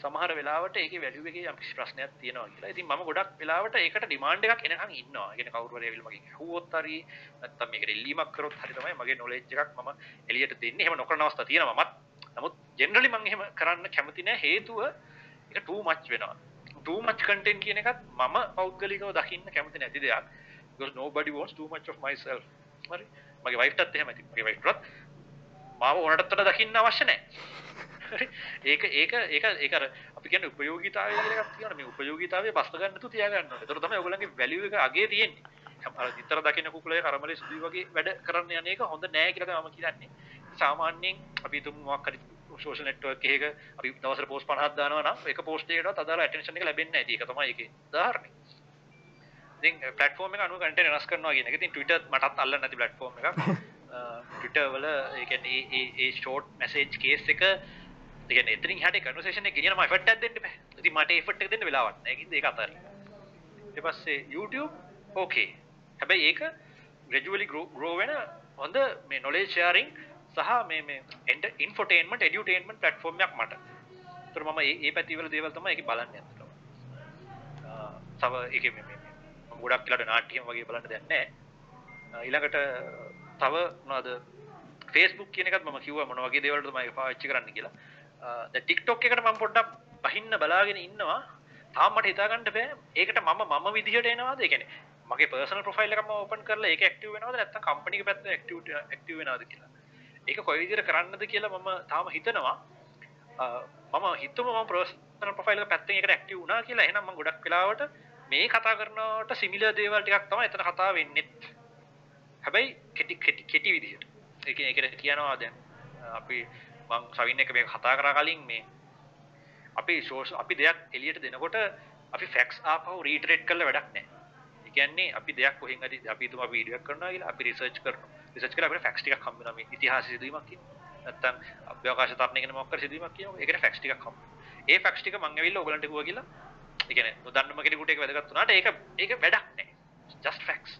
සමහර වෙලාවට ඒකේ වැලියු එකේ යම් කිසි ප්‍රශ්නයක් තියෙනවා කියලා. ඉතින් මම ගොඩක් වෙලාවට ඒකට ඩිමාන්ඩ් එකක් එනකන් ඉන්නවා. ඒ කියන්නේ කවුරු හරි ඇවිල්ලා මගෙන් ඇහුවොත් හරි නැත්නම් මේකට ඉල්ලීමක් කරොත් හරි තමයි මගේ නොලෙජ් එකක් මම එළියට දෙන්නේ. එහෙම නොකරන අවස්ථා තියෙනවා මමත්. නමුත් ජෙනරලි මම එහෙම කරන්න කැමති නැහැ. හේතුව ඒක too much වෙනවා. too much content කියන එකත් මම පෞද්ගලිකව දකින්න කැමති නැති දෙයක්. because nobody wants too much of myself. හරි. මගේ වයිෆ්ටත් එහෙමයි. මගේ වයිෆ්ටත් මාව ඕනටත් වඩා දකින්න අවශ්‍ය නැහැ. ඒක ඒක ඒක ඒක අපි කියන්නේ උපයෝගීතාවය කියලා එකක් තියෙනවා. මේ උපයෝගීතාවය බස්ස ගන්න නැතුව තියාගන්න ඕනේ. ඒතර තමයි ඔයගොල්ලන්ගේ වැලියු එක අගේ තියෙන්නේ. අර විතර දකින්න කුකුලේ කරමලේ සුදුයි වගේ වැඩ කරන්න යන එක හොඳ නෑ කියලා තමයි මම කියන්නේ. සාමාන්‍යයෙන් අපි තුමු මොකක් හරි සෝෂල් නෙට්වර්ක් එකක අපි දවසට පෝස්ට් 50ක් දානවා නම් ඒක පෝස්ට් එකකටවත් අදාළ ඇටෙන්ෂන් එක ලැබෙන්නේ නැහැ. ඒක තමයි ඒකේ උදාහරණය. ඉතින් ප්ලට්ෆෝම් එක අනුව කන්ටෙන්ට් වෙනස් කරනවා කියන එක. ඉතින් Twitter මටත් අල්ලන්න නැති ප්ලට්ෆෝම් එකක්. [laughs] Twitter වල ඒ කියන්නේ ඒ ඒ ෂෝට් මැසේජ් කේස් එක ඒ කියන්නේ එතනින් හැටේ කන්වර්සේෂන් එක ගෙනියනම එෆර්ට් එකක් දෙන්න බෑ. ඉතින් මට එෆර්ට් එක දෙන්න වෙලාවක් නැහැ. ඒකින්ද ඒක අතාරින්න. ඊට පස්සේ YouTube ඕකේ. හැබැයි ඒක ග්‍රැජුවලි ග්‍රෝ වෙන හොඳ මේ නොලෙජ් ෂෙයාරින් සහ මේ මේ ඉන්ෆෝටේන්මන්ට් එඩියුටේන්මන්ට් ප්ලට්ෆෝම් එකක් මට. ඒතර මම මේ මේ පැතිවල දේවල් තමයි ඒකේ බලන්නේ අතට. තව ඒකේ මේ මේ මම ගොඩක් කියලාට නාට්‍යම් වගේ බලන්න දෙයක් නැහැ. ඊළඟට තව මොනවද Facebook කියන එකත් මම කිව්වා මොන වගේ දේවල්ද මම ඒක පාවිච්චි කරන්න කියලා. දැන් TikTok එකට මම පොඩ්ඩක් බහින්න බලාගෙන ඉන්නවා. තාම මට හිතා ගන්න බෑ ඒකට මම මම විදිහට එනවාද? ඒ කියන්නේ මගේ පර්සනල් ප්‍රොෆයිල් එක මම ඕපන් කරලා ඒක ඇක්ටිව් වෙනවද නැත්නම් කම්පැනි එක පැත්තෙන් ඇක්ටිව් ඇක්ටිව් වෙනවද කියලා. ඒක කොයි විදිහට කරන්නද කියලා මම තාම හිතනවා. මම හිතුව මම පර්සනල් ප්‍රොෆයිල් එක පැත්තෙන් ඒකට ඇක්ටිව් වුණා කියලා. එහෙනම් මම ගොඩක් වෙලාවට මේ කතා කරනවට සිමිලර් දේවල් ටිකක් තමයි එතන කතා වෙන්නේ. හැබැයි කෙටි කෙටි කෙටි විදිහට. ඒ කියන්නේ ඒකට කියනවා දැන් අපි මම සවින් එක මේක කතා කරා කලින් මේ අපි ෂෝස් අපි දෙයක් එළියට දෙනකොට අපි ෆැක්ස් ආපහු රීටරේට් කරලා වැඩක් නැහැ. ඒ කියන්නේ අපි දෙයක් කොහෙන් හරි අපි හිතමු අපි වීඩියෝ එකක් කරනවා කියලා අපි රිසර්ච් කරනවා. රිසර්ච් කරලා අපිට ෆැක්ස් ටිකක් හම්බ වෙනවා මේ ඉතිහාස සිදුවීමක් කියනවා. නැත්තම් අභ්‍යවකාශ තරණය ගැන මොකක් කර සිදුවීමක් කියනවා. ඒකට ෆැක්ස් ටිකක් හම්බ වෙනවා. ඒ ෆැක්ස් ටික මම ඇවිල්ලා ඔයගලන්ට කිව්වා කියලා. ඒ කියන්නේ නොදන්නම කෙනෙකුට ඒක වැදගත් වුණාට ඒක ඒක වැඩක් නැහැ. just facts.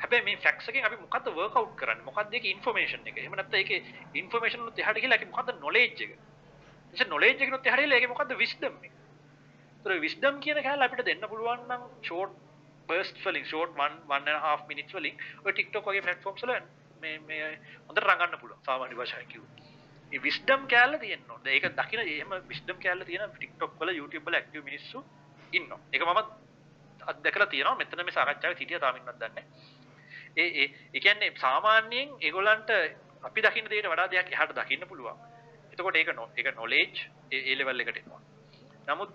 හැබැයි මේ ෆැක්ස් එකෙන් අපි මොකද්ද වර්ක් අවුට් කරන්නේ? මොකද්ද ඒකේ ඉන්ෆර්මේෂන් එක? එහෙම නැත්නම් ඒකේ ඉන්ෆර්මේෂන් උත් එහාට ගිහලා ඒකේ මොකද්ද නොලෙජ් එක? එතකොට නොලෙජ් එකෙන් උත් එහාට ගිහලා ඒකේ මොකද්ද විස්ඩම් එක? ඒතර විස්ඩම් කියන කෑල්ල අපිට දෙන්න පුළුවන් නම් ෂෝට් බර්ස්ට් වලින් short 1 1 and a half minutes වලින් ඔය TikTok වගේ platforms වල මේ මේ හොඳට රඟන්න පුළුවන් සාමාන්‍ය භාෂාවෙන් කිව්වොත්. මේ විස්ඩම් කෑල්ල තියෙන්න ඕනේ. ඒක දකින්න එහෙම විස්ඩම් කෑල්ල තියෙන TikTok වල YouTube වල ඇක්ටිව් මිනිස්සු ඉන්නවා. ඒක මම අත්දැකලා තියෙනවා. මෙතන මේ සාකච්ඡාවේ හිටියා තාම ඉන්නත් දන්නේ ඒ ඒ ඒ කියන්නේ සාමාන්‍යයෙන් ඒගොල්ලන්ට අපි දකින්න දෙයට වඩා දෙයක් එහාට දකින්න පුළුවන්. එතකොට ඒක ඒක knowledge ඒ ඒ level එකට එනවා. නමුත්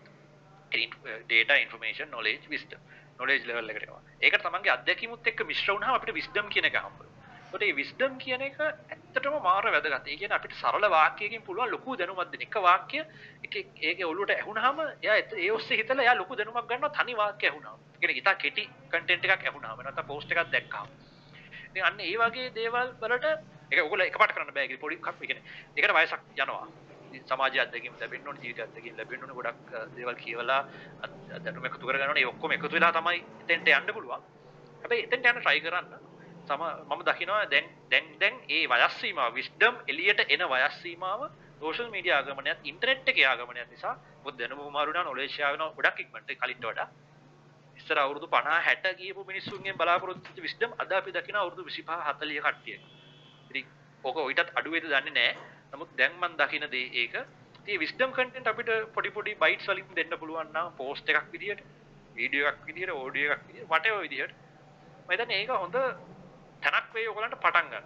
data information knowledge wisdom knowledge level එකට එනවා. ඒකට තමන්ගේ අත්දැකීමුත් එක්ක මිශ්‍ර වුණාම අපිට wisdom කියන එක හම්බ වෙනවා. ට විස්ඩම් කියන එක ඇත්තටම මාර වැදගත් ඒ කියන්නේ අපිට සරල වාක්‍යයකින් පුළුවන් ලොකු දැනුමක් දෙන්න එක වාක්‍ය එක ඒක ඔළුවට ඇහුනහම එයා එත- ඒ ඔස්සේ හිතලා එයා ලොකු දැනුමක් ගන්නවා තනි වාක්‍ය ඇහුනහම ඒ කියන්නේ ඉතා කෙටි කන්ටෙන්ට් එකක් ඇහුනහම නැත්නම් පෝස්ට් එකක් දැක්කහම ඉතින් අන්න ඒ වගේ දේවල් වලට ඒක ඔයගොල්ලෝ එකපාරට කරන්න බෑ ඒක පොඩි කප් ඒ කියන්නේ ඒකට වයසක් යනවා. ඉතින් සමාජය අත්දැකීම් ලැබෙන්න ඕනේ ජීවිත අත්දැකීම් ලැබෙන්න ඕනේ ගොඩක් අ, දේවල් කියවලා අත්- දැනුම එකතු කරගන්න ඕනේ. ඒ ඔක්කොම එකතු වෙලා තමයි එතෙන්ට යන්න පුළුවන්. හැබැයි එතෙන්ට යන්න try කරන්න. තම මම දකිනවා දැන් දැන් දැන් ඒ වයස් සීමාව විස්ඩම් එළියට එන වයස් සීමාව සෝෂල් මීඩියා ආගමනයත් ඉන්ටර්නෙට් එකේ ආගමනයත් නිසා මොකද දැනුම මාරු වෙනවා නොලෙජ් ආවෙනවා ගොඩක් ඉක්මනට කලින්ට වඩා. ඉස්සර අවුරුදු 50 60 ගියපු මිනිස්සුන්ගෙන් බලාපොරොත්තු වෙච්ච විස්ඩම් අද අපි දකින අවුරුදු 25 40 කට්ටිය. ඉතින් ඕක ඔයිටත් අඩු වේද දන්නේ නැහැ. නමුත් දැන් මම දකින දේ ඒක. ඉතින් විස්ඩම් කන්ටෙන්ට් අපිට පොඩි පොඩි බයිට්ස් වලින් දෙන්න පුළුවන් නම් පෝස්ට් එකක් විදියට, වීඩියෝ එකක් විදියට, ඔඩියෝ එකක් විදියට, whatever විදියට. මම හිතන්නේ ඒක හොඳ තැනක් වෙයි ඔයගලන්ට පටන් ගන්න.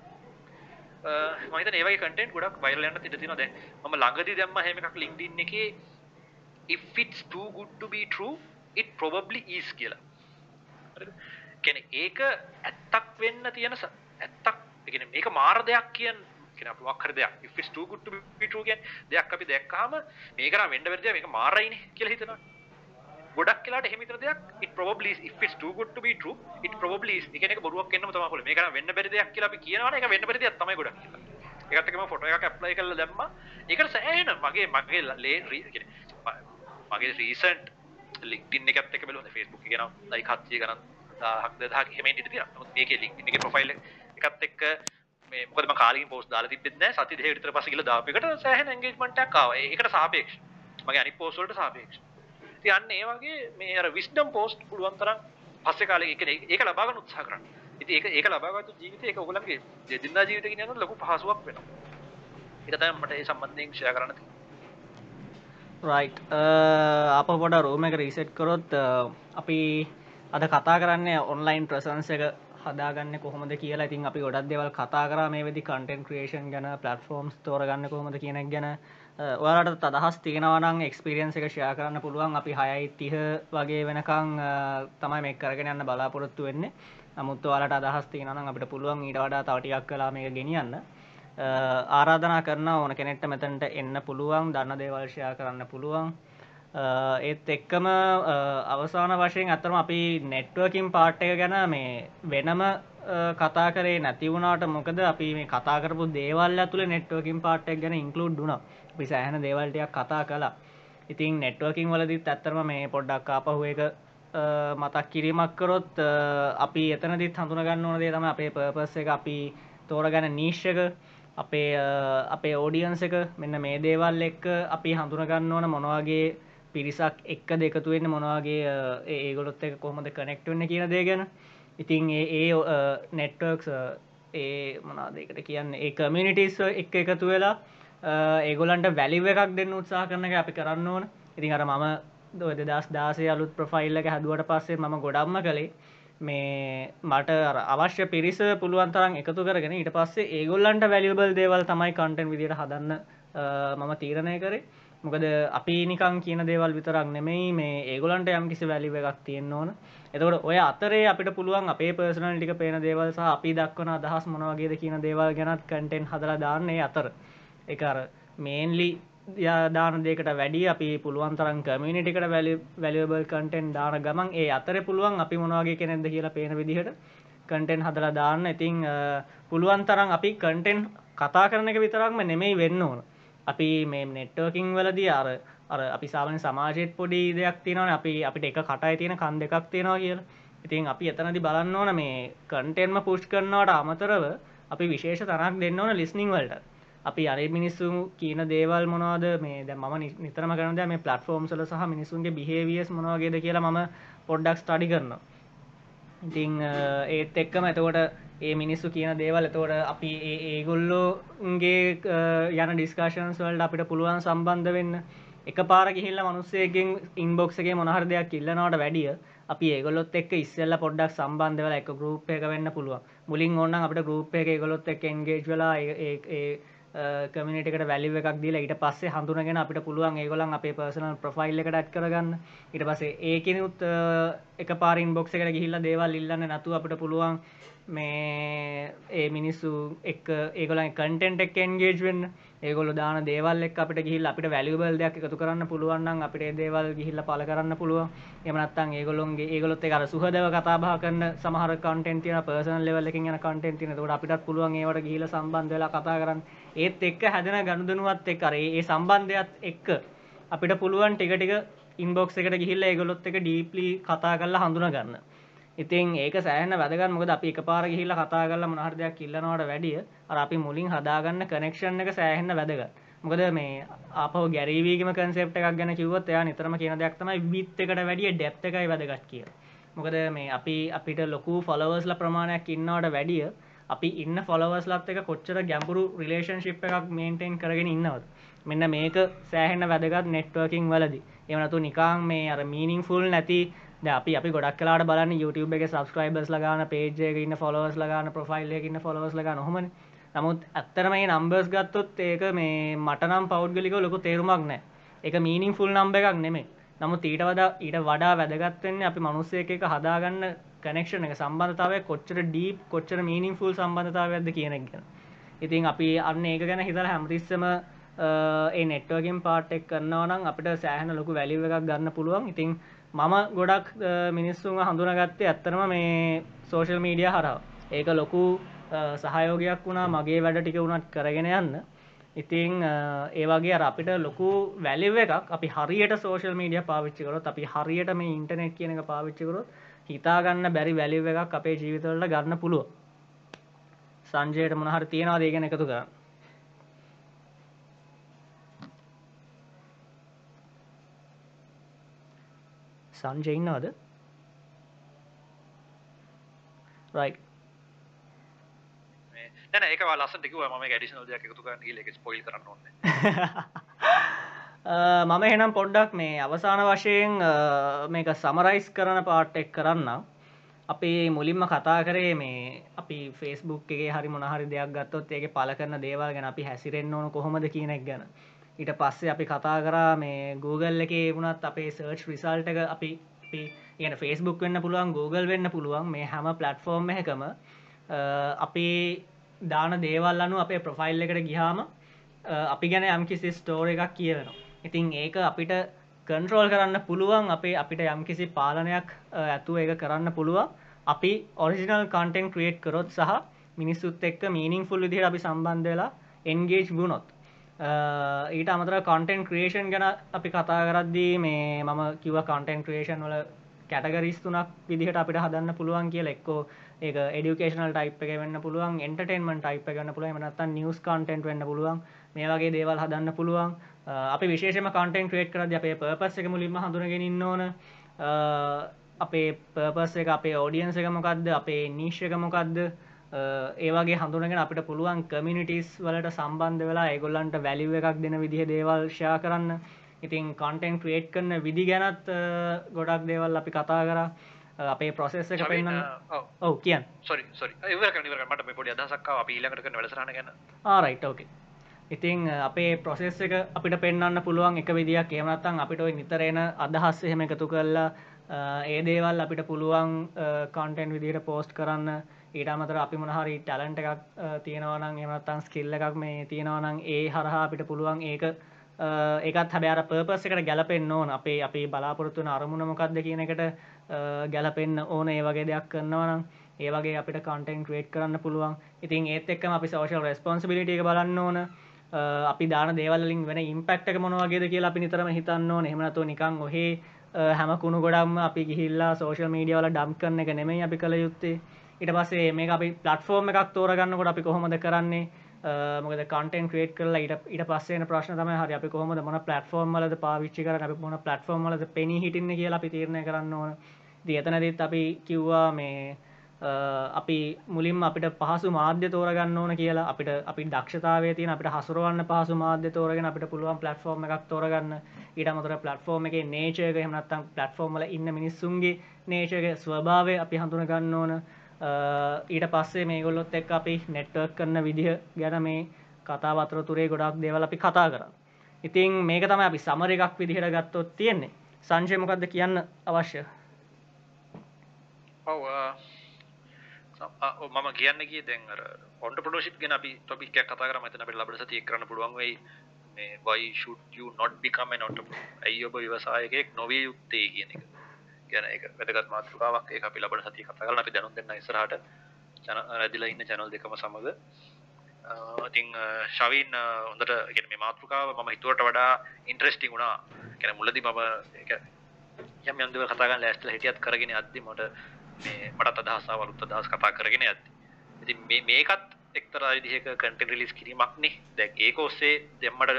අ, මම හිතන්නේ ඒ වගේ කන්ටෙන්ට් ගොඩක් වයිරල් යන්න ඉඩ තියෙනවා දැන්. මම ළඟදී දැම්ම හැම එකක් LinkedIn එකේ if it's too good to be true it probably is කියලා. හරිද? කියන්නේ ඒක ඇත්තක් වෙන්න තියෙන ස- ඇත්තක් ඒ කියන්නේ මේක මාර දෙයක් කියන කියන අපි මොකක් හරි දෙයක් if it's too good to be true කියන්නේ දෙයක් අපි දැක්කාම මේක නම් වෙන්න බැරි දෙයක් මේක මාරයිනේ කියලා හිතනවා. ගොඩක් වෙලාට එහෙම හිතන දෙයක් it probably is if it's too good to be true it probably is ඒ කියන්නේ ඒක බොරුවක් වෙන්නම තමයි පුළුවන්. මේක නම් වෙන්න බැරි දෙයක් කියලා අපි කියනවනේ ඒක වෙන්න බැරි දෙයක් තමයි ගොඩක් කියලා. ඒකට එක මම ෆොටෝ එකක් ඇප්ලයි කරලා දැම්මා. ඒකට සෑහෙන මගේ මගේ ලේ రీ- කියන්නේ ම- මගේ රීසන්ට් LinkedIn එකත් එක්ක බලුවා Facebook එක නම් ලයික් 700 ගණන් 1000ක් 2000ක් එහෙම ඉඳී තියෙනවා. නමුත් මේකේ LinkedIn එකේ ප්‍රොෆයිල් එකත් එක්ක මේ මොකද මම කාලෙකින් පෝස්ට් දාලා තිබ්බෙත් නැහැ. සති දෙකකට විතර පස්සේ ගිහලා දාපු එකට සෑහෙන එන්ගේජ්මන්ට් එකක් ආවා. ඒ- ඒකට සාපේක්ෂව. මගේ අනිත් පෝස්ට් වලට සාපේක්ෂව. ඉතින් අන්න ඒ වගේ මේ අර විස්ඩම් පෝස්ට් පුළුවන් තරම් පස්සේ කාලේ ඒ කියන්නේ ඒක ලබා ගන්න උත්සාහ කරන්න. ඉතින් ඒක ඒක ලබාගත්තු ජීවිතේ ඒක ඔයගොල්ලන්ගේ දෙදිනදා ජීවිතේ කියන යනකොට ලොකු පහසුවක් වෙනවා. ඒක තමයි මට ඒ සම්බන්ධයෙන් ෂෙයා කරන්න තියෙන්නේ. රයි් uh, අප පොඩ රෝම එක රීසෙට් කරොත් අ, අපි අද කතා කරන්න ඔන්ලයින් ප්‍රසන්ස එක හදාගන්න කොහොමද කියලා. ඉතින් අපි ගොඩක් දෙවල් කතා කර මේ වෙදි කටන් ක්‍රේෂන් ගැන පලටෆෝම්ස් තෝරගන්න කොහොමද කියනෙක් ගැන. Uh, ඔයාලට අදහස් තියෙනවනම් එක්ස්පිරියන්ස එක ෂයා කරන්න පුළුවන්. අපි හයයි තිහ වගේ වෙනකං අ, තමයි මේ කරගෙන යන්න බලාපොරොත්තු වෙන්නේ. නමුත් ඔයාලට අදහස් තියෙනනම් අපිට පුළුවන් ඊට වඩා තවටියක් කලා මේ ගෙනියන්න. අ, ආරාධනා කරන ඕන කෙනෙක්ට මෙතැන්ට එන්න පුළුවන් දන්න දේවල්ශයා කරන්න පුළුවන්. අ, ඒත් එක්කම අ, අවසාන වශයෙන් අතරම අපි නෙට්ුවකින් පාට් එක ගැන මේ වෙනම අ, කතා කරේ නැතිවුණට මොකද අපි මේ කතා කරපු දේවල් ඇතුළ නෙට්ුවකින් පාට්ක් ගැන ඉන්කලුඩ් දුන අපි සෑහන දේවල්ටයක් කතා කලා ඉතින් නෙට්ුවකින් වලදිත් ඇත්තරම මේ පොඩ්ඩක් ආපහුව එක අ, මතක් කිරීමක් කරොත් අ, අපි එතනදිත් හඳුනගන්න ඕන දේ තම අපේ පර්පස් එක. අපි තෝරගැන නීශ්ක අපේ අ, අපේ ඕඩියන්ස එක මෙන්න මේ දේවල් එක්ක අපි හඳුනගන්න ඕන මොනවාගේ පිරිසක් එක්ක දෙකතු වෙන්න මොනවාගේ අ, ඒ- ඒගොලොත් එක කොහොමද කනෙක්ට වෙන්න කියන දේ ගැන. ඉතින් ඒ ඒ නෙට්වර්ක්ස් ඒ මොනාදකට කියන්න? ඒ කමිනිිටිස් එක් එකතු වෙලා අ, ඒගොලන්ට වැලිව එකක් දෙන්න උත්සා කරන එක අපි කරන්න ඕන. ඉතින් අර මම දොද දස් දාසේ අලුත් ප්‍රෆයිල්ල එක හැදුවට පස්සේ ම ගොඩක්ම කළේ මේ මට අර අවශ්‍ය පිරිස පුළුවන් තරම් එකතු කරගෙන ඊට පස්සේ ඒගොල්ලන්ට වැලිබල් දේවල් තමයි කන්ටෙන් විදිට හදන්න අ, මම තීරණය කරේ. මොකද අපි නිකං කියන දේවල් විතරක් නෙමෙයි මේ ඒගොලන්ට යම් කිසි වැලිව එකක් තියෙන්න්න ඕන. එතකොට ඔය අතරේ අපිට පුළුවන් අපේ පර්සනල් ටික පේන දේවල් සහ අපි දක්වන අදහස් මොනවගේද කියන දේවල් ගැනත් කන්ටෙන් හදලා දාන්නේ අතර. එක අර මේන්ලි දාන දෙකට වැඩි අපි පුළුවන් තරම් කමිනිටිකට වැලිබල් කටෙන් දාන ගමන් ඒ අතර පුළුවන් අපි මොනවාගේ කෙනෙද කියලා පේන විදිහට කටෙන් හදලා දාන්න. ඉතිං අ, පුළුවන් තරම් අපි කටෙන් කතා කරන එක විතරක්ම නෙමෙයි වෙන්න ඕන. අපි මේ නෙට්වර්කින් වලදී අර අර අපි සාමන සමාජයට පොඩි දෙයක් තියෙනවන. අපි අපිට එක කටයි තියෙන කන් දෙකක් තියෙනවා කියලා. ඉතින් අපි එතනදි බලන්න ඕන මේ කන්ටෙන්ම පුෂ් කරනවට අමතරව අපි විශේෂ තරක් දෙන්න ඕන ලිස්නිං වලට. අපි අර මිනිස්සු කියන දේවල් මොනවාද? මේ දැ ම නිතරම කරනද මේ පලටෆෝම්සල සහ මිනිසුන්ගේ බිහේවියස් මොනවාගේද කියලා මම පොඩ්ඩක් ස්ටඩි කරනවා. ඉතිං අ, ඒත් එක්කම එතකොට ඒ මිනිස්සු කියන දේවල් එතකොට අපි ඒ ඒගොල්ලෝගේ යන ඩිස්කාශන්ස් වල්ට අපිට පුළුවන් සම්බන්ධ වෙන්න. එක පාර ගිහිල්ල මනුස්සයගෙන් ඉන්බොක්සගේ මොනහර දෙයක් ඉල්ලනවට වැඩිය අපි ඒගොලොත් එක් ඉස්සල්ල පොඩ්ඩක් සම්බන්ධවල එක ගරුප් එක වෙන්න පුළුවන්. මුලින් ඔන්න අපට ගරුප් එක ගොලොත් එක් එන්ගේජ් වෙලා ඒ- ඒ- ඒ කමිනිටකට වැලිව එකක් දීලා ඊට පස්සේ හඳුනගෙන අපිට පුළුවන් ඒගොලන් අපේ පර්සනල් ප්‍රොෆයිල් එකට ඇත් කරගන්න. ඉට පස්සේ ඒකනුත් එක පාරින් බොක්ස එකට ගිහිල්ල දේවල් ඉල්ලන්න නතු අපිට පුළුවන් මේ ඒ මිනිස්සු එක් ඒගොලන් කටෙන්ට් එක් එන්ගේජ් වෙන්න. ඒගොල දාන දේවල් එක් අපිට ගිහිල් අපිට වැලිබල් දෙයක් එකතු කරන්න පුළුවන්න්න අපිට දේවල් ගිහිල්ල පල කරන්න පුළුව එමනත්තන් ඒගොලොන්ගේ ඒගොලොත් එකර සුහදව කතාබා කරන්න සමහර කටෙන්තින පර්සන ලෙවල්ලකින් යන කටෙන්තින තොට අපිටත් පුළුවන් ඒවට ගිහිල සම්බන්ධලා කතා කරන්න. ඒත් එක්ක හැදෙන ගණුදනුවත් එක් කරේ ඒ සම්බන්ධයත් එක්ක අපිට පුළුවන් ටික ටික ඉන්බොක්ස් එකට ගිහිල්ල ඒගොලොත් එක ඩීපලි කතා කරලා හඳුන ගන්න. ඉතින් ඒක සෑහන වැදගත්. මොකද අපි එක පාර ගිහිල්ල කතා කරලා මොනහර දෙයක් ඉල්ලනවට වැඩිය අර අපි මුලින් හදාගන්න කනෙක්ෂන් එක සෑහෙන්න වැදගත්. මොකද මේ අප ගැරීවීම කන්සෙප්ට එකක් ගැන කිව්වොත් එයා නිතරම කියන දෙයක් තමයි විත් එකට වැඩිය ඩෙප් එකයි වැදගත් කිය මොකද මේ අපි අපිට ලොකු ෆොලවර්ස්ල ප්‍රමාණයක් ඉන්නවට වැඩිය අපි ඉන්න ෆොලවස්ලත් එක කොච්චර ගැඹුරු රිලේෂන්ශිප් එකක් මේන්ටෙන් කරගෙන ඉන්නවද? මෙන්න මේක සෑහෙන්න වැදගත් නෙට්වර්කින් වලදි. එවනතු නිකාං මේ අර මීනිින් ෆුල් නැති අපි අපි ගොඩක් කලාට බලන්න YouTube එක සබස්ක්‍රයිබර්ස් ලගාන පේජ්ක ඉන්න ෆොලවස් ලගාන ප්‍රොෆයිල් ඉන්න ෆොලවස් ලගන හොම නමුත් ඇත්තරම මේ නම්බර්ස් ගත්තොත් ඒක මේ මටනම් පෞද්ගලික ලොකු තේරුමක් නෑ. එක මීනිින් ෆුල් නම්බ එකක් නෙමේ නමුත් ඊට වඩා ඊට වඩා වැදගත්වෙන්නේ අපි මනුස්සය එක හදාගන්න කනෙක්ෂණ එක සම්බන්ධතාවය කොච්චර ඩීප් කොච්චර මීනිින් ෆුල් සම්බන්ධතාවයක්ද කියනෙක් ගැන. ඉතින් අපි අන්න ඒක ගැන හිතල හැමතිස්සම ඒ නෙට්වගින් පාට්ටෙක් කරන්නවනම් අපිට සෑහන ලොකු වැලිව එකක් ගන්න පුළුවන්. ඉතින් මම ගොඩක් මිනිස්සුන් හඳුනගත්තේ ඇත්තරම මේ සෝෂල් මීඩිය හරව ඒක ලොකු සහයෝගයක් වුණා මගේ වැඩ ටික වුණත් කරගෙන යන්න. ඉතිං ඒවගේ අපිට ලොකු වැලිව එකක් අපි හරියට සෝෂල් මීඩිය පාවිච්චිකරොත් අපි හරියට මේ ඉන්ටනෙට් කියන එක පාවිච්චිකරොත් හිතාගන්න බැරි වැලිව එකක් අපේ ජීවිතවලට ගන්න පුළුව සංජයට මොනහර තියෙනවා දේගෙන එකතු කරන්න? සංජය ඉන්නවද? රයි නැන ඒක ලස්සට කිව ම ඩිෂනල් දෙයක් එකතු කරන්න එක ස්පොයිල් කරන්න ඕන්න [laughs] මම එනම් පොඩ්ඩක් මේ අවසාන වශයෙන් මේක සමරයිස් කරන පාට්ටෙක් කරන්න අපි මුලින්ම කතා කරේ මේ අපි ෆෙස්බුක් එකේ හරි මොනහරි දෙයක් ගත්තොත් ඒක පල කරන දේවල් ගැන අපි හැසිරෙන්න්න ඕන කොහොමද කියනෙක් ගැන. ඊට පස්සේ අපි කතා කරා මේ Google එකේ වුණත් අපේ සර්ච් රිසල්ට එක අපි කියන ෆෙස්බුක් වෙන්න පුළුවන් Google වෙන්න පුළුවන් මේ හැම පලට්ෆෝර්ම් එකම අපි දාන දේවල් අනු අපේ ප්‍රොෆයිල් එකට ගිහාම අපි ගැන යම්කිසි ස්ටෝර එකක් කියවෙනවා ඉතින් ඒක අපිට කන්ට්‍රෝල් කරන්න පුළුවන් අපේ අපිට යම්කිසි පාලනයක් ඇතුව එක කරන්න පුළුවන්. අපි ඔරිසිනල් කන්ටෙන්් ක්‍රියේට් කරොත් සහ මිනිස්සුත් එක්ක මීනිින් ෆුල් විදිහට අපි සම්බන්ධ වෙලා එන්ගේජ් ගුණොත් ඊට අමතර කන්ටෙන්් ක්‍රේෂන් ගැන අපි කතා කරද්දී මේ මම කිව කන්ටෙන්් ක්‍රේෂන් වල කැටගරිස් තුනක් විදිහට අපිට හදන්න පුළුවන් කිය එක්කෝ ඒ ඩිකේෂනල් ටයිප් එක වෙන්න පුළුවන් එන්ටර්ටේන්මන් ටයිප් ගන්න පුළුව නත් නිියස් කන්ටෙන්ට් වෙන්න පුළුවන්. මේ වගේ දේවල් හදන්න පුළුවන්. අපි විශේෂම කන්ටෙන්ට් ක්‍රේට් කරද අපේ පර්පස් එක මුලින්ම හඳුනගෙන ඕන. අපේ පර්පස් එක අපේ ෝඩියන්ස එක මොකක්ද අපේ නිශ්ක මොකක්ද ඒවගේ හඳුනගෙන අපිට පුළුවන් කමිනිිටස් වලට සම්බන්ධ වෙලා ඒගොල්ලන්ට වැලිව එකක් දෙන විදිහ දේවල්ශා කරන්න. ඉතින් කන්ටෙන්් ක්‍රේට් කරන විදි ගැනත් ගොඩක් දේවල් අපි කතා කර. අපේ ප්‍රොසෙස් එක පෙන්න්න ඔව. කියන් සොරි සොරි මට පොඩි අදසක්කාව අපි ඊලකට කන වැඩසරන ගැන. ආරයිට ඕකේ ඉතිං අපේ ප්‍රොසෙස් එක අපිට පෙන්න්න පුළුවන් එක විදියක් ඒමනත්තන් අපිට නිතරෙන අදහස් එහෙම එකතු කරලා ඒ දේවල් අපිට පුළුවන් කන්ටෙන්් විදිහට පෝස්ට් කරන්න. ඊට අමතර අපි මොනහරි ටැලන්ට එකක් තියෙනවනම් එමත්තන් ස්කිල්ල එකක් මේ තියෙනවනම් ඒ හරහා අපිට පුළුවන් ඒක ඒකත් හැබෑර පර්පස් එකට ගැලපෙන්න්න ඕන. අපේ අපි බලාපොරත්තුන අරමුණ මොකක්ද කියන එකට ගැලපෙන්න්න ඕන ඒ වගේ දෙයක් කරන්නවනම් ඒවගේ අපිට කන්ටෙන්් ක්‍රේට් කරන්න පුළුවන්. ඉතින් ඒත් එක්කම අපි සෝශල් රස්පොන්සිබිලිට එක බලන්න ඕන. අපි දාන දේවලින් වෙන ඉම්පෙක්ට මොනවගේද කියලා අපි නිතරම හිතන්න ඕන. හෙමනතු නිකං ඔහේ හැම කුණු ගොඩම් අපි ගිහිල්ලා සෝශල් මීඩියවල ඩම් කරන එක නෙමයි අපි කළ යුත්තේ. ඉට පස්සේ මේ අපි පලටෆෝර්ම් එකක් තෝරගන්නකොට අපි කොහොමද කරන්නේ? මොකද කටන් ක්‍රේට කරලා ඊට ඉට පස්සේ ප්‍රශ්න තම හරි අපි කොහොමද මොන පලටෆෝර්ම් ලද පාවිච්චි කර අපි මොන පලටෆෝර්ම් ලද පෙනී හිටින්න කියලා අපි තීරණය කරන්න ඕන. දියතනදත් අපි කිව්වා මේ අපි මුලින් අපිට පහසු මාධ්‍ය තෝරගන්න ඕන කියලා අපිට අපි දක්ෂතාවේ තියන අපිට හසුරුවන්න පහසු මාධ්‍ය තෝරගෙන අපිට පුළුවන් පලටෆෝර්ම් එකක් තෝරගන්න. ඊට මතර පලටෆෝර්ම් එක නේචයක හමනත්තම් පලටෆෝර්ම්ල ඉන්න මිනිස්සුන්ගේ නේචක ස්වභාවය අපි හඳුනගන්න ඕන. ඊට පස්සේ මේ ගොල්ලොත් එක් අපි නෙට්වර්ක් කරන විදිහ ගැන මේ කතාවතර තුරේ ගොඩක් දේවල් අපි කතා කරන්න ඉතින් මේක තම අපි සමර එකක් විදිහට ගත්තොත් තියෙන්නේ. සංශයමකක්ද කියන්න අවශ්‍ය? ඔව් මම කියන්න කිය දැන් ඔොන්ට පොඩෝෂිප් ගෙන අපි තොපික් කතා කර මතන අපට ලබට සතිය කරන්න පුළුවන් වෙයි. මේ වයි ෂුට් නොට් බිකම නොට ඇයි ඔබ විවසායකෙක් නොවේ යුත්තේ කියන එක. ගැන එක වැදගත් මාතෘකාවක්. ඒ අපි ලබට සතිය කතා කරන අපි දැනුම් දෙන්න ඉස්සරහට චන රැදිලා ඉන්න චැනල් දෙකම සමඟ ඉතිං ශවීන් හොඳට ගෙන මේ මාතෘකාව මම හිතුවට වඩා ඉන්ට්‍රෙස්ටිං වුණා. කැන මුලදි මම යම් යන්දව කතාගන්න ලෑස්ටල හිටියත් කරගෙන අද්දි මට මේ මටත් අදහසා වලුත් අදහස් කතා කරගෙන ඇති ඉති මේකත් එක්තරා විදිහක කටන් රිලිස් කිරීමක්නේ. දැක් ඒක ඔස්සේ දෙම්මට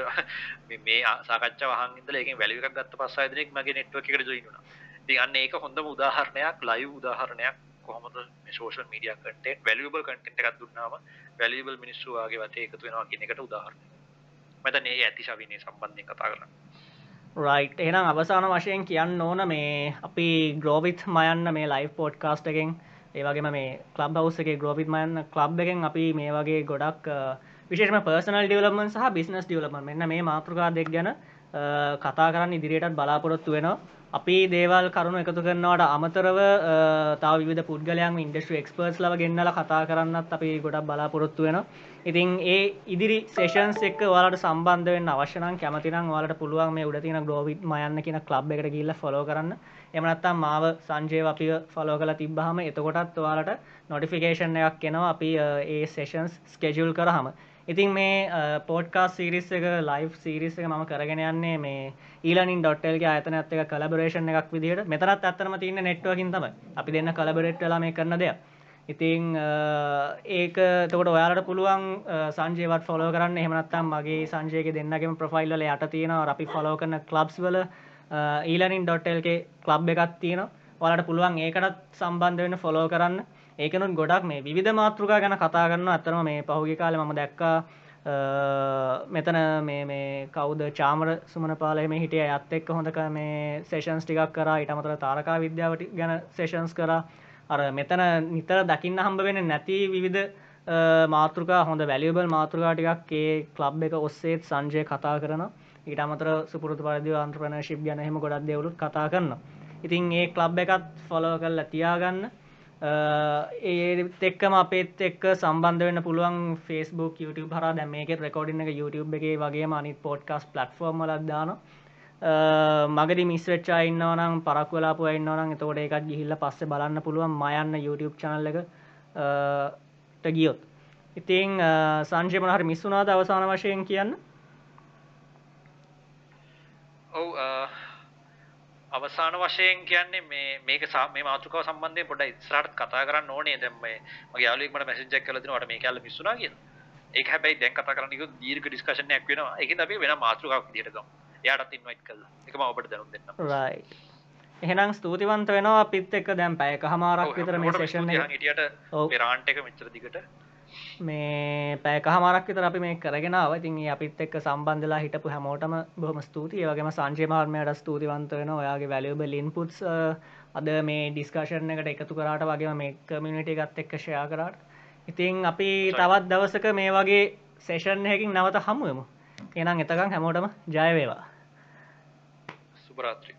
මේ සාකච්ඡ වහන්ද ඒක වැලික ගත්ත පස්සාදනෙක් මගේ නෙට්ව එකට ජොයිනුනා තියන්න ඒක හොඳම උදාහරණයක් ලයි උදාහරණයක් කොහොමද social media content valuable content එකක් දුන්නාම වැලිබල් මිනිස්සුවාගේ වතේ එකතු වෙනවා කියන එකට උදාහරණ මෙත ඒ ඇතිශවිනේ සම්බන්ධය කතා කරන්න රයි් එහෙනම් අවසාන වශයෙන් කියන්න ඕන මේ අපි ග්‍රෝවිත් මයන්න මේ ලයි් පෝට් කාස්ට එකෙන් ඒවගේම මේ කලබ් හවස් එක ග්‍රෝවිත් මයන්න කලබ් එකෙන් අපි මේ වගේ ගොඩක් විශේෂම පර්සනල් ඩියවලමන් සහ බිස්නස් ඩියවලම මෙන්න මේ මාතෘකා දෙක් ගැන කතා කරන්න ඉදිරියටත් බලාපොරොත්තු වෙනවා. අපි දේවල් කරුණු එකතු කරනවට අමතරව තාව විධ පුද්ගලයන් ඉන්ඩස්ට්‍ර එක්ස්පර්ස් ලව ගෙන්න්නල කතා කරන්නත් අපි ගොඩක් බලාපොරොත්තු වෙන ඉතින් ඒ ඉදිරි සේෂන්ස් එක් වලට සම්බන්ධවෙන් අවශ්‍යනම් කැමතිනම් වලට පුළුවන් මේ උඩතින ග්‍රෝවිට් මයන්න කියන කලබ් එකට ගිල්ල ෆොලෝ කරන්න. එමනත්තම් මාව සංජය අපි ෆලෝ කල තිබ්බහම එතකොටත් වාලට නොටිෆිකේෂන් එකක් කෙනවා අපි ඒ සේෂන්ස් ස්කෙජුල් කරහම ඉතින් මේ පෝඩ්කාස් සිරිස් එක ලයිෆ් සිරිස් එක ම කරගෙන යන්නේ මේ ඊලනින් ඩොට්ටල්ගේ අතන ඇත්ත එක කලබරේෂන් එකක් විදිහට. මෙතරත් ඇත්තරම තින්න නෙට්වකින් තම අපි දෙන්න කලබරෙට්ලා මේ කරන දෙයක්. ඉතිං ඒක තකොට ඔයාලට පුළුවන් සංජයවත් ෆොලෝ කරන්න. එහමනත්තම් මගේ සංජයක දෙන්නගේම ප්‍රෆයිල්ල යට තියෙන අපි ෆොලෝ කරන කලබ්ස් වල ඊලනින් ඩොට්ටල්ගේ කලබ් එකක් තියෙන ඔයාලට පුළුවන් ඒකටත් සම්බන්ධ වෙන ෆොලෝ කරන්න. ඒකනුත් ගොඩක් මේ විධ මාතෘකා ගැන කතා කරන්න අතරම මේ පහුගි කාල ම දැක්කා මෙතන මේ කවද? චාමර සුමන පාලම හිටිය. ඇත් එක් හොඳක මේ සේෂන්ස් ටිකක් කර. ඉටමතර තාරකා විද්‍යාවට ගැන සේෂන්ස් කර. අර මෙතන නිතර දකින්න හම්බ වෙන නැති විවිධ මාතෘකා හොඳ වැලියබල් මාතෘකාටිකක් ඒ කලබ් එක ඔස්සේත් සංජය කතා කරන ඊට අමතර සුපුරතු පරදි අන්ත්‍රපනශිප් ගැනහෙම ගොඩක් දෙවලුත් කතා කරන්න ඉතින් ඒ කලබ් එකත් ෆොලෝ කල්ල තියාගන්න. ඒත් එක්කම අපේත් එක්ක සම්බන්ධ වෙන්න පුළුවන් ෆස්බුක් YouTube හර දැම මේක රෙකෝඩින්න එක YouTube එක වගේ අනිත් පෝඩ්කස් පලට්ෆෝර්ම් ලක්දාන මගදි මිස්වෙච්චා ඉන්නවනම් පරක් වෙලාපු ඉන්නවනම් එතකොට එකත් ගිහිල්ල පස්ස බලන්න පුළුවන්. මයන්න YouTube චනල්ල එක ගියොත්. ඉතිං සංජයමන හරි මිස්සුනාද අවසාන වශයෙන් කියන්න? ඔව් අවසාන වශයෙන් කියන්නේ මේ මේක මේ මාතෘකාව සම්බන්ධයෙන් පොඩ්ඩක් ඉස්සරහට කතා කරන්න ඕනේ දැන් මේ මගේ යාළුවෙක් මට මැසේජ් එකක් කරලා තිනවා මට මේක ඇල්ල මිස්සුනා කියලා. ඒක හැබැයි දැන් කතා කරන්න කිව්වොත් දීර්ඝ ඩිස්කෂන් එකක් වෙනවා. ඒකෙන්ද අපි වෙන මාතෘකාවක් විදියට ගමු. එයාටත් ඉන්වයිට් කළා. ඒක මම ඔබට දැනුම් දෙන්නම්. right. එහෙනම් ස්තුතිවන්ත වෙනවා අපිත් එක්ක දැන් පැයකමාරක් විතර මේ සෙෂන් එක. හිටියට මේ රාන්ට් එක මෙච්චර දිගට මේ පැය කහමරක් විතර අපි මේ කරගෙන අවතින් අපිත් එක්ක සම්බන්ධලා හිටපු හැමෝටම බොහම ස්තුතියි. වගේම සංජයමාර්මයට ස්තුතිවන්ත වෙන ඔයාගේ වැලියබල් ඉන්පුට්ස් අද මේ ඩිස්කශන් එකට එකතු කරාට වගේ මේ කමියනිට එකත් එක්ක ෂයා කරාට. ඉතින් අපි තවත් දවසක මේ වගේ සේෂන් හැකින් නවත හමුවමු එනම් එතකම් හැමෝටම ජයවේවා සුභරාත්‍රී